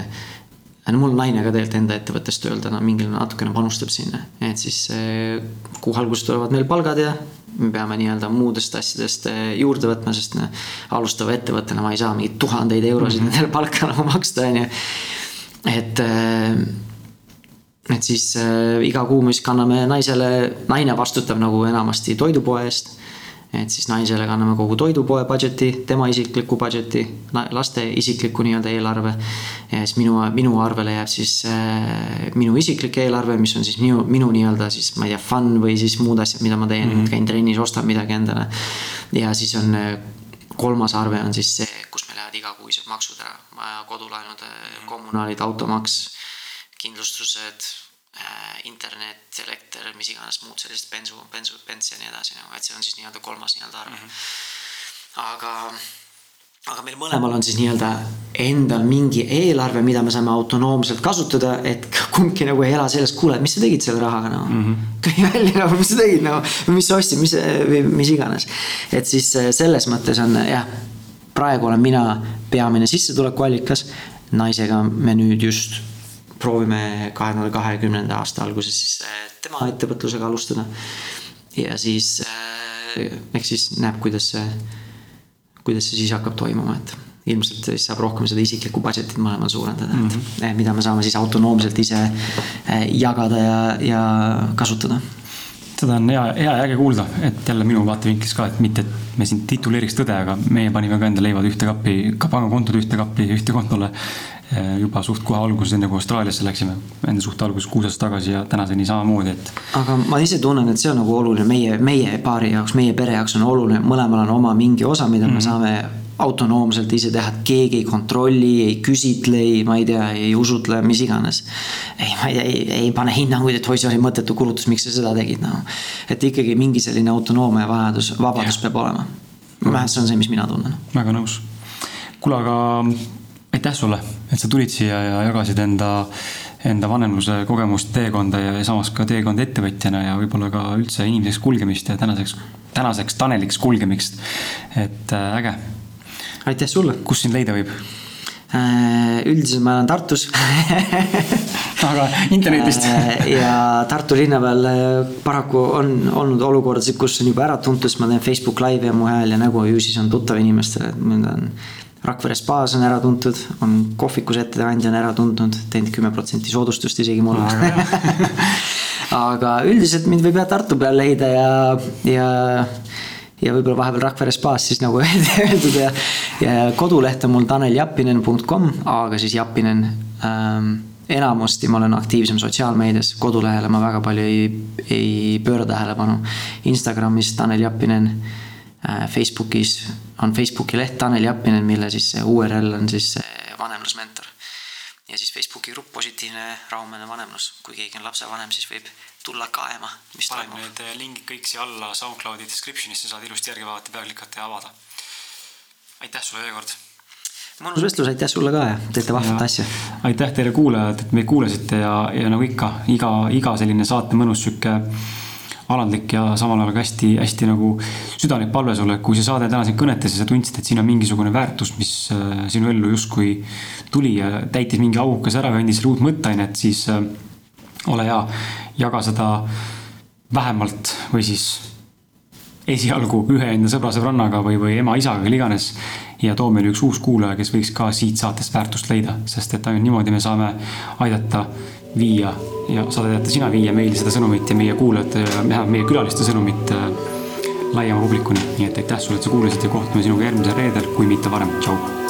no mul naine ka tegelikult enda ettevõttes tööl täna mingil natukene panustab sinna, et siis eh, kuu alguses tulevad meil palgad ja me peame nii-öelda muudest asjadest eh, juurde võtma, sest no, alustava ettevõttena ma ei saa mingeid tuhandeid eurosid mm -hmm. nendele palka nagu [LAUGHS] maksta, on ju. et, eh, et siis iga kuu me siis kanname naisele, naine vastutab nagu enamasti toidupoe eest et siis naisele kanname kogu toidupoe budget'i, tema isikliku budget'i, laste isikliku nii-öelda eelarve. ja siis minu, minu arvele jääb siis äh, minu isiklik eelarve, mis on siis minu, minu nii-öelda siis ma ei tea, fun või siis muud asjad, mida ma teen mm, -hmm. käin trennis, ostan midagi endale. ja siis on äh, kolmas arve on siis see, kus meil lähevad igakuised maksud ära, kodulaenud, kommunaalid, automaks, kindlustused Äh, internet, elekter, mis iganes muud sellised bensu, bensu, bens ja nii edasi nagu, et see on siis nii-öelda kolmas nii-öelda arve mm. -hmm. aga, aga meil mõlemal on siis nii-öelda endal mingi eelarve, mida me saame autonoomselt kasutada, et kumbki nagu ei ela sellest, kuule, mis sa tegid selle rahaga nagu mm. -hmm. käi välja nagu, mis sa tegid nagu, mis sa ostsid, mis, või mis iganes. et siis äh, selles mõttes on jah, praegu olen mina peamine sissetulekuallikas, naisega me nüüd just proovime kahe tuhande kahekümnenda aasta alguses siis äh, tema ettevõtlusega alustada. ja siis äh, eks siis näeb, kuidas see, kuidas see siis hakkab toimuma, et ilmselt siis saab rohkem seda isiklikku budget'it mõlemal suurendada mm, -hmm. et mhm. mida me saame siis autonoomselt ise äh, jagada ja, ja kasutada seda on hea, hea ja äge kuulda, et jälle minu vaatevinklist ka, et mitte, et me siin tituleeriks tõde, aga meie panime ka enda leivad ühte kappi, ka pangakontod ühte kappi, ühte kontole. Eh, juba suht kohe alguses, enne kui Austraaliasse läksime, enne suht alguses kuus aastat tagasi ja tänaseni samamoodi, et. aga ma ise tunnen, et see on nagu oluline meie, meie paari jaoks, meie pere jaoks on oluline, mõlemal on oma mingi osa, mida mm me mhm. saame autonoomselt ise teha, et keegi ei kontrolli, ei küsitle, ei, ma ei tea, ei usutle, mis iganes. ei, ma ei tea, ei, ei pane hinnanguid, et oi, see oli mõttetu kulutus, miks sa seda tegid, noh. et ikkagi mingi selline autonoomia vajadus, vabadus ja. peab olema. vähemalt see on see, mis mina tunnen. väga nõus. kuule, aga aitäh sulle, et sa tulid siia ja jagasid enda, enda vanemluse kogemust, teekonda ja samas ka teekonda ettevõtjana ja võib-olla ka üldse inimeseks kulgemist ja tänaseks, tänaseks Taneliks kulgemist. et äh, äge. aitäh sulle. kus sind leida võib? Äh, üldiselt ma elan Tartus [LAUGHS] aga internetist ja Tartu linna peal paraku on olnud olukordasid, kus on juba ära tuntud, sest ma teen Facebook Live'i ja mu hääl ja nägu ju siis on tuttav inimestele, et mind on Rakvere spaas on ära tuntud, on kohvikus ettekandja on ära tuntud, teinud kümme protsenti soodustust isegi mulle [LAUGHS] aga üldiselt mind võib jah Tartu peal leida ja, ja, ja võib-olla vahepeal Rakvere spaas siis nagu [LAUGHS] öeldud ja, ja koduleht on mul taneljapinen.com, aga siis Japinen ähm, enamasti ma olen aktiivsem sotsiaalmeedias, kodulehele ma väga palju ei, ei pööra tähelepanu. Instagramis Tanel Jappinen Äh, Facebookis on Facebooki leht Tanel Jappinen, mille siis URL on siis vanemlusmentor. ja siis Facebooki grupp Positiivne rahumeelne vanemlus, kui keegi on lapsevanem, siis võib tulla kaema, mis Panen toimub. Need äh, lingid kõik siia alla SoundCloudi description'isse, saad ilusti järgi vaadata, peale klikata ja avada. aitäh sulle veel kord mõnus vestlus, aitäh sulle ka ja teete vahvat asja. aitäh teile kuulajad, et meid kuulasite ja, ja nagu ikka, iga, iga selline saate mõnus sihuke alandlik ja samal ajal ka hästi-hästi nagu südamlik palve sulle, kui see saade täna sind kõnetas ja sa tundsid, et siin on mingisugune väärtus, mis äh, sinu ellu justkui tuli ja täitis mingi aukese ära või andis sulle uut mõtteainet, siis äh, ole hea, jaga seda vähemalt või siis esialgu ühe enda sõbra-sõbrannaga või, või ema-isaga, kelle iganes. ja too meile üks uus kuulaja, kes võiks ka siit saatest väärtust leida, sest et ainult niimoodi me saame aidata viia ja saad aidata sina viia meil seda sõnumit ja meie kuulajate ja meie külaliste sõnumit äh, laiema publikuni. nii et aitäh sulle, et sa kuulasid ja kohtume sinuga järgmisel reedel, kui mitte varem. tšau